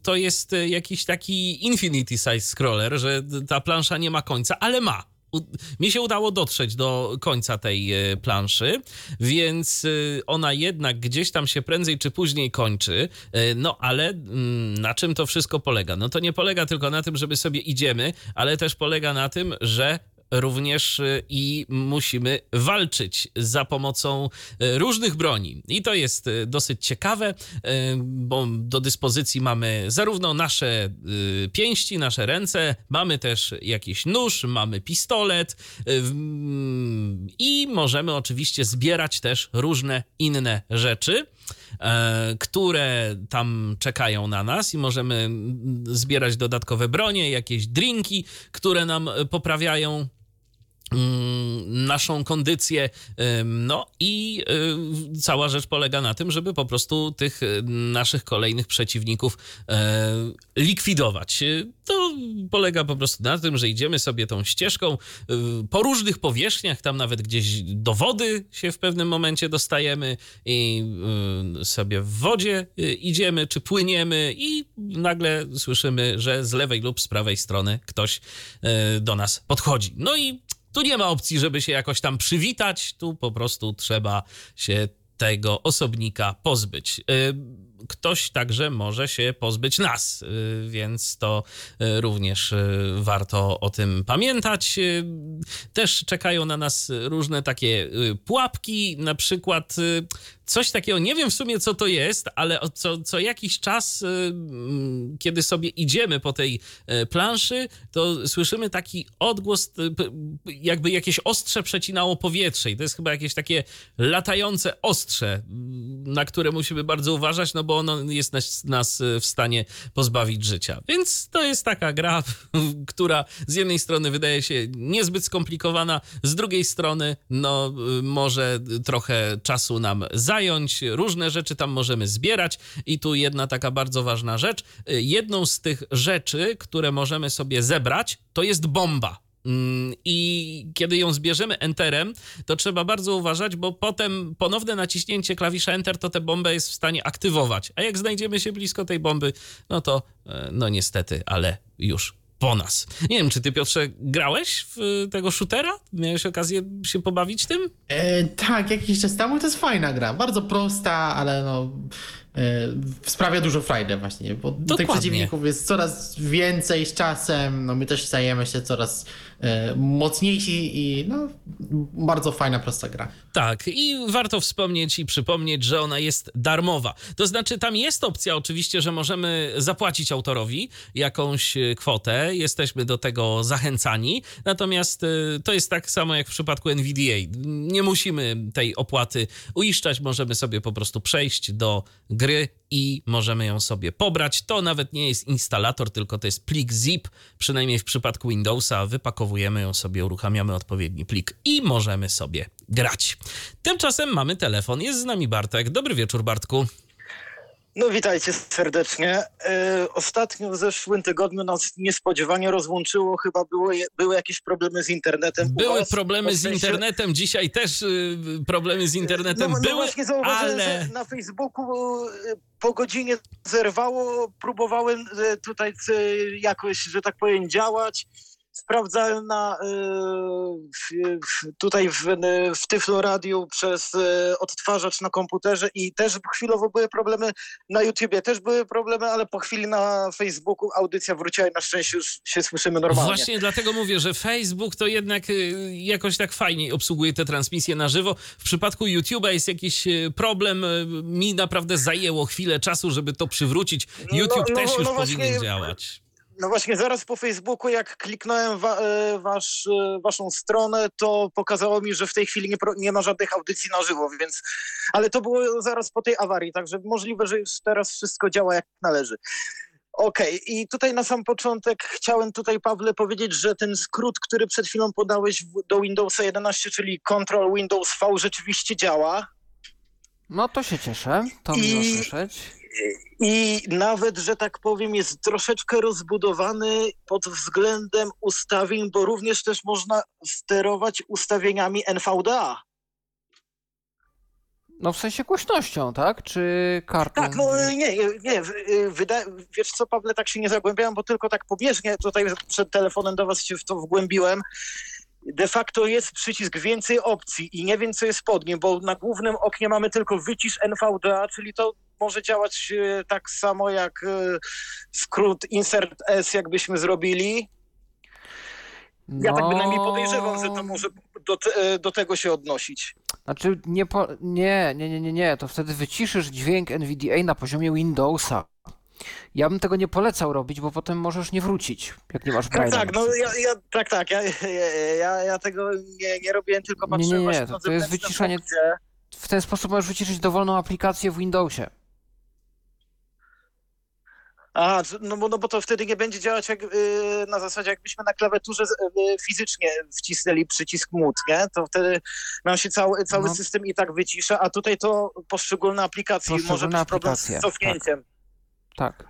to jest jakiś taki infinity size scroller, że ta plansza nie ma końca, ale ma mi się udało dotrzeć do końca tej e, planszy, więc ona jednak gdzieś tam się prędzej czy później kończy. No ale mm, na czym to wszystko polega? No to nie polega tylko na tym, żeby sobie idziemy, ale też polega na tym, że również y, i musimy walczyć za pomocą y, różnych broni. I to jest y, dosyć ciekawe, bo do dyspozycji mamy zarówno nasze pięści, nasze ręce, mamy też jakiś nóż, mamy pistolet i możemy oczywiście zbierać też różne inne rzeczy e, które tam czekają na nas i możemy mm, zbierać dodatkowe bronie, jakieś drinki, które nam poprawiają naszą kondycję. No i y, cała rzecz polega na tym, żeby po prostu tych y, naszych kolejnych przeciwników e, likwidować. To polega po prostu na tym, że idziemy sobie tą ścieżką y, po różnych powierzchniach, tam nawet gdzieś do wody się w pewnym momencie dostajemy i sobie w wodzie idziemy czy płyniemy i nagle słyszymy, że z lewej lub z prawej strony ktoś do nas podchodzi. No i tu nie ma opcji, żeby się jakoś tam przywitać, tu po prostu trzeba się tego osobnika pozbyć. Y, ktoś także może się pozbyć nas, y, więc to y, również warto o tym pamiętać. Też czekają na nas różne takie pułapki, na przykład coś takiego, nie wiem w sumie co to jest, ale co, co jakiś czas, y, mm, kiedy sobie idziemy po tej e, planszy, to słyszymy taki odgłos, y, jakby jakieś ostrze przecinało powietrze i to jest chyba jakieś takie latające ostrze, na które musimy bardzo uważać, no bo ono jest nas, nas y, w stanie pozbawić życia. Więc to jest taka gra, która z jednej strony wydaje się niezbyt skomplikowana, z drugiej strony no może trochę czasu nam zająć, zająć, różne rzeczy tam możemy zbierać i tu jedna taka bardzo ważna rzecz. Jedną z tych rzeczy, które możemy sobie zebrać, to jest bomba. Mm, I kiedy ją zbierzemy enterem, to trzeba bardzo uważać, bo potem ponowne naciśnięcie klawisza enter to tę bombę jest w stanie aktywować. A jak znajdziemy się blisko tej bomby, no to e, no niestety, ale już po nas. Nie wiem, czy ty Piotrze grałeś w tego shootera? Miałeś okazję się pobawić tym? E, tak, jakiś czas temu to jest fajna gra. Bardzo prosta, ale no sprawia dużo frajdy właśnie, bo Dokładnie. tych przeciwników jest coraz więcej z czasem, no my też stajemy się coraz e, mocniejsi i no bardzo fajna, prosta gra. Tak, i warto wspomnieć i przypomnieć, że ona jest darmowa. To znaczy, tam jest opcja oczywiście, że możemy zapłacić autorowi jakąś e, kwotę, jesteśmy do tego zachęcani, natomiast e, to jest tak samo jak w przypadku NVDA. Nie musimy tej opłaty uiszczać, możemy sobie po prostu przejść do gry i możemy ją sobie pobrać. To nawet nie jest instalator, tylko to jest plik zip, przynajmniej w przypadku Windowsa. Wypakowujemy ją sobie, uruchamiamy odpowiedni plik i możemy sobie grać. Tymczasem mamy telefon. Jest z nami Bartek. Dobry wieczór, Bartku. No witajcie serdecznie. E, ostatnio w zeszłym tygodniu nas niespodziewanie rozłączyło. Chyba były, były jakieś problemy z internetem. Były was? problemy z internetem, dzisiaj też y, problemy z internetem no, no były, właśnie zauważyłem, ale... że na Facebooku e, po godzinie zerwało. Próbowałem e, tutaj e, jakoś, że tak powiem, działać. Sprawdzałem na, w, w, tutaj w, w Tyflo Radiu przez e, odtwarzacz na komputerze i też chwilowo były problemy na YouTubie, też były problemy, ale po chwili na Facebooku audycja wróciła i na szczęście już się słyszymy normalnie. Właśnie dlatego mówię, że Facebook to jednak y, jakoś tak fajniej obsługuje te transmisje na żywo. W przypadku YouTube'a jest jakiś y, problem. y, Mi naprawdę zajęło chwilę czasu, żeby to przywrócić. No, YouTube no, też już no właśnie- powinien działać. No właśnie, zaraz po Facebooku, jak kliknąłem wa, e, wasz, e, waszą stronę, to pokazało mi, że w tej chwili nie, nie ma żadnych audycji na żywo, więc. Ale to było zaraz po tej awarii, także możliwe, że już teraz wszystko działa jak należy. Okej, i tutaj na sam początek chciałem tutaj, Pawle, powiedzieć, że ten skrót, który przed chwilą podałeś do Windowsa 11, czyli Control Windows V, rzeczywiście działa. No to się cieszę, to miło I- słyszeć. I nawet, że tak powiem, jest troszeczkę rozbudowany pod względem ustawień, bo również też można sterować ustawieniami NVDA. No w sensie głośnością, tak? Czy kartą? Tak, no nie, nie, w- wyda- wiesz co, Pawle, tak się nie zagłębiałem, bo tylko tak pobieżnie tutaj przed telefonem do was się w to wgłębiłem. De facto jest przycisk więcej opcji i nie wiem, co jest pod nim, bo na głównym oknie mamy tylko wycisz NVDA, czyli to może działać e, tak samo jak e, skrót insert S, jakbyśmy zrobili. Ja tak bynajmniej podejrzewam, że to może do, te, e, do tego się odnosić. Znaczy, nie, po... nie, nie, nie, nie, nie, to wtedy wyciszysz dźwięk NVDA na poziomie Windowsa. Ja bym tego nie polecał robić, bo potem możesz nie wrócić, jak nie masz Tak, tak, no ja, ja, tak, tak, ja, ja, ja, tego nie, nie robiłem, tylko Nie, patrzyłem nie, nie, właśnie to- to jest wyciszanie-. W ten sposób możesz wyciszyć dowolną aplikację w Windowsie. A, no, bo- no bo to wtedy nie będzie działać jak, y, na zasadzie, jakbyśmy na klawiaturze z- y, fizycznie wcisnęli przycisk mute, nie? To wtedy nam się cały, cały No. system i tak wycisza, a tutaj to poszczególne aplikacje może być problem aplikacje, z cofnięciem. Tak.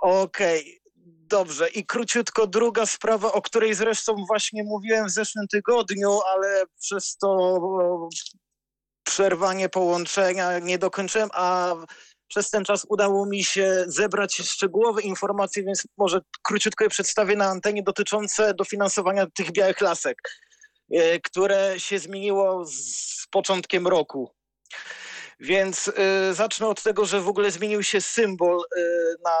Okej, dobrze. I króciutko druga sprawa, o której zresztą właśnie mówiłem w zeszłym tygodniu, ale przez to przerwanie połączenia nie dokończyłem, a przez ten czas udało mi się zebrać szczegółowe informacje, więc może króciutko je przedstawię na antenie dotyczące dofinansowania tych białych lasek, e, które się zmieniło z początkiem roku. Więc y, zacznę od tego, że w ogóle zmienił się symbol y, na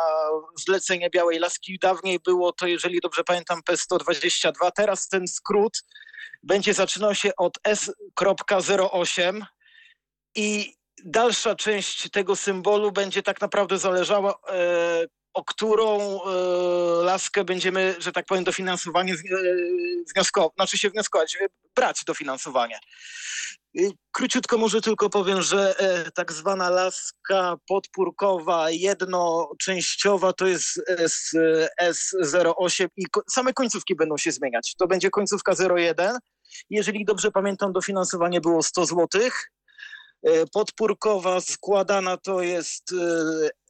zlecenie Białej Laski. Dawniej było to, jeżeli dobrze pamiętam, P122. Teraz ten skrót będzie zaczynał się od S.08 i dalsza część tego symbolu będzie tak naprawdę zależała, e, o którą e, laskę będziemy, że tak powiem, dofinansowanie e, wnioskować, znaczy się wnioskować, brać dofinansowanie. Króciutko może tylko powiem, że tak zwana laska podpórkowa jednoczęściowa to jest S, S08 i same końcówki będą się zmieniać. To będzie końcówka 01. Jeżeli dobrze pamiętam, dofinansowanie było 100 zł. Podpórkowa składana to jest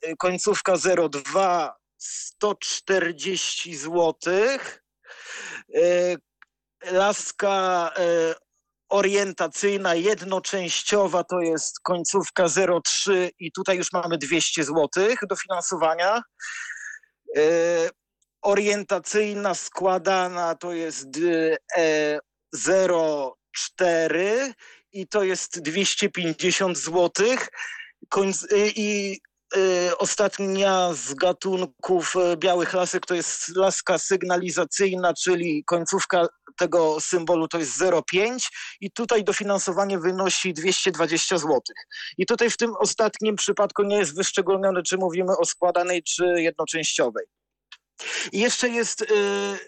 e, końcówka 02 140 zł. Laska e, orientacyjna, jednoczęściowa to jest końcówka 03 i tutaj już mamy 200 zł dofinansowania. E, orientacyjna składana to jest e, 04 i to jest 250 zł. Końc, y, I y, ostatnia z gatunków y, białych lasek to jest laska sygnalizacyjna, czyli końcówka tego symbolu to jest 0,5 i tutaj dofinansowanie wynosi 220 zł. I tutaj w tym ostatnim przypadku nie jest wyszczególnione, czy mówimy o składanej, czy jednoczęściowej. I jeszcze jest y,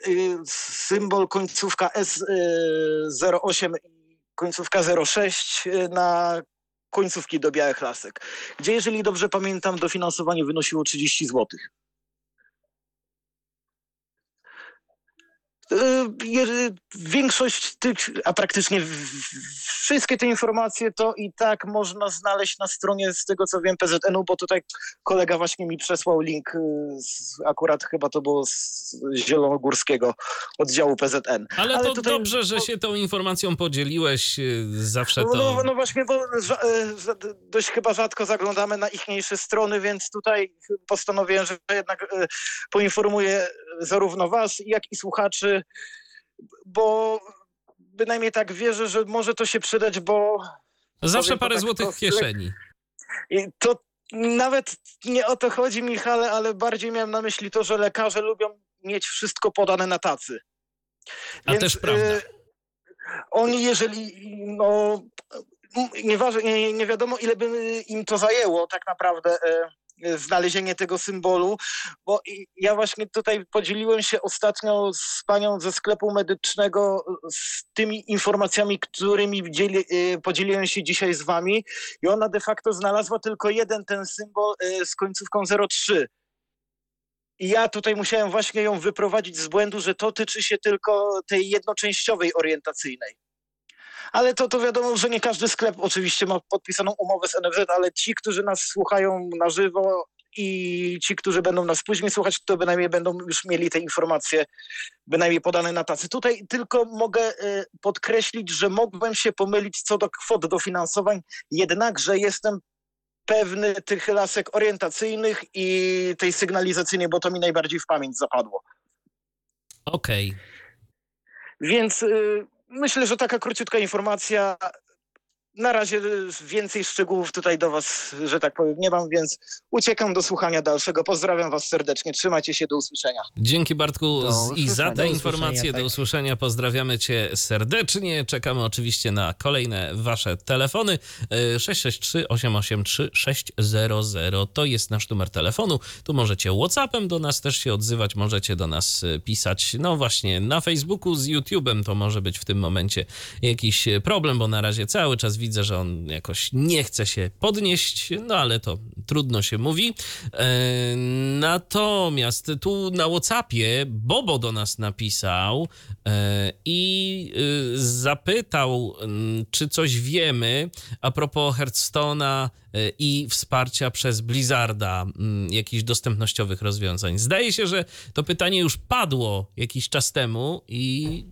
y, symbol końcówka S08 i końcówka 06 y, na końcówki do białych lasek, gdzie jeżeli dobrze pamiętam dofinansowanie wynosiło 30 zł. Większość tych, a praktycznie wszystkie te informacje to i tak można znaleźć na stronie, z tego co wiem, PZN-u, bo tutaj kolega właśnie mi przesłał link, y, z, akurat chyba to było z Zielonogórskiego oddziału PZN. Ale, Ale to tutaj... dobrze, że się tą informacją podzieliłeś, y, zawsze to... No, no właśnie, bo dość chyba rzadko zaglądamy na ichniejsze strony, więc tutaj postanowiłem, że jednak poinformuję zarówno was, jak i słuchaczy, bo bynajmniej tak wierzę, że może to się przydać, bo... Zawsze parę tak złotych w kieszeni. To nawet nie o to chodzi, Michale, ale bardziej miałem na myśli to, że lekarze lubią mieć wszystko podane na tacy. A Więc, też prawda. Y, oni jeżeli, no, nie, nie, nie wiadomo ile by im to zajęło tak naprawdę y, znalezienie tego symbolu, bo ja właśnie tutaj podzieliłem się ostatnio z panią ze sklepu medycznego z tymi informacjami, którymi dzieli, y, podzieliłem się dzisiaj z wami i ona de facto znalazła tylko jeden ten symbol y, z końcówką 03. I ja tutaj musiałem właśnie ją wyprowadzić z błędu, że to tyczy się tylko tej jednoczęściowej orientacyjnej ale to, to wiadomo, że nie każdy sklep oczywiście ma podpisaną umowę z NFZ, ale ci, którzy nas słuchają na żywo i ci, którzy będą nas później słuchać, to bynajmniej będą już mieli te informacje bynajmniej podane na tacy. Tutaj tylko mogę y, podkreślić, że mogłem się pomylić co do kwot dofinansowań, jednakże jestem pewny tych lasek orientacyjnych i tej sygnalizacyjnej, bo to mi najbardziej w pamięć zapadło. Okej. Okay. Więc y, myślę, że taka króciutka informacja na razie więcej szczegółów tutaj do Was, że tak powiem, nie mam, więc uciekam do słuchania dalszego. Pozdrawiam Was serdecznie, trzymajcie się, do usłyszenia. Dzięki Bartku i za te informacje, tak. do usłyszenia. Pozdrawiamy Cię serdecznie. Czekamy oczywiście na kolejne Wasze telefony. 663 883 600 to jest nasz numer telefonu. Tu możecie Whatsappem do nas też się odzywać, możecie do nas e, pisać. No właśnie, na Facebooku z YouTube'em to może być w tym momencie jakiś problem, bo na razie cały czas widzę, że on jakoś nie chce się podnieść, no ale to trudno się mówi. E, natomiast tu na WhatsAppie Bobo do nas napisał e, i e, zapytał, czy coś wiemy a propos Hearthstone'a i wsparcia przez Blizzarda jakichś dostępnościowych rozwiązań. Zdaje się, że to pytanie już padło jakiś czas temu i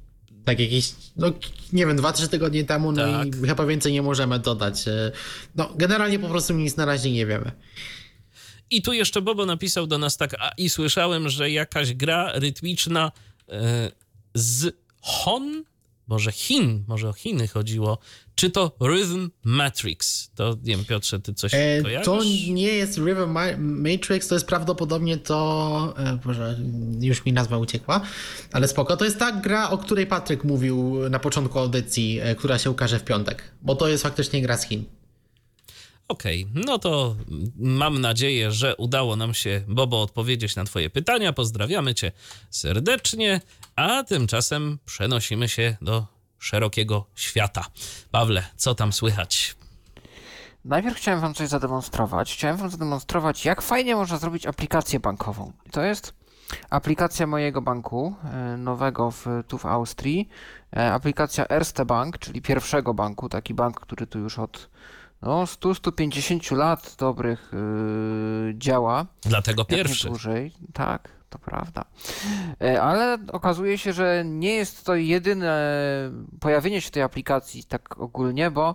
tak jakieś, no nie wiem, dwa, trzy tygodnie temu, no tak. i chyba więcej nie możemy dodać. E, no generalnie po prostu nic na razie nie wiemy. I tu jeszcze Bobo napisał do nas tak, a i słyszałem, że jakaś gra rytmiczna e, z Hon, może Chin, może o Chiny chodziło, czy to Rhythm Matrix? To nie wiem, Piotrze, ty coś e, kojarzysz? To nie jest Rhythm Matrix, to jest prawdopodobnie to. E, Boże, już mi nazwa uciekła, ale spoko. To jest ta gra, o której Patryk mówił na początku audycji, e, która się ukaże w piątek, bo to jest faktycznie gra z Chin. Okej, okay, no to mam nadzieję, że udało nam się, Bobo, odpowiedzieć na Twoje pytania. Pozdrawiamy Cię serdecznie, a tymczasem przenosimy się do szerokiego świata. Pawle, co tam słychać? Najpierw chciałem Wam coś zademonstrować. Chciałem Wam zademonstrować, jak fajnie można zrobić aplikację bankową. To jest aplikacja mojego banku, e, nowego w, tu w Austrii. E, aplikacja Erste Bank, czyli pierwszego banku, taki bank, który tu już od no, 100-150 lat dobrych yy, działa. Dlatego pierwszy. Dłużej. Tak, to prawda. E, ale okazuje się, że nie jest to jedyne pojawienie się tej aplikacji tak ogólnie, bo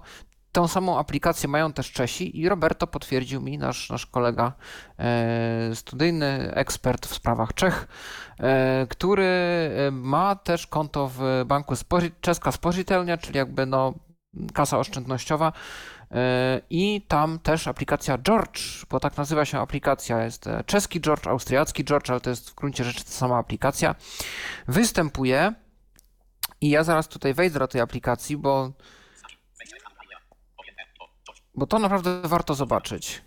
tą samą aplikację mają też Czesi i Roberto potwierdził mi, nasz, nasz kolega e, studyjny, ekspert w sprawach Czech, e, który ma też konto w banku Spoży, Czeska Spożytelnia, czyli jakby no kasa oszczędnościowa. E, I tam też aplikacja George, bo tak nazywa się aplikacja, jest e, czeski George, austriacki George, ale to jest w gruncie rzeczy ta sama aplikacja. Występuje i ja zaraz tutaj wejdę do tej aplikacji, bo, bo to naprawdę warto zobaczyć.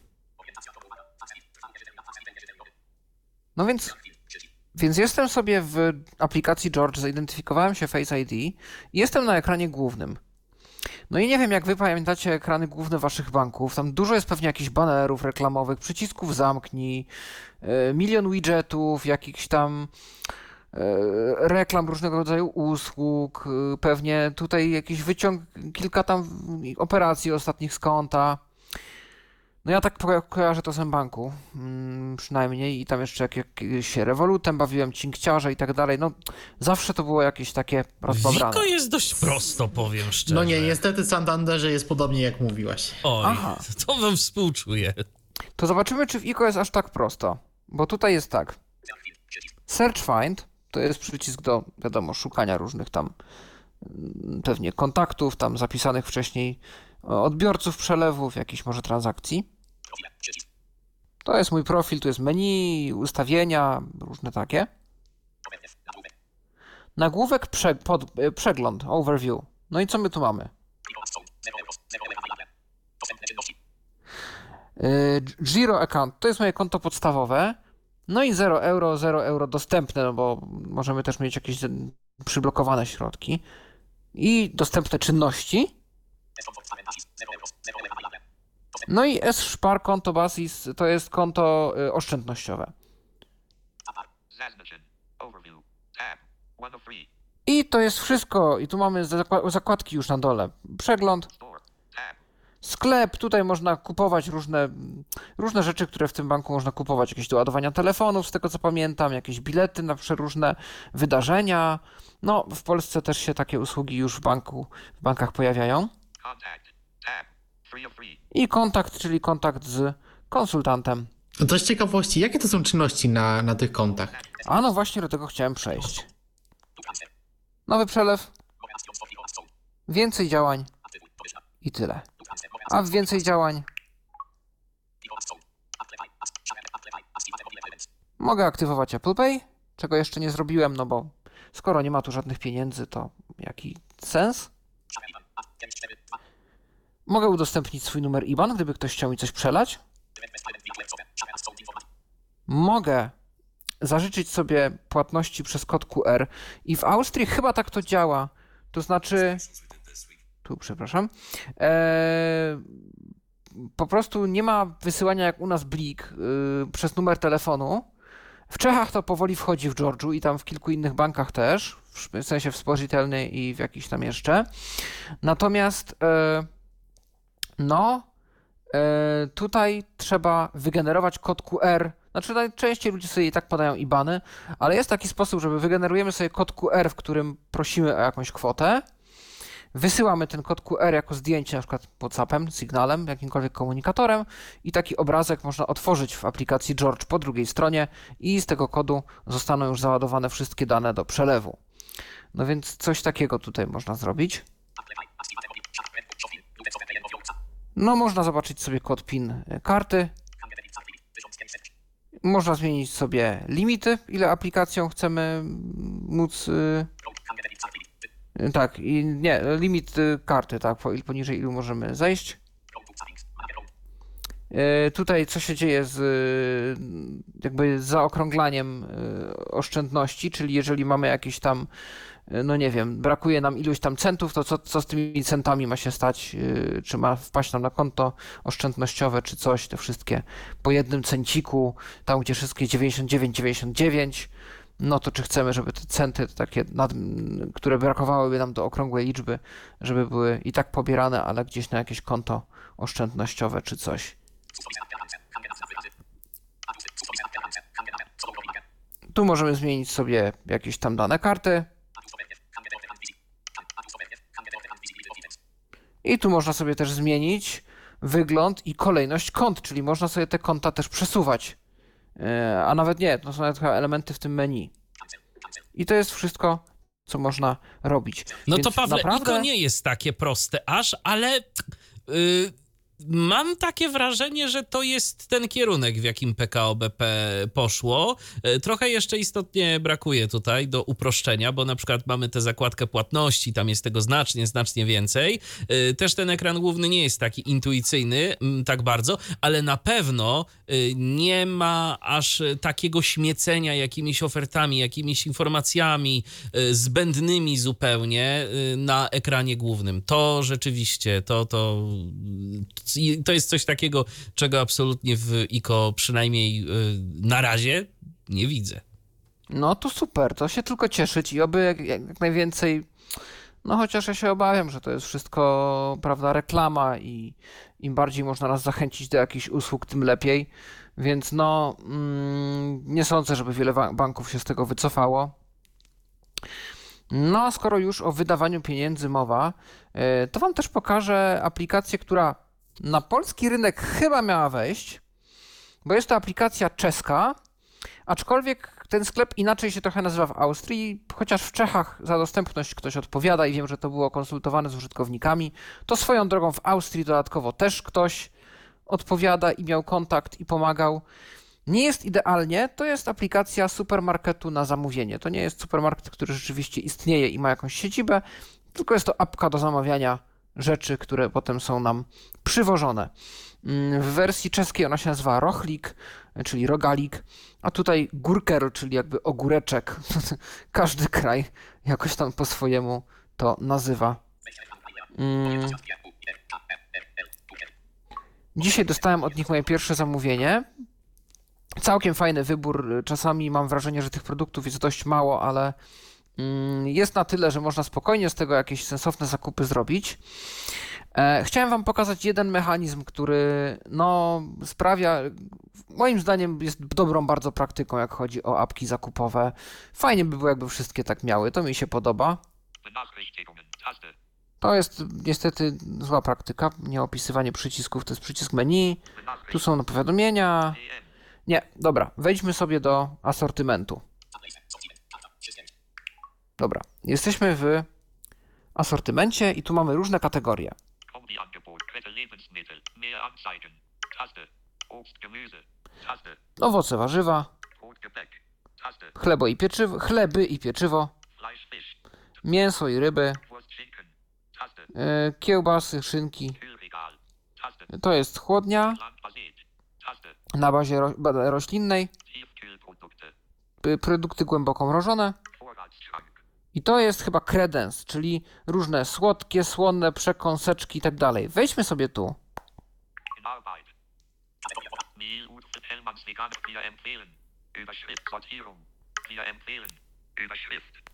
No więc, więc jestem sobie w aplikacji George, zidentyfikowałem się Face ID i jestem na ekranie głównym. No i nie wiem, jak wy pamiętacie ekrany główne waszych banków. Tam dużo jest pewnie jakichś banerów reklamowych, przycisków zamknij, e, milion widgetów, jakichś tam e, reklam różnego rodzaju usług, e, pewnie tutaj jakiś wyciąg, kilka tam operacji ostatnich z konta. No ja tak ko- kojarzę to z banku, mm, przynajmniej i tam jeszcze jak, jak się rewolutem bawiłem, cinkciarze i tak dalej, no zawsze to było jakieś takie rozbabrane. Wiko jest dość prosto, powiem szczerze. No nie, niestety Santanderze jest podobnie jak mówiłaś. Oj, Aha. to wam współczuję. To zobaczymy, czy w ICO jest aż tak prosto. Bo tutaj jest tak. Search Find to jest przycisk do, wiadomo, szukania różnych tam mm, pewnie kontaktów, tam zapisanych wcześniej odbiorców przelewów, jakichś może transakcji. To jest mój profil, tu jest menu, ustawienia, różne takie. Nagłówek, prze, pod, e, przegląd, overview. No i co my tu mamy? Yy, Giro account to jest moje konto podstawowe. No i 0 euro, 0 euro dostępne, no bo możemy też mieć jakieś przyblokowane środki. I dostępne czynności. No i S-Spar konto Basis to jest konto y, oszczędnościowe. Zaznaczen. Overview. Tab. 103. I to jest wszystko. I tu mamy zakła- zakładki już na dole. Przegląd. Sklep, tutaj można kupować różne, różne rzeczy, które w tym banku można kupować. Jakieś do ładowania telefonów, z tego co pamiętam, jakieś bilety na przeróżne wydarzenia. No, w Polsce też się takie usługi już w banku, w bankach pojawiają. Contact. Tab. Free of free. I kontakt, czyli kontakt z konsultantem. To z ciekawości, jakie to są czynności na, na tych kontach? A no właśnie do tego chciałem przejść. Nowy przelew, więcej działań i tyle. A więcej działań mogę aktywować Apple Pay, czego jeszcze nie zrobiłem, no bo skoro nie ma tu żadnych pieniędzy, to jaki sens? Mogę udostępnić swój numer IBAN, gdyby ktoś chciał mi coś przelać. Mogę zażyczyć sobie płatności przez kod QR i w Austrii chyba tak to działa. To znaczy. Tu, przepraszam. Eee, po prostu nie ma wysyłania jak u nas blik yy, przez numer telefonu. W Czechach to powoli wchodzi w Georgiu i tam w kilku innych bankach też, w sensie w Spożytelny i w jakiś tam jeszcze. Natomiast e, no, e, tutaj trzeba wygenerować kod QR. Znaczy najczęściej ludzie sobie i tak podają IBANy, ale jest taki sposób, żeby wygenerujemy sobie kod QR, w którym prosimy o jakąś kwotę. Wysyłamy ten kod QR jako zdjęcie, na przykład WhatsAppem, Signalem, jakimkolwiek komunikatorem i taki obrazek można otworzyć w aplikacji George po drugiej stronie i z tego kodu zostaną już załadowane wszystkie dane do przelewu. No więc coś takiego tutaj można zrobić. No można zobaczyć sobie kod PIN karty. Można zmienić sobie limity, ile aplikacją chcemy móc... y, tak, i nie, limit y, karty, tak, po- poniżej ilu możemy zejść. E, Tutaj co się dzieje z y, jakby zaokrąglaniem y, oszczędności, czyli jeżeli mamy jakieś tam, y, no nie wiem, brakuje nam iluś tam centów, to co, co z tymi centami ma się stać? y, Czy ma wpaść nam na konto oszczędnościowe, czy coś? Te wszystkie po jednym cenciku, tam gdzie wszystkie 99,99, no to czy chcemy, żeby te centy takie, nad, które brakowałyby nam do okrągłej liczby, żeby były i tak pobierane, ale gdzieś na jakieś konto oszczędnościowe czy coś. Tu możemy zmienić sobie jakieś tam dane karty. I tu można sobie też zmienić wygląd i kolejność kont, czyli można sobie te konta też przesuwać. E, A nawet nie, to są nawet elementy w tym menu. I to jest wszystko, co można robić. No Więc to Pawle, naprawdę... ICO nie jest takie proste aż, ale y, mam takie wrażenie, że to jest ten kierunek, w jakim PKO BP poszło. Y, Trochę jeszcze istotnie brakuje tutaj do uproszczenia, bo na przykład mamy tę zakładkę płatności, tam jest tego znacznie, znacznie więcej. Y, Też ten ekran główny nie jest taki intuicyjny tak bardzo, ale na pewno y, nie ma aż takiego śmiecenia jakimiś ofertami, jakimiś informacjami zbędnymi zupełnie na ekranie głównym. To rzeczywiście, to, to, i to jest coś takiego, czego absolutnie w ICO przynajmniej y, na razie nie widzę. No to super, to się tylko cieszyć i oby jak, jak, najwięcej. No chociaż ja się obawiam, że to jest wszystko, prawda, reklama i im bardziej można nas zachęcić do jakichś usług, tym lepiej. Więc no, mm, nie sądzę, żeby wiele banków się z tego wycofało. No a skoro już o wydawaniu pieniędzy mowa, y, to Wam też pokażę aplikację, która na polski rynek chyba miała wejść, bo jest to aplikacja czeska, aczkolwiek ten sklep inaczej się trochę nazywa w Austrii, chociaż w Czechach za dostępność ktoś odpowiada i wiem, że to było konsultowane z użytkownikami, to swoją drogą w Austrii dodatkowo też ktoś odpowiada i miał kontakt i pomagał. Nie jest idealnie, to jest aplikacja supermarketu na zamówienie. To nie jest supermarket, który rzeczywiście istnieje i ma jakąś siedzibę, tylko jest to apka do zamawiania rzeczy, które potem są nam przywożone. Mm, W wersji czeskiej ona się nazywa Rochlik, czyli rogalik, a tutaj gurker, czyli jakby ogóreczek. Każdy kraj jakoś tam po swojemu to nazywa. Mm. Dzisiaj dostałem od nich moje pierwsze zamówienie. Całkiem fajny wybór. Czasami mam wrażenie, że tych produktów jest dość mało, ale jest na tyle, że można spokojnie z tego jakieś sensowne zakupy zrobić. E, Chciałem Wam pokazać jeden mechanizm, który no, sprawia, moim zdaniem jest dobrą bardzo praktyką, jak chodzi o apki zakupowe. Fajnie by było, jakby wszystkie tak miały, to mi się podoba. To jest niestety zła praktyka, nie opisywanie przycisków, to jest przycisk menu, tu są powiadomienia. EN. Nie, dobra, wejdźmy sobie do asortymentu. Dobra, jesteśmy w asortymencie i tu mamy różne kategorie. Owoce, warzywa, chlebo i pieczywo, chleby i pieczywo, mięso i ryby, e, kiełbasy, szynki. To jest chłodnia na bazie ro ba- roślinnej, produkty głęboko mrożone. I to jest chyba kredens, czyli różne słodkie, słone przekąseczki i tak dalej. Wejdźmy sobie tu.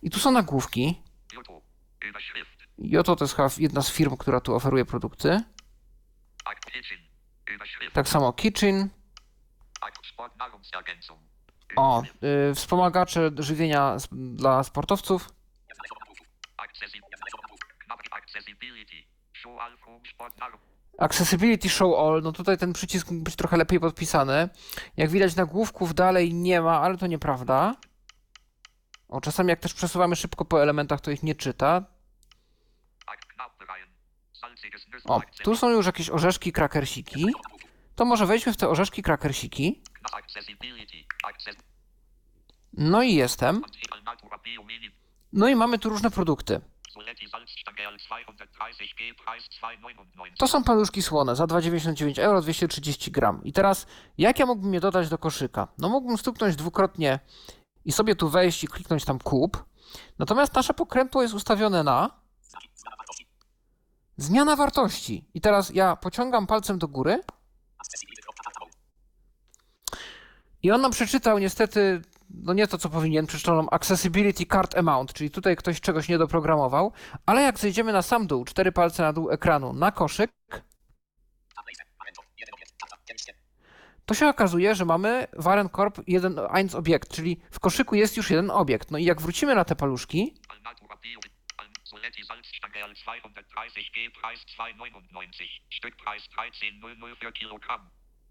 I tu są nagłówki. Jotto. Überschrift. I oto to jest chyba jedna z firm, która tu oferuje produkty. Tak samo Kitchen. O, y, wspomagacze żywienia dla sportowców. Accessibility. Show all. No tutaj ten przycisk mógł być trochę lepiej podpisany. Jak widać nagłówków dalej nie ma, ale to nieprawda. O, czasami jak też przesuwamy szybko po elementach, to ich nie czyta. O, tu są już jakieś orzeszki, krakersiki. To może wejdźmy w te orzeszki, krakersiki. No i jestem. No i mamy tu różne produkty. Soletti Salzstangerl 230g. Preis 2,99. To są paluszki słone za 2,99 euro, 230 gram. I teraz, jak ja mógłbym je dodać do koszyka? No mógłbym stuknąć dwukrotnie i sobie tu wejść i kliknąć tam kup. Natomiast nasze pokrętło jest ustawione na zmiana wartości. I teraz ja pociągam palcem do góry i on nam przeczytał niestety, no nie to co powinien, przeczytał nam Accessibility Card Amount, czyli tutaj ktoś czegoś nie doprogramował, ale jak zejdziemy na sam dół, cztery palce na dół ekranu, na koszyk, to się okazuje, że mamy Warenkorb 1 1 obiekt, czyli w koszyku jest już jeden obiekt. No i jak wrócimy na te paluszki,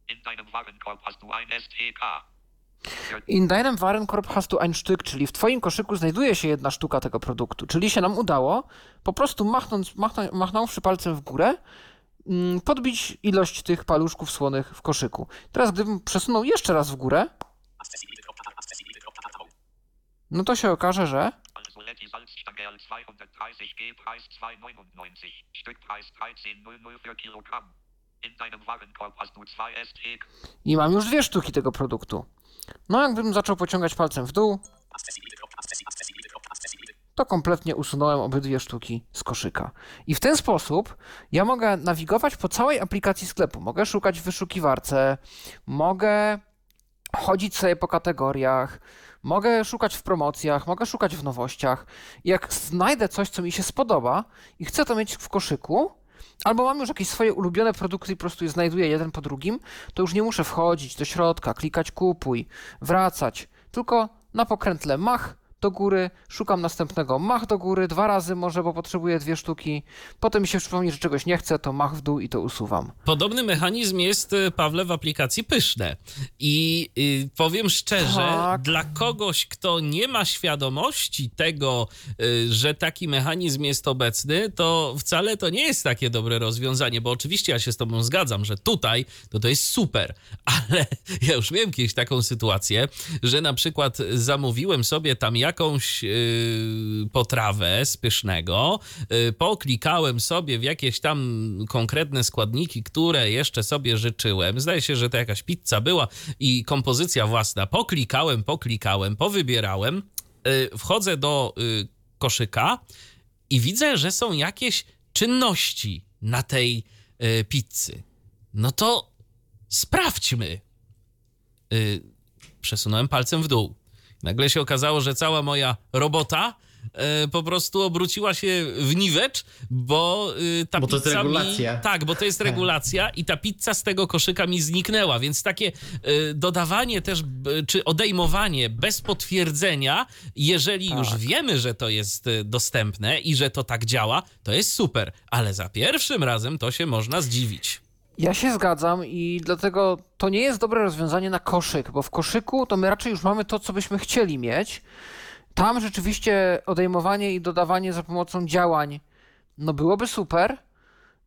Al Natura Bio. Al Soletti Salzstangerl 230g. Preis 2,99. Stückpreis 13,00 für Kilogramm. In deinem Warenkorb hast du ein STK. In deinem Warenkorb hast du ein Stück, czyli w twoim koszyku znajduje się jedna sztuka tego produktu. Czyli się nam udało po prostu machnąc, machną, machnąwszy palcem w górę, mm, podbić ilość tych paluszków słonych w koszyku. Teraz gdybym przesunął jeszcze raz w górę, no to się okaże, że Also Letti Salzstange als 230 G Preis 2,99. Stückpreis 13,00 für Kilogramm. In deinem Warenkorb hast du zwei ST. i mam już dwie sztuki tego produktu. No jakbym zaczął pociągać palcem w dół, to kompletnie usunąłem obydwie sztuki z koszyka. I w ten sposób ja mogę nawigować po całej aplikacji sklepu. Mogę szukać w wyszukiwarce, mogę chodzić sobie po kategoriach, mogę szukać w promocjach, mogę szukać w nowościach. Jak znajdę coś, co mi się spodoba i chcę to mieć w koszyku, albo mam już jakieś swoje ulubione produkty i po prostu je znajduję jeden po drugim, to już nie muszę wchodzić do środka, klikać kupuj, wracać, tylko na pokrętle mach do góry, szukam następnego mach do góry, dwa razy może, bo potrzebuję dwie sztuki, potem mi się przypomni, że czegoś nie chcę, to mach w dół i to usuwam. Podobny mechanizm jest, y, Pawle, w aplikacji Pyszne. I y, powiem szczerze, Tak. dla kogoś, kto nie ma świadomości tego, y, że taki mechanizm jest obecny, to wcale to nie jest takie dobre rozwiązanie, bo oczywiście ja się z tobą zgadzam, że tutaj to to jest super, ale ja już miałem kiedyś taką sytuację, że na przykład zamówiłem sobie tam jakąś y, potrawę z pysznego, y, poklikałem sobie w jakieś tam konkretne składniki, które jeszcze sobie życzyłem. Zdaje się, że to jakaś pizza była i kompozycja własna. Poklikałem, poklikałem, powybierałem. Y, wchodzę do koszyka i widzę, że są jakieś czynności na tej pizzy. No to sprawdźmy. Przesunąłem palcem w dół. Nagle się okazało, że cała moja robota e, po prostu obróciła się w niwecz, bo y, ta Bo to jest pizza regulacja. Mi, tak, bo to jest Tak. regulacja i ta pizza z tego koszyka mi zniknęła, więc takie y, dodawanie też, czy odejmowanie bez potwierdzenia, jeżeli już Tak. wiemy, że to jest dostępne i że to tak działa, to jest super, ale za pierwszym razem to się można zdziwić. Ja się zgadzam i dlatego to nie jest dobre rozwiązanie na koszyk, bo w koszyku to my raczej już mamy to, co byśmy chcieli mieć. Tam rzeczywiście odejmowanie i dodawanie za pomocą działań, no byłoby super.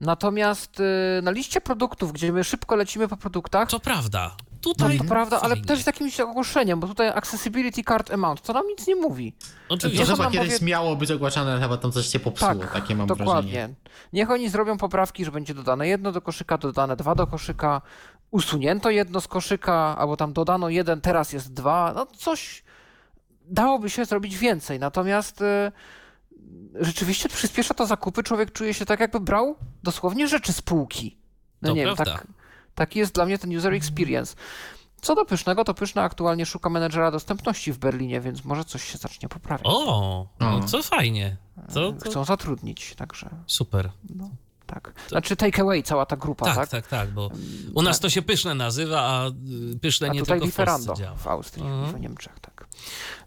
Natomiast y, na liście produktów, gdzie my szybko lecimy po produktach, To prawda. No Tutaj to prawda, ale fajnie. też z jakimś ogłoszeniem, bo tutaj accessibility card amount, to nam nic nie mówi. To Oczywiście. On chyba kiedyś powie- miało być ogłaszane, ale chyba tam coś się popsuło, Tak, takie mam dokładnie. wrażenie. Niech oni zrobią poprawki, że będzie dodane jedno do koszyka, dodane dwa do koszyka, usunięto jedno z koszyka, albo tam dodano jeden, teraz jest dwa. No coś dałoby się zrobić więcej. Natomiast y, rzeczywiście przyspiesza to zakupy. Człowiek czuje się tak, jakby brał dosłownie rzeczy z półki. No To nie wiem, prawda. tak, taki jest dla mnie ten user experience. Co do Pysznego, to Pyszne aktualnie szuka menedżera dostępności w Berlinie, więc może coś się zacznie poprawiać. O, no co fajnie. To, to Chcą zatrudnić, także super. tak. Znaczy Takeaway, cała ta grupa, Tak, tak? tak, tak, bo u nas to się pyszne nazywa, a y, pyszne A nie tutaj tylko w Polsce Lieferando działa. w Austrii, Mhm. w Niemczech, tak.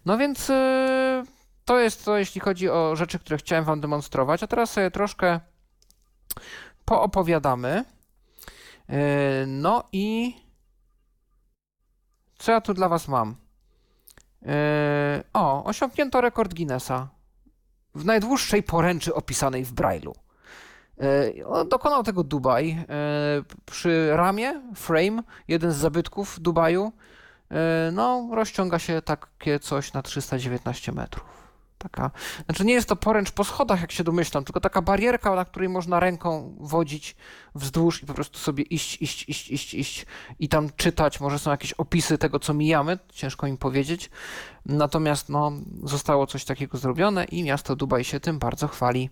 No więc y, to jest to, jeśli chodzi o rzeczy, które chciałem wam demonstrować, a teraz sobie troszkę poopowiadamy. Y, No i co ja tu dla was mam? Y, O, osiągnięto rekord Guinnessa w najdłuższej poręczy opisanej w Braille'u. On Dokonał tego Dubaj przy ramie, frame, jeden z zabytków Dubaju. No, rozciąga się takie coś na 319 metrów. Taka, znaczy nie jest to poręcz po schodach, jak się domyślam, tylko taka barierka, na której można ręką wodzić wzdłuż i po prostu sobie iść, iść, iść, iść, iść i tam czytać. Może są jakieś opisy tego, co mijamy, ciężko im powiedzieć. Natomiast no, zostało coś takiego zrobione i miasto Dubaj się tym bardzo chwali.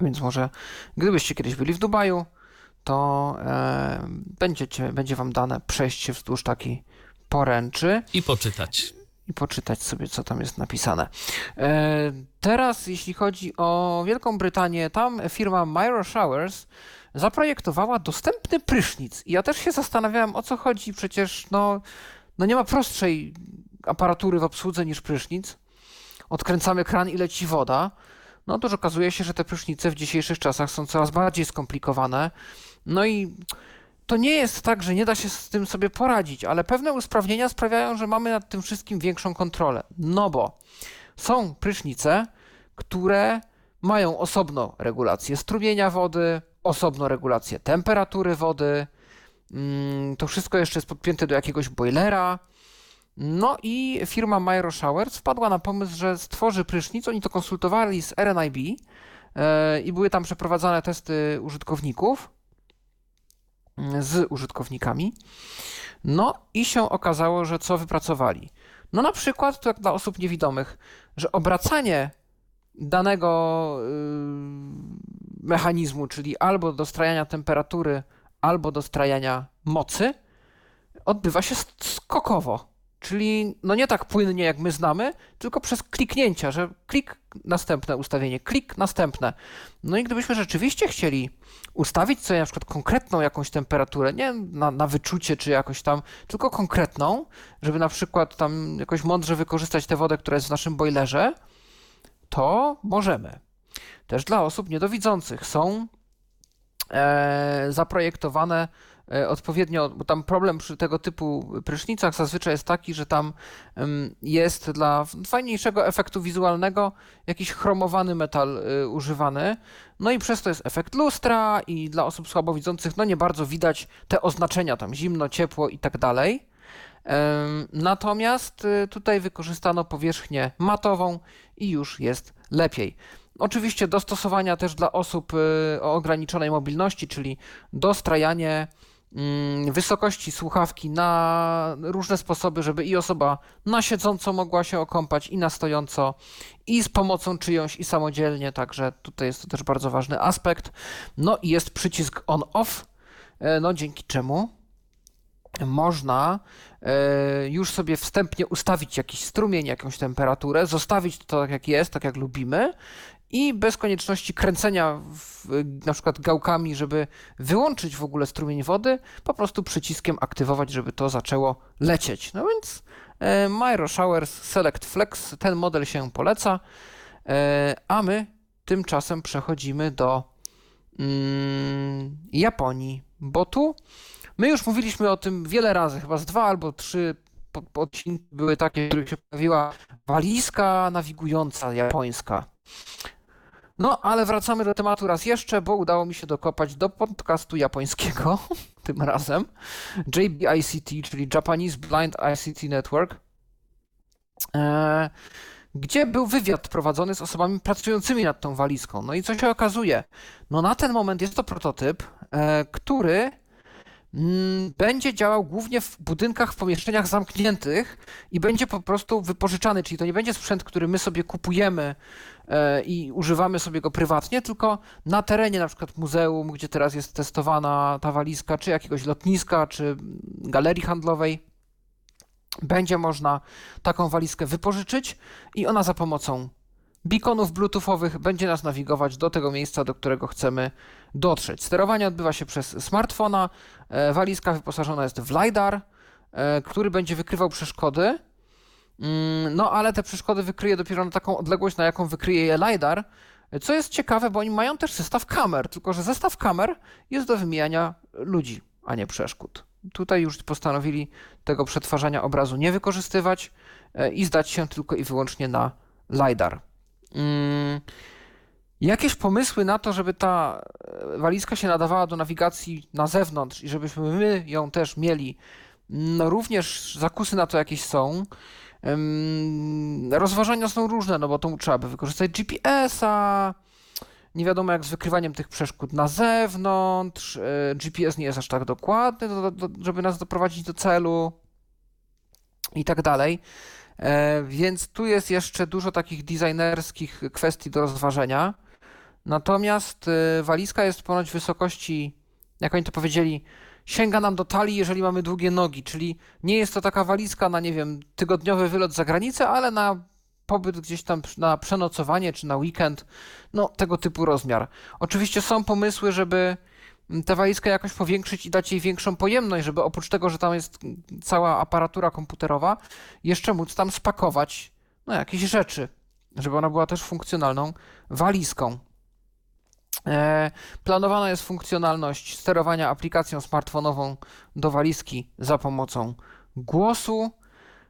Więc może gdybyście kiedyś byli w Dubaju, to e, będziecie, będzie wam dane przejście wzdłuż takiej poręczy I poczytać. I poczytać sobie, co tam jest napisane. E, teraz, jeśli chodzi o Wielką Brytanię, tam firma Myro Showers zaprojektowała dostępny prysznic. I ja też się zastanawiałem, o co chodzi. Przecież no, no nie ma prostszej aparatury w obsłudze niż prysznic. Odkręcamy kran i leci woda. No otóż okazuje się, że te prysznice w dzisiejszych czasach są coraz bardziej skomplikowane. No i to nie jest tak, że nie da się z tym sobie poradzić, ale pewne usprawnienia sprawiają, że mamy nad tym wszystkim większą kontrolę. No bo są prysznice, które mają osobno regulację strumienia wody, osobno regulację temperatury wody. Mm, to wszystko jeszcze jest podpięte do jakiegoś boilera. No i firma Myro Showers wpadła na pomysł, że stworzy prysznic. Oni to konsultowali z RNIB e, i były tam przeprowadzane testy użytkowników z użytkownikami. No i się okazało, że co wypracowali? No na przykład, to jak dla osób niewidomych, że obracanie danego y, mechanizmu, czyli albo dostrajania temperatury, albo dostrajania mocy, odbywa się skokowo. Czyli no nie tak płynnie jak my znamy, tylko przez kliknięcia, że klik, następne ustawienie, klik, następne. No i gdybyśmy rzeczywiście chcieli ustawić sobie na przykład konkretną jakąś temperaturę, nie na, na wyczucie czy jakoś tam, tylko konkretną, żeby na przykład tam jakoś mądrze wykorzystać tę wodę, która jest w naszym boilerze, to możemy. Też dla osób niedowidzących są e, zaprojektowane odpowiednio, bo tam problem przy tego typu prysznicach zazwyczaj jest taki, że tam jest dla fajniejszego efektu wizualnego jakiś chromowany metal e, używany. No i przez to jest efekt lustra i dla osób słabowidzących no nie bardzo widać te oznaczenia tam zimno, ciepło i tak dalej. Natomiast y, tutaj wykorzystano powierzchnię matową i już jest lepiej. Oczywiście dostosowania też dla osób o ograniczonej mobilności, czyli dostrajanie wysokości słuchawki na różne sposoby, żeby i osoba na siedząco mogła się okąpać, i na stojąco, i z pomocą czyjąś, i samodzielnie, także tutaj jest to też bardzo ważny aspekt. No i jest przycisk on-off, e, no dzięki czemu można e, już sobie wstępnie ustawić jakiś strumień, jakąś temperaturę, zostawić to tak jak jest, tak jak lubimy i bez konieczności kręcenia w, na przykład gałkami, żeby wyłączyć w ogóle strumień wody, po prostu przyciskiem aktywować, żeby to zaczęło lecieć. No więc e, Myro Showers Select Flex, ten model się poleca, e, a my tymczasem przechodzimy do mm, Japonii, bo tu My już mówiliśmy o tym wiele razy, chyba z dwa albo trzy odcinki były takie, w których się pojawiła walizka nawigująca japońska. No, ale wracamy do tematu raz jeszcze, bo udało mi się dokopać do podcastu japońskiego, tym razem, JBICT, czyli Japanese Blind ICT Network, e, gdzie był wywiad prowadzony z osobami pracującymi nad tą walizką. No i co się okazuje? No na ten moment jest to prototyp, e, który będzie działał głównie w budynkach, w pomieszczeniach zamkniętych i będzie po prostu wypożyczany, czyli to nie będzie sprzęt, który my sobie kupujemy e, i używamy sobie go prywatnie, tylko na terenie na przykład muzeum, gdzie teraz jest testowana ta walizka, czy jakiegoś lotniska, czy galerii handlowej, będzie można taką walizkę wypożyczyć i ona za pomocą beaconów bluetoothowych będzie nas nawigować do tego miejsca, do którego chcemy dotrzeć. Sterowanie odbywa się przez smartfona. E, walizka wyposażona jest w LiDAR, e, który będzie wykrywał przeszkody. Mm, no ale te przeszkody wykryje dopiero na taką odległość, na jaką wykryje je LiDAR. Co jest ciekawe, bo oni mają też zestaw kamer, tylko że zestaw kamer jest do wymijania ludzi, a nie przeszkód. Tutaj już postanowili tego przetwarzania obrazu nie wykorzystywać e, i zdać się tylko i wyłącznie na LiDAR. Mm, jakieś pomysły na to, żeby ta e, walizka się nadawała do nawigacji na zewnątrz i żebyśmy my ją też mieli, no również zakusy na to jakieś są. Rozważania są różne, no bo to trzeba by wykorzystać GPS-a, nie wiadomo jak z wykrywaniem tych przeszkód na zewnątrz, e, GPS nie jest aż tak dokładny, żeby nas doprowadzić do celu i tak dalej. E, więc tu jest jeszcze dużo takich designerskich kwestii do rozważenia. Natomiast e, walizka jest ponoć wysokości, jak oni to powiedzieli, sięga nam do talii, jeżeli mamy długie nogi, czyli nie jest to taka walizka na, nie wiem, tygodniowy wylot za granicę, ale na pobyt gdzieś tam na przenocowanie czy na weekend, no tego typu rozmiar. Oczywiście są pomysły, żeby tę walizkę jakoś powiększyć i dać jej większą pojemność, żeby oprócz tego, że tam jest cała aparatura komputerowa, jeszcze móc tam spakować no, jakieś rzeczy, żeby ona była też funkcjonalną walizką. E, planowana jest funkcjonalność sterowania aplikacją smartfonową do walizki za pomocą głosu.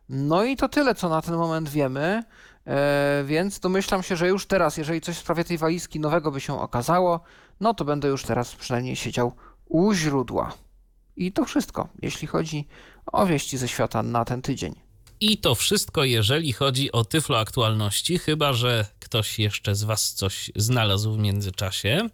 No i to tyle, co na ten moment wiemy. E, więc domyślam się, że już teraz, jeżeli coś w sprawie tej walizki nowego by się okazało, no to będę już teraz przynajmniej siedział u źródła. I to wszystko, jeśli chodzi o wieści ze świata na ten tydzień. I to wszystko, jeżeli chodzi o tyflo aktualności, chyba że ktoś jeszcze z Was coś znalazł w międzyczasie.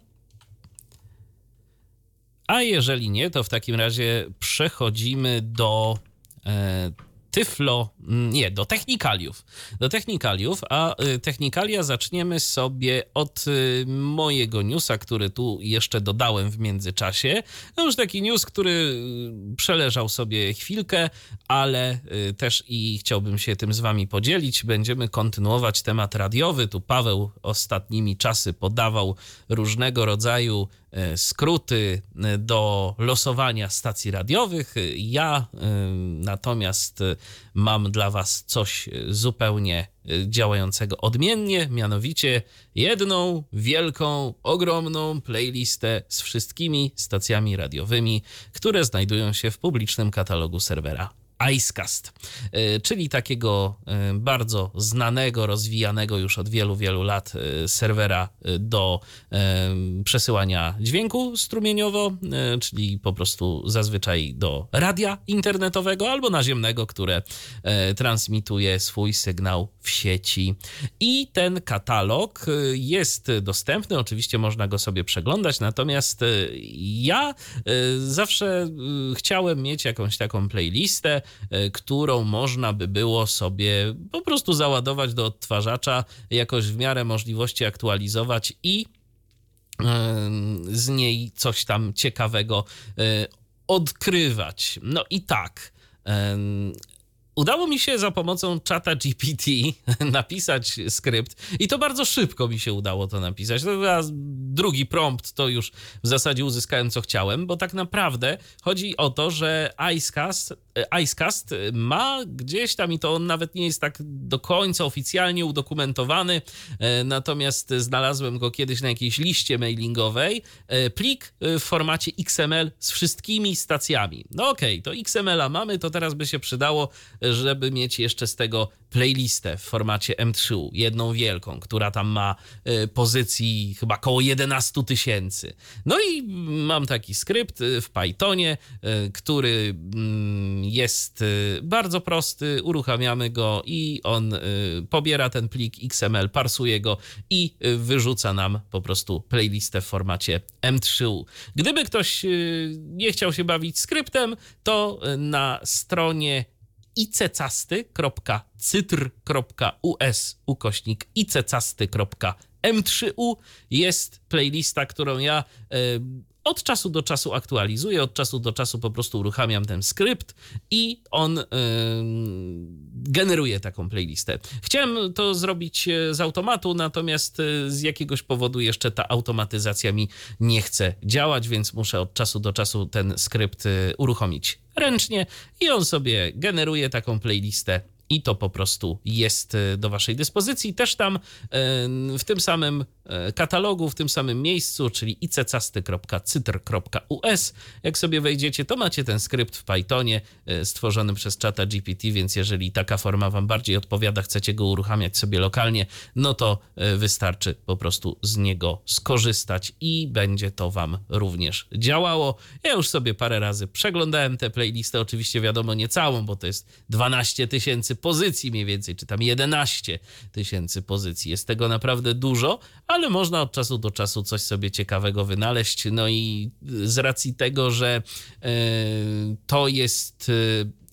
A jeżeli nie, to w takim razie przechodzimy do e, Tyflo, mm, nie, do technikaliów. Do technikaliów, a y, technikalia zaczniemy sobie od y, mojego newsa, który tu jeszcze dodałem w międzyczasie. No już taki news, który y, przeleżał sobie chwilkę, ale też i chciałbym się tym z wami podzielić. Będziemy kontynuować temat radiowy. Tu Paweł ostatnimi czasy podawał różnego rodzaju skróty do losowania stacji radiowych. Ja natomiast mam dla Was coś zupełnie e, działającego odmiennie, mianowicie jedną wielką, ogromną playlistę z wszystkimi stacjami radiowymi, które znajdują się w publicznym katalogu serwera Icecast, e, czyli takiego e, bardzo znanego, rozwijanego już od wielu, wielu lat e, serwera do przesyłania dźwięku strumieniowo, czyli po prostu zazwyczaj do radia internetowego albo naziemnego, które transmituje swój sygnał w sieci. I ten katalog jest dostępny, oczywiście można go sobie przeglądać, natomiast ja zawsze chciałem mieć jakąś taką playlistę, którą można by było sobie po prostu załadować do odtwarzacza, jakoś w miarę możliwości aktualizować i e, z niej coś tam ciekawego e, odkrywać. No i tak. Udało mi się za pomocą czata GPT napisać skrypt i to bardzo szybko mi się udało to napisać. To drugi prompt to już w zasadzie uzyskałem co chciałem, bo tak naprawdę chodzi o to, że Icecast, Icecast ma gdzieś tam i to on nawet nie jest tak do końca oficjalnie udokumentowany, e, natomiast znalazłem go kiedyś na jakiejś liście mailingowej, e, plik w formacie XML z wszystkimi stacjami. No okej, okay, to XML-a mamy, to teraz by się przydało żeby mieć jeszcze z tego playlistę w formacie M3, jedną wielką, która tam ma y, pozycji chyba około 11 tysięcy. No i mam taki skrypt y, w Pythonie, y, który mm, jest bardzo prosty, uruchamiamy go i on pobiera ten plik XML, parsuje go i wyrzuca nam po prostu playlistę w formacie M3. Gdyby ktoś nie chciał się bawić skryptem, to na stronie icecasty.cytr.us ukośnik icecasty.m3u jest playlista, którą ja od czasu do czasu aktualizuję, od czasu do czasu po prostu uruchamiam ten skrypt i on yy, generuje taką playlistę. Chciałem to zrobić e, z automatu, natomiast e, z jakiegoś powodu jeszcze ta automatyzacja mi nie chce działać, więc muszę od czasu do czasu ten skrypt e, uruchomić ręcznie i on sobie generuje taką playlistę i to po prostu jest e, do Waszej dyspozycji. Też tam e, w tym samym e, katalogu, w tym samym miejscu, czyli icecasty.cytr.us. Jak sobie wejdziecie, to macie ten skrypt w Pythonie stworzony przez czata GPT, więc jeżeli taka forma Wam bardziej odpowiada, chcecie go uruchamiać sobie lokalnie, no to wystarczy po prostu z niego skorzystać i będzie to Wam również działało. Ja już sobie parę razy przeglądałem tę playlistę, oczywiście wiadomo nie całą, bo to jest 12 tysięcy pozycji mniej więcej, czy tam 11 tysięcy pozycji. Jest tego naprawdę dużo, ale można od czasu do czasu coś sobie ciekawego wynaleźć. No i z racji tego, że e, to jest e,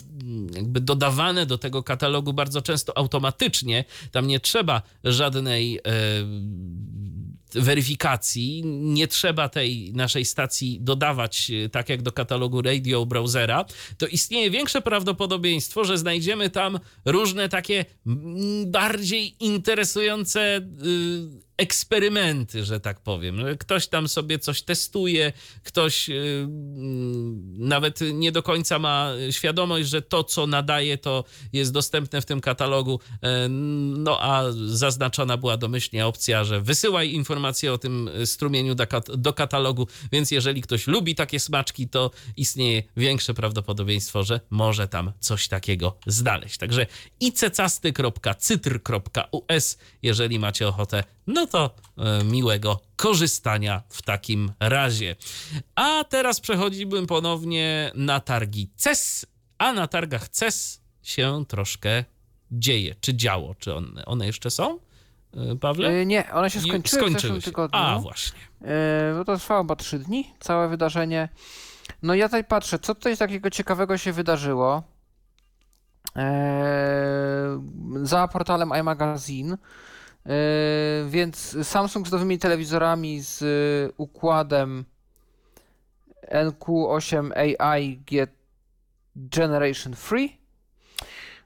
jakby dodawane do tego katalogu bardzo często automatycznie. Tam nie trzeba żadnej weryfikacji. Nie trzeba tej naszej stacji dodawać, e, tak jak do katalogu radio browsera, to istnieje większe prawdopodobieństwo, że znajdziemy tam różne takie bardziej interesujące y, eksperymenty, że tak powiem. Ktoś tam sobie coś testuje, ktoś y, mm, nawet nie do końca ma świadomość, że to, co nadaje, to jest dostępne w tym katalogu. E, no a zaznaczona była domyślnie opcja, że wysyłaj informacje o tym strumieniu do katalogu, więc jeżeli ktoś lubi takie smaczki, to istnieje większe prawdopodobieństwo, że może tam coś takiego znaleźć. Także icecasty.cytr.us, jeżeli macie ochotę, no to e, miłego korzystania w takim razie. A teraz przechodzimy ponownie na targi CES, a na targach CES się troszkę dzieje. Czy działo? Czy one, one jeszcze są? E, Pawle? Yy, nie, one się skończyły, w skończyły zeszłym się. tygodniu. A, właśnie. Bo to trwało chyba trzy dni, całe wydarzenie. No ja tutaj patrzę, co tutaj takiego ciekawego się wydarzyło. Eee, za portalem iMagazine. Eee, więc Samsung z nowymi telewizorami z układem NQ8 AI Generation 3.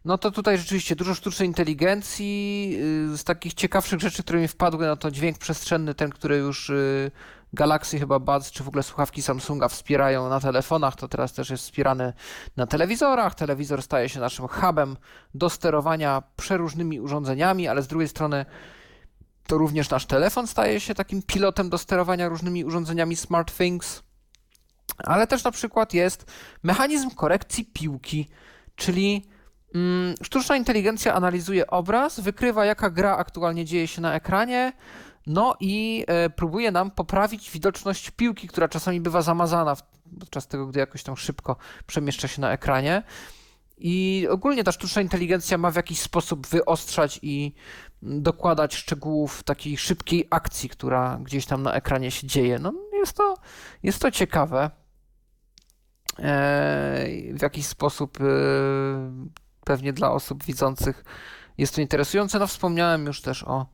No to tutaj rzeczywiście dużo sztucznej inteligencji. y, Z takich ciekawszych rzeczy, które mi wpadły, no to dźwięk przestrzenny, ten, który już y, Galaxy chyba Buds, czy w ogóle słuchawki Samsunga wspierają na telefonach, to teraz też jest wspierany na telewizorach. Telewizor staje się naszym hubem do sterowania przeróżnymi urządzeniami, ale z drugiej strony to również nasz telefon staje się takim pilotem do sterowania różnymi urządzeniami SmartThings. Ale też na przykład jest mechanizm korekcji piłki, czyli mm, sztuczna inteligencja analizuje obraz, wykrywa jaka gra aktualnie dzieje się na ekranie, no i e, próbuje nam poprawić widoczność piłki, która czasami bywa zamazana podczas tego, gdy jakoś tam szybko przemieszcza się na ekranie. I ogólnie ta sztuczna inteligencja ma w jakiś sposób wyostrzać i mm, dokładać szczegółów takiej szybkiej akcji, która gdzieś tam na ekranie się dzieje. No jest to, jest to ciekawe. Eee, w jakiś sposób e, pewnie dla osób widzących jest to interesujące. No wspomniałem już też o e,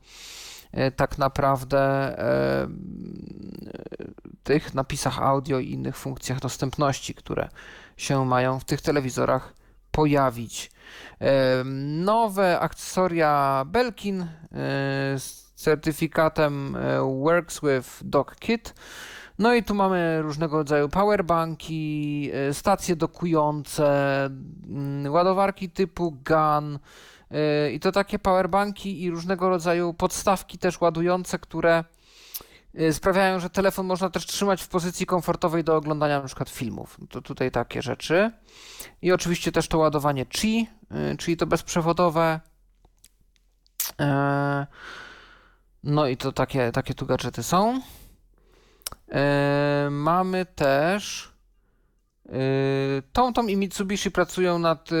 tak naprawdę e, tych napisach audio i innych funkcjach dostępności, które się mają w tych telewizorach pojawić. E, Nowe akcesoria Belkin e, z certyfikatem e, Works with Dock Kit. No i tu mamy różnego rodzaju powerbanki, e, stacje dokujące, mm, ładowarki typu GAN, I to takie powerbanki i różnego rodzaju podstawki też ładujące, które yy, sprawiają, że telefon można też trzymać w pozycji komfortowej do oglądania na przykład filmów. To tutaj takie rzeczy. I oczywiście też to ładowanie Qi, yy, czyli to bezprzewodowe. Yy, No i to takie, takie tu gadżety są. Yy, Mamy też Yy, TomTom i Mitsubishi pracują nad yy,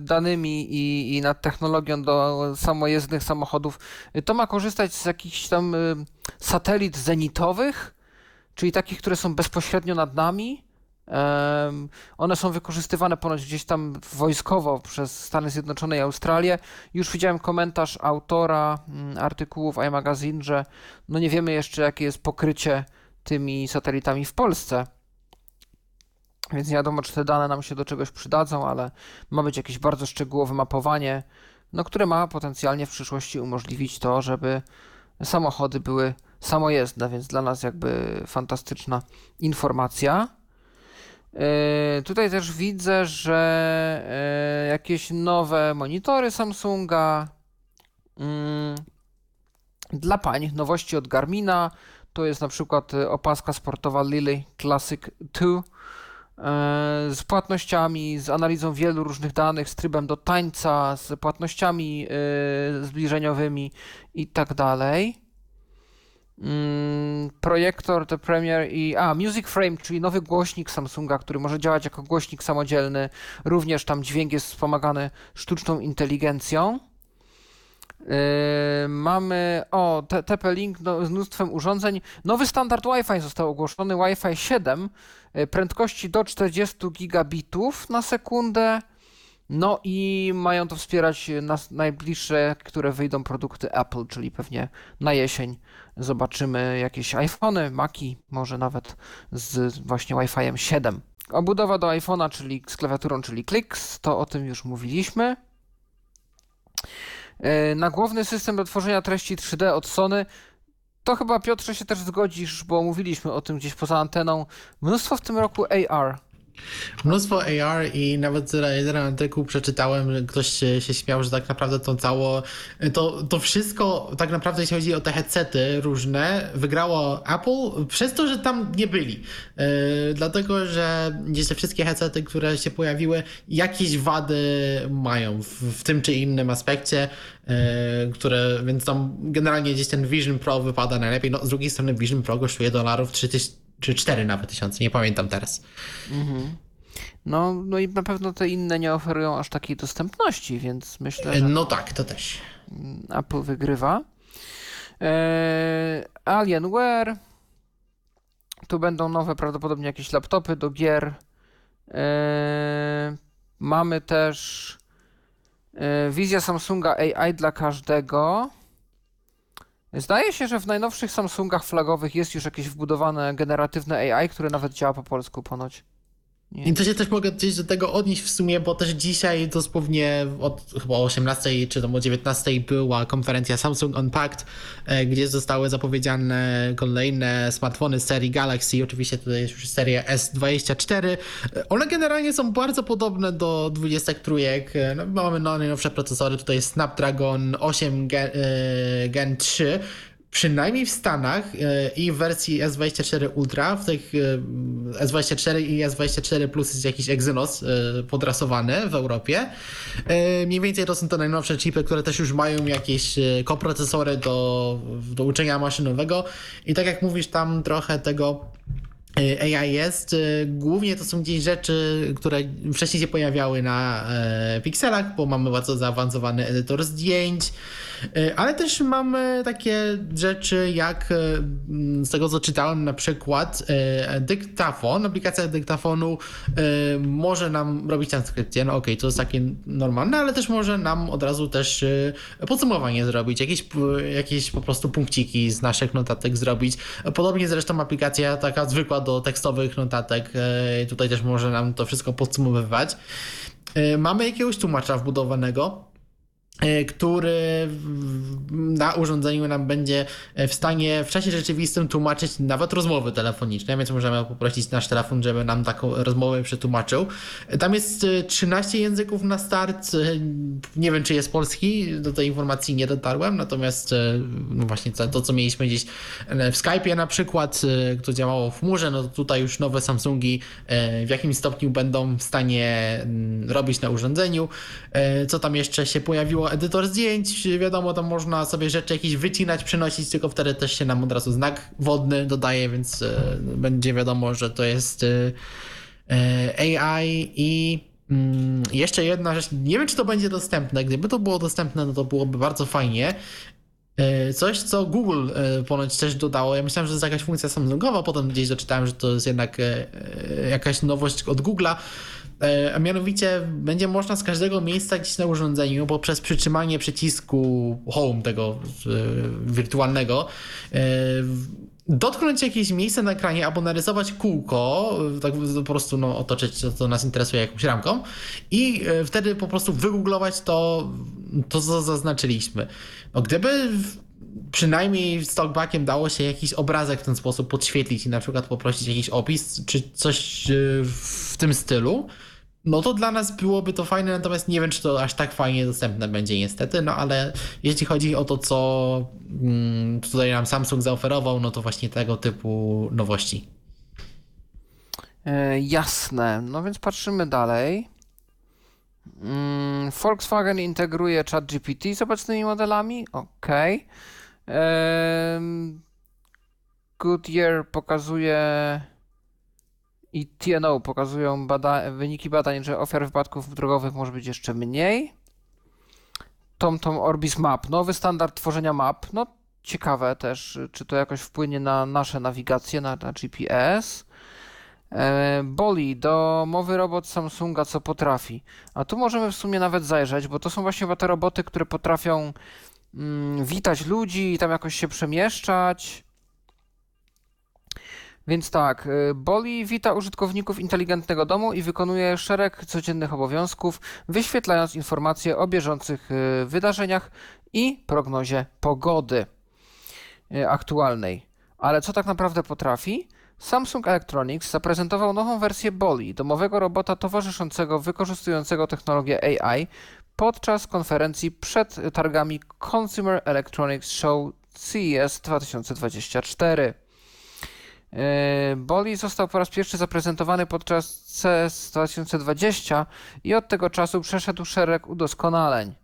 danymi i, i nad technologią do samojezdnych samochodów. Yy, To ma korzystać z jakichś tam satelit zenitowych, czyli takich, które są bezpośrednio nad nami. Em, One są wykorzystywane ponoć gdzieś tam wojskowo przez Stany Zjednoczone i Australię. Już widziałem komentarz autora mm, artykułów iMagazine, że no nie wiemy jeszcze, jakie jest pokrycie tymi satelitami w Polsce. Więc nie wiadomo, czy te dane nam się do czegoś przydadzą, ale ma być jakieś bardzo szczegółowe mapowanie, no, które ma potencjalnie w przyszłości umożliwić to, żeby samochody były samojezdne, więc dla nas jakby fantastyczna informacja. Yy, Tutaj też widzę, że yy, jakieś nowe monitory Samsunga. Mm, Dla pań nowości od Garmina to jest na przykład y, opaska sportowa Lily Classic 2 e, z płatnościami, z analizą wielu różnych danych, z trybem do tańca, z płatnościami e, zbliżeniowymi i tak dalej. Mm, Projektor The Premier i. A, Music Frame, czyli nowy głośnik Samsunga, który może działać jako głośnik samodzielny. Również tam dźwięk jest wspomagany sztuczną inteligencją. Yy, mamy o TP-Link no, z mnóstwem urządzeń. Nowy standard Wi-Fi został ogłoszony, Wi-Fi 7, yy, prędkości do 40 gigabitów na sekundę. No i mają to wspierać nas najbliższe, które wyjdą produkty Apple, czyli pewnie na jesień zobaczymy jakieś iPhony, Maki, może nawet z właśnie Wi-Fi 7. Obudowa do iPhone'a, czyli z klawiaturą, czyli Clicks, to o tym już mówiliśmy. Yy, Nagłowny system do tworzenia treści 3D od Sony. to chyba Piotrze się też zgodzisz, bo mówiliśmy o tym gdzieś poza anteną. Mnóstwo w tym roku AR. Mnóstwo AR i nawet jeden artykuł przeczytałem, ktoś się, się śmiał, że tak naprawdę to cało, to, to wszystko tak naprawdę jeśli chodzi o te headsety różne, wygrało Apple przez to, że tam nie byli. Yy, dlatego, że gdzieś te wszystkie headsety, które się pojawiły, jakieś wady mają w, w tym czy innym aspekcie, yy, które, więc tam generalnie gdzieś ten Vision Pro wypada najlepiej. No z drugiej strony Vision Pro kosztuje dolarów 3000 czy 4 nawet tysiące, nie pamiętam teraz. Mhm. No, no i na pewno te inne nie oferują aż takiej dostępności, więc myślę, że... No tak, to też. Apple wygrywa. Eee, Alienware. Tu będą nowe prawdopodobnie jakieś laptopy do gier. Eee, mamy też e, wizja Samsunga AI dla każdego. Zdaje się, że w najnowszych Samsungach flagowych jest już jakieś wbudowane generatywne AI, które nawet działa po polsku ponoć. Nie. I to się też mogę gdzieś do tego odnieść w sumie, bo też dzisiaj dosłownie od chyba o 18 czy tam o 19 była konferencja Samsung Unpacked, e, gdzie zostały zapowiedziane kolejne smartfony z serii Galaxy. Oczywiście tutaj jest już seria S24. E, one generalnie są bardzo podobne do 23. E, no, mamy najnowsze procesory, tutaj jest Snapdragon 8 Gen, Gen 3 przynajmniej w Stanach e, i w wersji S24 Ultra, w tych e, S24 i S24 Plus jest jakiś Exynos e, podrasowany w Europie. Mniej więcej to są te najnowsze chipy, które też już mają jakieś koprocesory do, do uczenia maszynowego i tak jak mówisz tam trochę tego AI jest. Głównie to są gdzieś rzeczy, które wcześniej się pojawiały na pikselach, bo mamy bardzo zaawansowany edytor zdjęć, E, ale też mamy takie rzeczy jak e, z tego co czytałem na przykład e, dyktafon, aplikacja dyktafonu może nam robić transkrypcję, no okej, okay, to jest takie normalne, ale też może nam od razu też podsumowanie zrobić, jakieś, jakieś po prostu punkciki z naszych notatek zrobić. Podobnie zresztą aplikacja taka zwykła do tekstowych notatek, tutaj też może nam to wszystko podsumowywać. Mamy jakiegoś tłumacza wbudowanego, E, który na urządzeniu nam będzie w stanie w czasie rzeczywistym tłumaczyć nawet rozmowy telefoniczne, więc możemy poprosić nasz telefon, żeby nam taką rozmowę przetłumaczył. Tam jest 13 e, języków na start. E, nie wiem, czy jest polski, do tej informacji nie dotarłem, natomiast no właśnie to, co mieliśmy gdzieś w Skype'ie na przykład, które działało w chmurze, no to tutaj już nowe Samsungi w jakimś stopniu będą w stanie mm, robić na urządzeniu. Co tam jeszcze się pojawiło edytor zdjęć, wiadomo, tam można sobie rzeczy jakieś wycinać, przenosić, tylko wtedy też się nam od razu znak wodny dodaje, więc e, będzie wiadomo, że to jest e, e, AI i mm, jeszcze jedna rzecz, nie wiem czy to będzie dostępne, gdyby to było dostępne, no to byłoby bardzo fajnie. Coś, co Google ponoć też dodało. Ja myślałem, że to jest jakaś funkcja Samsungowa, potem gdzieś doczytałem, że to jest jednak jakaś nowość od Google'a. E, a mianowicie będzie można z każdego miejsca gdzieś na urządzeniu poprzez przytrzymanie przycisku home tego e, wirtualnego e, dotknąć jakieś miejsce na ekranie albo narysować kółko, tak po prostu no, otoczyć to, co nas interesuje jakąś ramką i wtedy po prostu wygooglować to, to co zaznaczyliśmy. No, gdyby przynajmniej z talkbackiem dało się jakiś obrazek w ten sposób podświetlić i na przykład poprosić jakiś opis czy coś w tym stylu, no to dla nas byłoby to fajne, natomiast nie wiem, czy to aż tak fajnie dostępne będzie niestety, no ale jeśli chodzi o to, co mm, tutaj nam Samsung zaoferował, no to właśnie tego typu nowości. E, jasne, no więc patrzymy dalej. Mm, Volkswagen integruje ChatGPT z obecnymi modelami, ok. Goodyear pokazuje i TNO pokazują bada wyniki badań, że ofiar wypadków drogowych może być jeszcze mniej. TomTom Orbis Map, nowy standard tworzenia map. No ciekawe też, czy to jakoś wpłynie na nasze nawigacje, na, na GPS. E, Boli, domowy robot Samsunga, co potrafi. A tu możemy w sumie nawet zajrzeć, bo to są właśnie te roboty, które potrafią mm, witać ludzi i tam jakoś się przemieszczać. Więc tak, y, Boli wita użytkowników inteligentnego domu i wykonuje szereg codziennych obowiązków, wyświetlając informacje o bieżących y, wydarzeniach i prognozie pogody. e, aktualnej. Ale co tak naprawdę potrafi? Samsung Electronics zaprezentował nową wersję Boli, domowego robota towarzyszącego wykorzystującego technologię AI podczas konferencji przed targami Consumer Electronics Show CES 2024. E, Boli został po raz pierwszy zaprezentowany podczas CES 2020 i od tego czasu przeszedł szereg udoskonaleń,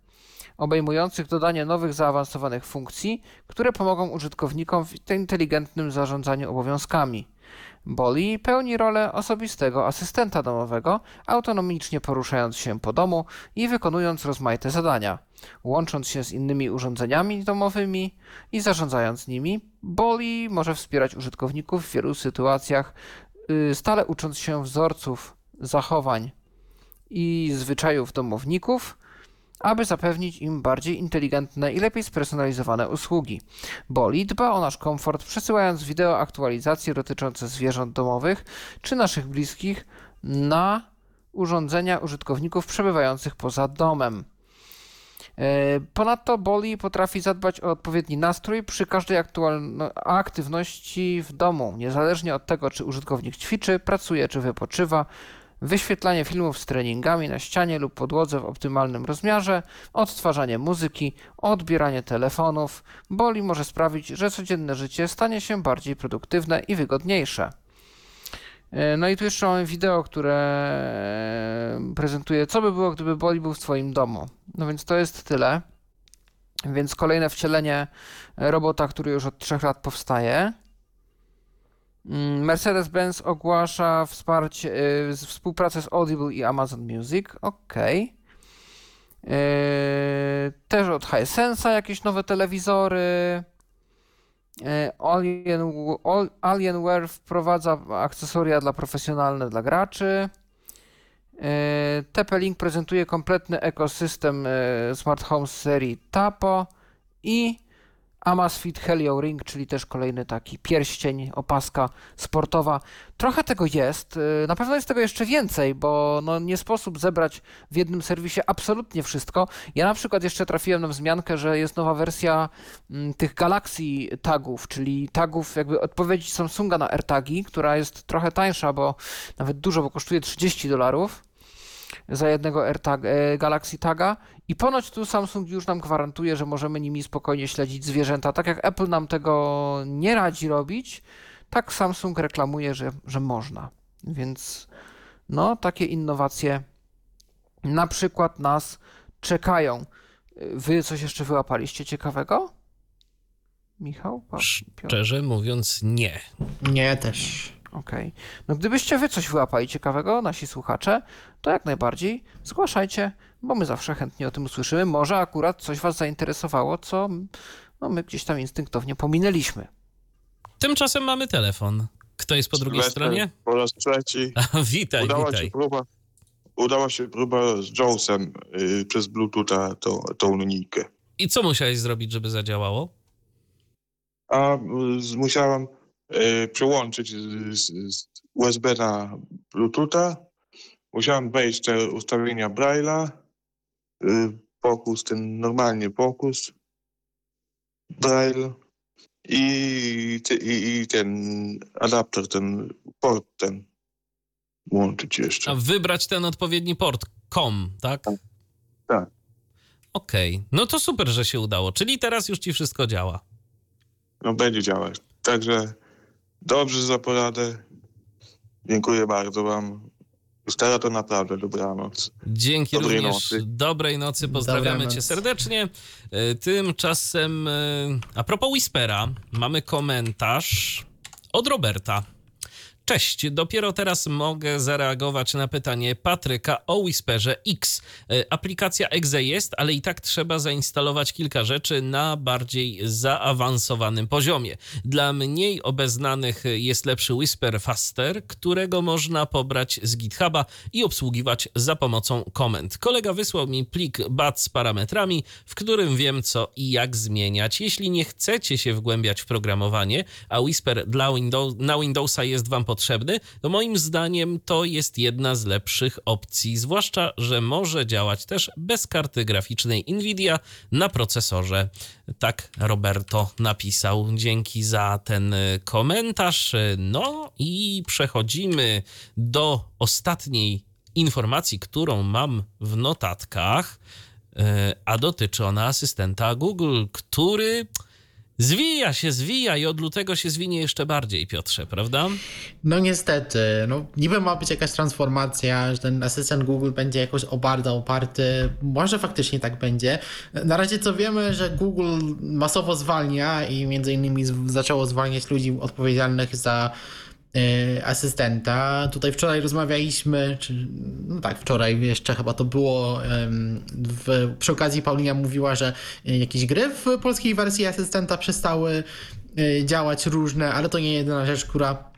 obejmujących dodanie nowych zaawansowanych funkcji, które pomogą użytkownikom w inteligentnym zarządzaniu obowiązkami. Boli pełni rolę osobistego asystenta domowego, autonomicznie poruszając się po domu i wykonując rozmaite zadania. Łącząc się z innymi urządzeniami domowymi i zarządzając nimi, Boli może wspierać użytkowników w wielu sytuacjach, y, stale ucząc się wzorców, zachowań i zwyczajów domowników, aby zapewnić im bardziej inteligentne i lepiej spersonalizowane usługi. Boli dba o nasz komfort, przesyłając wideo aktualizacje dotyczące zwierząt domowych czy naszych bliskich na urządzenia użytkowników przebywających poza domem. E, ponadto Boli potrafi zadbać o odpowiedni nastrój przy każdej aktywności w domu, niezależnie od tego, czy użytkownik ćwiczy, pracuje czy wypoczywa wyświetlanie filmów z treningami na ścianie lub podłodze w optymalnym rozmiarze, odtwarzanie muzyki, odbieranie telefonów. Boli może sprawić, że codzienne życie stanie się bardziej produktywne i wygodniejsze. E, no i tu jeszcze mamy wideo, które prezentuje, co by było, gdyby Boli był w Twoim domu. No więc to jest tyle. Więc kolejne wcielenie robota, który już od 3 lat powstaje. Mm, Mercedes-Benz ogłasza wsparcie, yy, współpracę z Audible i Amazon Music. Ok. Yy, też od Hisense'a jakieś nowe telewizory. Yy, Alien, Alienware wprowadza akcesoria dla profesjonalne dla graczy. Yy, TP-Link prezentuje kompletny ekosystem yy, Smart Home serii Tapo i Amazfit Helio Ring, czyli też kolejny taki pierścień, opaska sportowa. Trochę tego jest, y, na pewno jest tego jeszcze więcej, bo no nie sposób zebrać w jednym serwisie absolutnie wszystko. Ja na przykład jeszcze trafiłem na wzmiankę, że jest nowa wersja mm, tych Galaxy tagów, czyli tagów jakby odpowiedzi Samsunga na AirTagi, która jest trochę tańsza, bo nawet dużo, bo kosztuje 30 dolarów za jednego AirTag, e, Galaxy Taga i ponoć tu Samsung już nam gwarantuje, że możemy nimi spokojnie śledzić zwierzęta. Tak jak Apple nam tego nie radzi robić, tak Samsung reklamuje, że, że można. Więc no, takie innowacje na przykład nas czekają. Wy coś jeszcze wyłapaliście ciekawego? Michał? Szczerze mówiąc, nie. Nie, też. Okej. Okay. No gdybyście wy coś wyłapali ciekawego, nasi słuchacze, to jak najbardziej zgłaszajcie, bo my zawsze chętnie o tym usłyszymy. Może akurat coś was zainteresowało, co no, my gdzieś tam instynktownie pominęliśmy. Tymczasem mamy telefon. Kto jest po drugiej stronie? Po raz trzeci. A, witaj, udała witaj. Się próba, udała się próba z Jonesem yy, przez Bluetootha tą, tą linijkę. I co musiałeś zrobić, żeby zadziałało? A y, musiałam y, przełączyć z, z USB na Bluetootha. Musiałem wejść te ustawienia Braille'a, y, pokus, ten normalnie pokus, Braille i, i, i ten adapter, ten port ten włączyć jeszcze. A wybrać ten odpowiedni port, COM, tak? Tak. Okej, okay. no to super, że się udało. Czyli teraz już ci wszystko działa. No będzie działać. Także dobrze za poradę. Dziękuję bardzo wam. Stara to naprawdę dobranoc. Dzięki Dobrej również. Nocy. Dobrej nocy. Pozdrawiamy Dobranoc. cię serdecznie. E, tymczasem, e, a propos Whispera, mamy komentarz od Roberta. Cześć, dopiero teraz mogę zareagować na pytanie Patryka o Whisperze X. E, aplikacja Exe jest, ale i tak trzeba zainstalować kilka rzeczy na bardziej zaawansowanym poziomie. Dla mniej obeznanych jest lepszy Whisper Faster, którego można pobrać z GitHuba i obsługiwać za pomocą komend. Kolega wysłał mi plik BAT z parametrami, w którym wiem co i jak zmieniać. Jeśli nie chcecie się wgłębiać w programowanie, a Whisper dla Windows, na Windowsa jest Wam potrzebny, potrzebny, to moim zdaniem to jest jedna z lepszych opcji, zwłaszcza, że może działać też bez karty graficznej Nvidia na procesorze. Tak Roberto napisał. Dzięki za ten komentarz. No i przechodzimy do ostatniej informacji, którą mam w notatkach, e, a dotyczy ona asystenta Google, który zwija się, zwija i od lutego się zwinie jeszcze bardziej, Piotrze, prawda? No niestety, no niby ma być jakaś transformacja, że ten asystent Google będzie jakoś bardzo oparty, może faktycznie tak będzie. Na razie co wiemy, że Google masowo zwalnia i między innymi zaczęło zwalniać ludzi odpowiedzialnych za asystenta. Tutaj wczoraj rozmawialiśmy, czy no tak, wczoraj jeszcze chyba to było. W, przy okazji Paulina mówiła, że jakieś gry w polskiej wersji asystenta przestały e, działać różne, ale to nie jedyna rzecz, która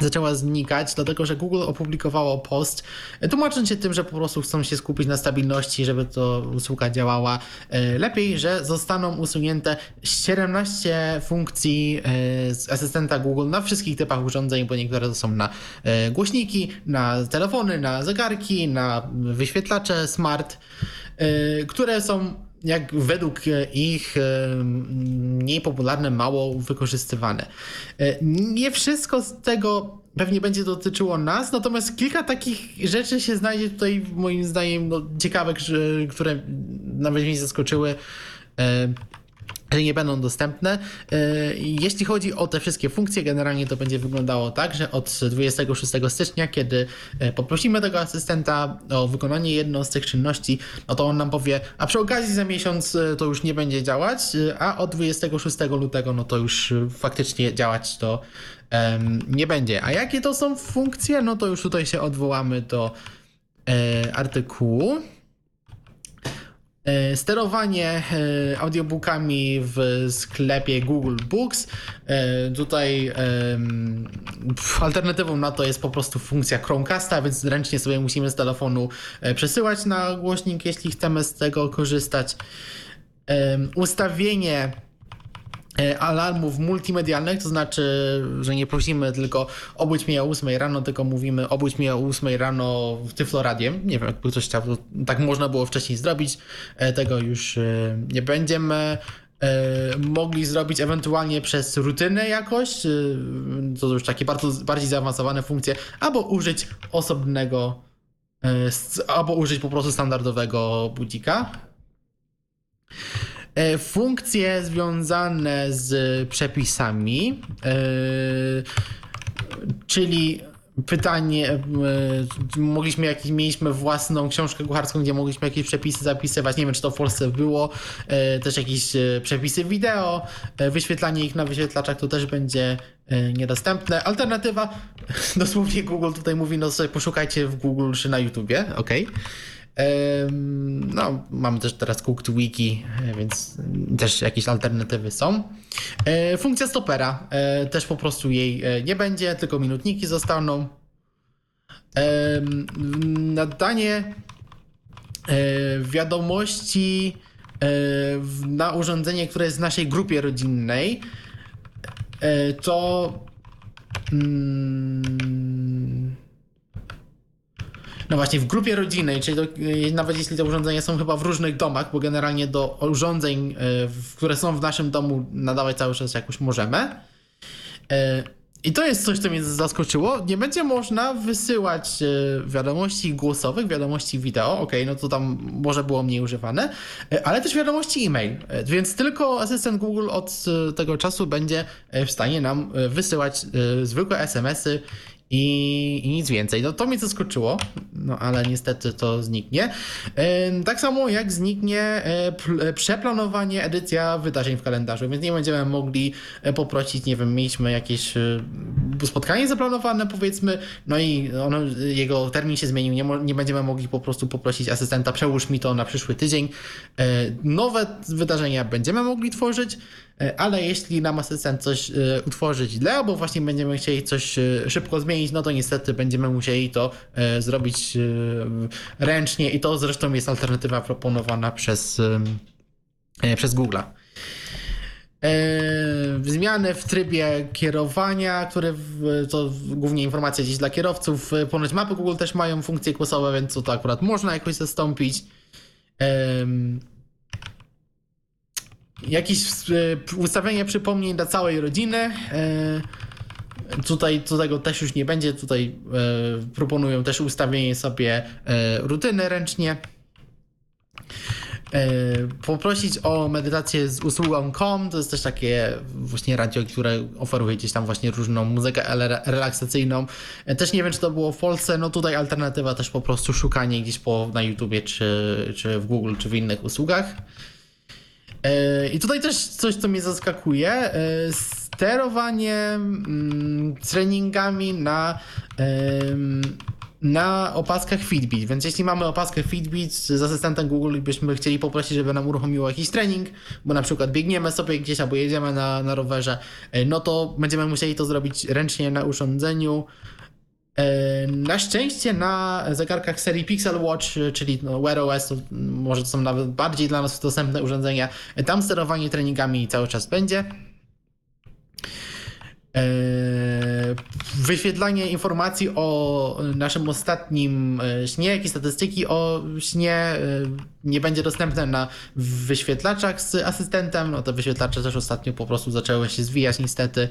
zaczęła znikać, dlatego że Google opublikowało post, e, tłumacząc się tym, że po prostu chcą się skupić na stabilności, żeby to usługa działała e, lepiej, że zostaną usunięte 17 funkcji e, z asystenta Google na wszystkich typach urządzeń, bo niektóre to są na głośniki, na telefony, na zegarki, na wyświetlacze smart, które są jak według ich mniej popularne, mało wykorzystywane. Nie wszystko z tego pewnie będzie dotyczyło nas, natomiast kilka takich rzeczy się znajdzie tutaj moim zdaniem no, które nawet mnie zaskoczyły nie będą dostępne. E, jeśli chodzi o te wszystkie funkcje, generalnie to będzie wyglądało tak, że od 26 stycznia, kiedy e, poprosimy tego asystenta o wykonanie jedną z tych czynności, no to on nam powie, a przy okazji za miesiąc e, to już nie będzie działać, a od 26 lutego, no to już faktycznie działać to nie będzie. A jakie to są funkcje? No to już tutaj się odwołamy do artykułu. E, sterowanie e, audiobookami w sklepie Google Books. E, tutaj alternatywą na to jest po prostu funkcja Chromecasta, więc ręcznie sobie musimy z telefonu przesyłać na głośnik, jeśli chcemy z tego korzystać. Ustawienie alarmów multimedialnych, to znaczy, że nie prosimy tylko obudź mnie o 8 rano, tylko mówimy obudź mnie o 8 rano w Tyfloradiem. Nie wiem, jakby ktoś chciał, tak można było wcześniej zrobić. E, tego już e, nie będziemy mogli zrobić ewentualnie przez rutynę jakoś, to już takie bardzo, bardziej zaawansowane funkcje, albo użyć osobnego, albo użyć po prostu standardowego budzika. E, funkcje związane z przepisami, e, czyli pytanie, e, mogliśmy jakieś, mieliśmy własną książkę kucharską, gdzie mogliśmy jakieś przepisy zapisywać, nie wiem czy to w Polsce było, też jakieś przepisy wideo, wyświetlanie ich na wyświetlaczach to też będzie niedostępne. Alternatywa, dosłownie Google tutaj mówi, no sobie poszukajcie w Google czy na YouTubie, ok. No, mamy też teraz Cooked Wiki, więc też jakieś alternatywy są. E, funkcja stopera, e, też po prostu jej e, nie będzie, tylko minutniki zostaną. Nadanie wiadomości na urządzenie, które jest w naszej grupie rodzinnej, to mm, no właśnie, w grupie rodzinnej, czyli y, nawet jeśli te urządzenia są chyba w różnych domach, bo generalnie do urządzeń, y, które są w naszym domu nadawać cały czas jakoś możemy. Y, I to jest coś, co mnie zaskoczyło. Nie będzie można wysyłać wiadomości głosowych, wiadomości wideo, ok, no to tam może było mniej używane, ale też wiadomości e-mail. Więc tylko asystent Google od tego czasu będzie w stanie nam wysyłać zwykłe SMS-y i, i, nic więcej. No to mnie zaskoczyło, no ale niestety to zniknie. Tak samo jak zniknie e, e, przeplanowanie, edycja wydarzeń w kalendarzu, więc nie będziemy mogli e, poprosić, nie wiem, mieliśmy jakieś spotkanie zaplanowane powiedzmy, no i ono, jego termin się zmienił, nie, nie będziemy mogli po prostu poprosić asystenta, przełóż mi to na przyszły tydzień. Nowe wydarzenia będziemy mogli tworzyć, ale jeśli nam asystent coś e, utworzy źle, albo właśnie będziemy chcieli coś e, szybko zmienić, no to niestety będziemy musieli to zrobić ręcznie i to zresztą jest alternatywa proponowana przez, przez Google'a. E, zmiany w trybie kierowania, które to głównie informacje gdzieś dla kierowców. E, Ponoć mapy Google też mają funkcje głosowe, więc to akurat można jakoś zastąpić. Jakieś e, ustawienie przypomnień dla całej rodziny. E, Tutaj do tego też już nie będzie. Tutaj e, proponują też ustawienie sobie rutyny ręcznie. Poprosić o medytację z usługą COM, to jest też takie właśnie radio, które oferuje gdzieś tam właśnie różną muzykę ele- relaksacyjną. Też nie wiem, czy to było w Polsce, no tutaj alternatywa też po prostu szukanie gdzieś po, na YouTubie, czy, czy w Google, czy w innych usługach. E, I tutaj też coś, co mnie zaskakuje. e, Sterowanie mm, treningami na, na opaskach Fitbit. Więc jeśli mamy opaskę Fitbit z asystentem Google i byśmy chcieli poprosić, żeby nam uruchomiło jakiś trening, bo na przykład biegniemy sobie gdzieś albo jedziemy na, na rowerze, e, no to będziemy musieli to zrobić ręcznie na urządzeniu. Na szczęście na zegarkach serii Pixel Watch, czyli no Wear OS, może to są nawet bardziej dla nas dostępne urządzenia, tam sterowanie treningami cały czas będzie. Wyświetlanie informacji o naszym ostatnim e, śnie, jak i statystyki o śnie e, nie będzie dostępne na wyświetlaczach z asystentem. No te wyświetlacze też ostatnio po prostu zaczęły się zwijać niestety.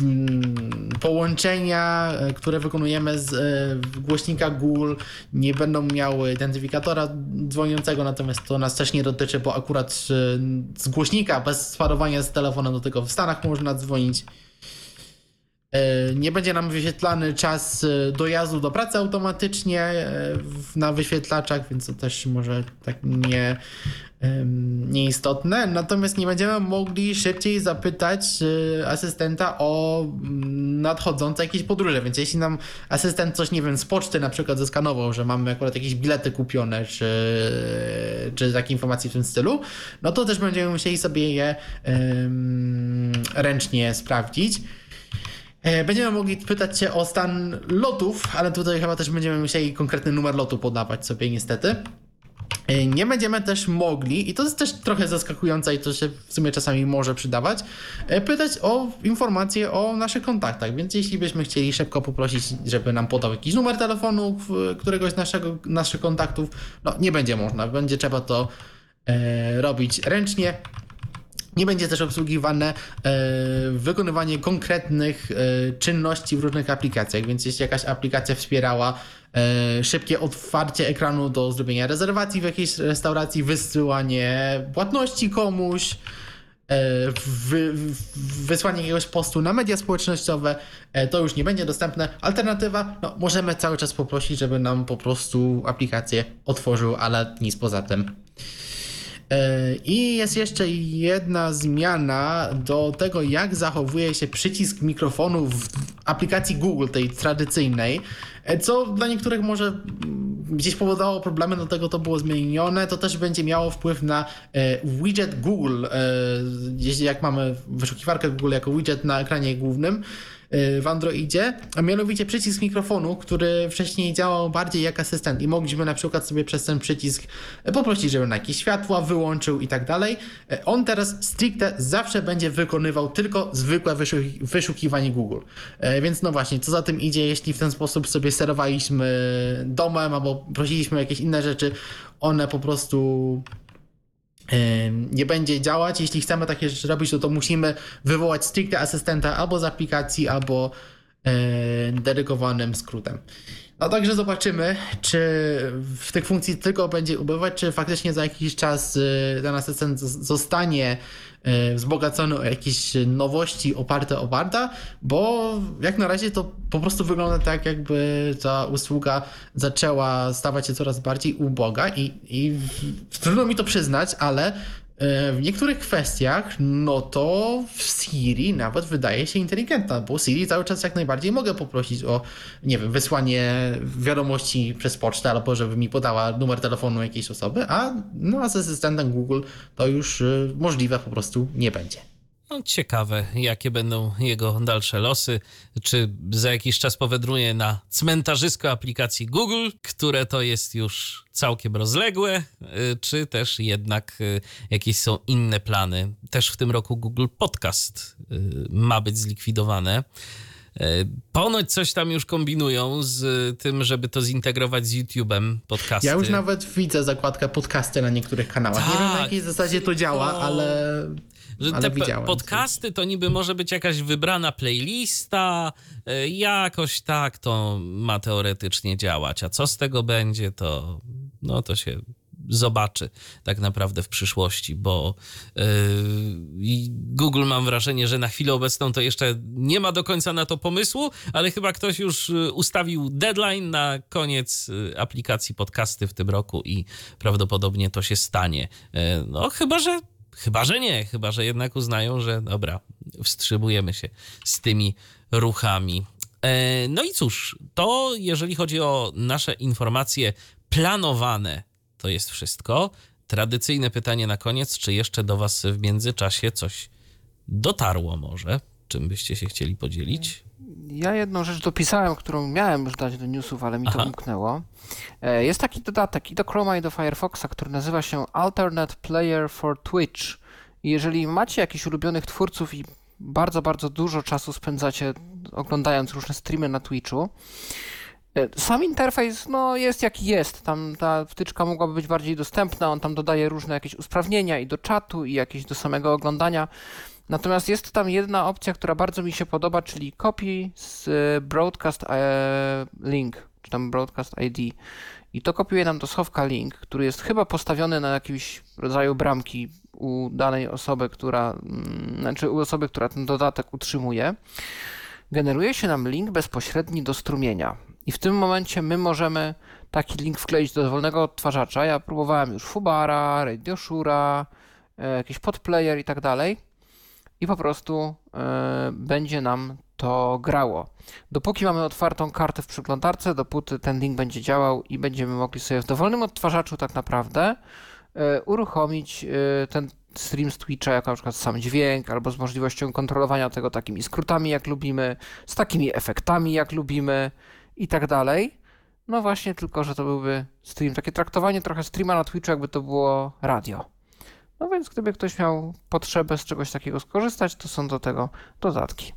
Mm, Połączenia, e, które wykonujemy z e, głośnika Google, nie będą miały identyfikatora dzwoniącego, natomiast to nas też nie dotyczy, bo akurat e, z głośnika bez sparowania z telefonem do tego w Stanach można dzwonić. E, Nie będzie nam wyświetlany czas e, dojazdu do pracy automatycznie e, na wyświetlaczach, więc to też może tak nie, nieistotne. Natomiast nie będziemy mogli szybciej zapytać asystenta o mm, nadchodzące jakieś podróże. Więc jeśli nam asystent coś, nie wiem, z poczty na przykład zeskanował, że mamy akurat jakieś bilety kupione, czy, czy takie informacje w tym stylu, no to też będziemy musieli sobie je em, ręcznie sprawdzić. E, Będziemy mogli pytać się o stan lotów, ale tutaj chyba też będziemy musieli konkretny numer lotu podawać sobie niestety. E, Nie będziemy też mogli, i to jest też trochę zaskakujące i to się w sumie czasami może przydawać, e, pytać o informacje o naszych kontaktach. Więc jeśli byśmy chcieli szybko poprosić, żeby nam podał jakiś numer telefonu któregoś naszego, naszych kontaktów, no nie będzie można. Będzie trzeba to e, robić ręcznie. Nie będzie też obsługiwane e, wykonywanie konkretnych e, czynności w różnych aplikacjach, więc jeśli jakaś aplikacja wspierała e, szybkie otwarcie ekranu do zrobienia rezerwacji w jakiejś restauracji, wysyłanie płatności komuś, e, wy, wy- wysłanie jakiegoś postu na media społecznościowe, e, to już nie będzie dostępne. Alternatywa, no możemy cały czas poprosić, żeby nam po prostu aplikację otworzył, ale nic poza tym. I jest jeszcze jedna zmiana do tego, jak zachowuje się przycisk mikrofonu w aplikacji Google, tej tradycyjnej, co dla niektórych może mm, gdzieś powodowało problemy, do tego to było zmienione. To też będzie miało wpływ na e, widget Google, e, jeśli jak mamy wyszukiwarkę Google jako widget na ekranie głównym w Androidzie, a mianowicie przycisk mikrofonu, który wcześniej działał bardziej jak asystent i mogliśmy na przykład sobie przez ten przycisk poprosić, żeby na jakieś światła wyłączył i tak dalej. On teraz stricte zawsze będzie wykonywał tylko zwykłe wyszuki- wyszukiwanie Google. Więc no właśnie, co za tym idzie, jeśli w ten sposób sobie sterowaliśmy domem albo prosiliśmy o jakieś inne rzeczy, one po prostu nie będzie działać. Jeśli chcemy takie rzeczy robić, to, to musimy wywołać stricte asystenta albo z aplikacji, albo e, dedykowanym skrótem. No także zobaczymy, czy w tych funkcji tylko będzie ubywać, czy faktycznie za jakiś czas ten asystent z- zostanie e, wzbogacony o jakieś nowości oparte o Barda, bo jak na razie to po prostu wygląda tak, jakby ta usługa zaczęła stawać się coraz bardziej uboga i, i trudno mi to przyznać, ale w niektórych kwestiach, no to Siri nawet wydaje się inteligentna, bo Siri cały czas jak najbardziej mogę poprosić o, nie wiem, wysłanie wiadomości przez pocztę albo żeby mi podała numer telefonu jakiejś osoby, a no, a z asystentem Google to już e, możliwe po prostu nie będzie. No, ciekawe, jakie będą jego dalsze losy. Czy za jakiś czas powędruje na cmentarzysko aplikacji Google, które to jest już całkiem rozległe, y, czy też jednak y, jakieś są inne plany. Też w tym roku Google Podcast y, ma być zlikwidowane. Ponoć coś tam już kombinują z tym, żeby to zintegrować z YouTube'em podcasty. Ja już nawet widzę zakładkę podcasty na niektórych kanałach. Tak, Nie wiem na tak. jakiej zasadzie to działa, to... ale że Ale te podcasty to niby może być jakaś wybrana playlista, e, jakoś tak to ma teoretycznie działać. A co z tego będzie, to no to się zobaczy tak naprawdę w przyszłości, bo yy, Google mam wrażenie, że na chwilę obecną to jeszcze nie ma do końca na to pomysłu, ale chyba ktoś już e, ustawił deadline na koniec aplikacji podcasty w tym roku i prawdopodobnie to się stanie. Yy, no chyba, że Chyba, że nie, chyba, że jednak uznają, że dobra, wstrzymujemy się z tymi ruchami. E, no i cóż, to jeżeli chodzi o nasze informacje planowane, to jest wszystko. Tradycyjne pytanie na koniec, czy jeszcze do Was w międzyczasie coś dotarło może? Czym byście się chcieli podzielić? Ja jedną rzecz dopisałem, którą miałem już dać do newsów, ale mi Aha. to umknęło. E, jest taki dodatek i do Chroma i do Firefoxa, który nazywa się Alternate Player for Twitch. I jeżeli macie jakichś ulubionych twórców i bardzo, bardzo dużo czasu spędzacie oglądając różne streamy na Twitchu, sam interfejs no, jest jaki jest. Tam ta wtyczka mogłaby być bardziej dostępna. On tam dodaje różne jakieś usprawnienia i do czatu, i jakieś do samego oglądania. Natomiast jest tam jedna opcja, która bardzo mi się podoba, czyli copy z broadcast e, link, czy tam broadcast ID. I to kopiuje nam do schowka link, który jest chyba postawiony na jakimś rodzaju bramki u danej osoby, która, mm, znaczy u osoby, która ten dodatek utrzymuje. Generuje się nam link bezpośredni do strumienia. I w tym momencie my możemy taki link wkleić do dowolnego odtwarzacza. Ja próbowałem już Fubara, Radioshura, e, jakiś podplayer i tak dalej i po prostu e, będzie nam to grało. Dopóki mamy otwartą kartę w przeglądarce, dopóty ten link będzie działał i będziemy mogli sobie w dowolnym odtwarzaczu tak naprawdę e, uruchomić ten stream z Twitcha, jako na przykład sam dźwięk, albo z możliwością kontrolowania tego takimi skrótami, jak lubimy, z takimi efektami, jak lubimy i tak dalej. No właśnie, tylko że to byłby stream, takie traktowanie trochę streama na Twitchu, jakby to było radio. No więc gdyby ktoś miał potrzebę z czegoś takiego skorzystać, to są do tego dodatki.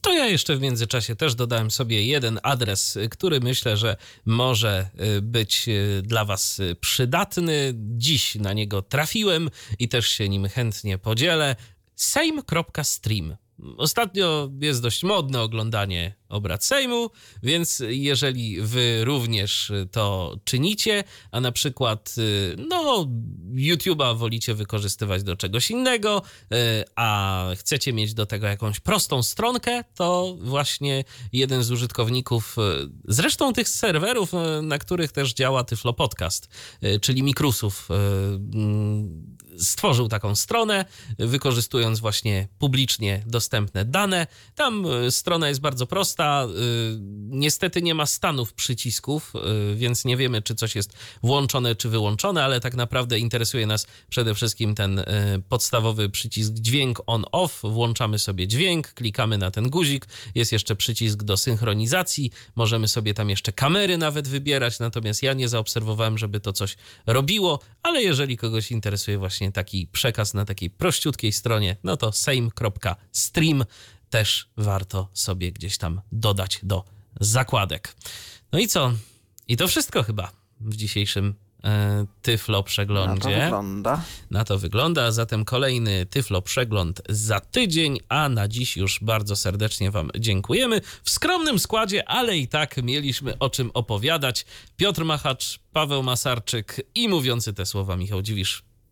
To ja jeszcze w międzyczasie też dodałem sobie jeden adres, który myślę, że może y, być y, dla Was przydatny. Dziś na niego trafiłem i też się nim chętnie podzielę. sejm.stream. Ostatnio jest dość modne oglądanie obrad Sejmu, więc jeżeli wy również to czynicie, a na przykład y, no YouTube'a wolicie wykorzystywać do czegoś innego, y, a chcecie mieć do tego jakąś prostą stronkę, to właśnie jeden z użytkowników, y, zresztą tych serwerów, na których też działa Tyflo Podcast, czyli Mikrusów, mm, stworzył taką stronę, wykorzystując właśnie publicznie dostępne dane. Tam strona jest bardzo prosta. Y, niestety nie ma stanów przycisków, y, więc nie wiemy, czy coś jest włączone, czy wyłączone, ale tak naprawdę interesuje nas przede wszystkim ten podstawowy przycisk dźwięk on-off. Włączamy sobie dźwięk, klikamy na ten guzik. Jest jeszcze przycisk do synchronizacji. Możemy sobie tam jeszcze kamery nawet wybierać, natomiast ja nie zaobserwowałem, żeby to coś robiło, ale jeżeli kogoś interesuje właśnie taki przekaz na takiej prościutkiej stronie, no to same.stream też warto sobie gdzieś tam dodać do zakładek. No i co? I to wszystko chyba w dzisiejszym e, Tyflo przeglądzie. Na to wygląda. Na to wygląda, zatem kolejny Tyflo przegląd za tydzień, a na dziś już bardzo serdecznie Wam dziękujemy. W skromnym składzie, ale i tak mieliśmy o czym opowiadać. Piotr Machacz, Paweł Masarczyk i mówiący te słowa Michał Dziwisz.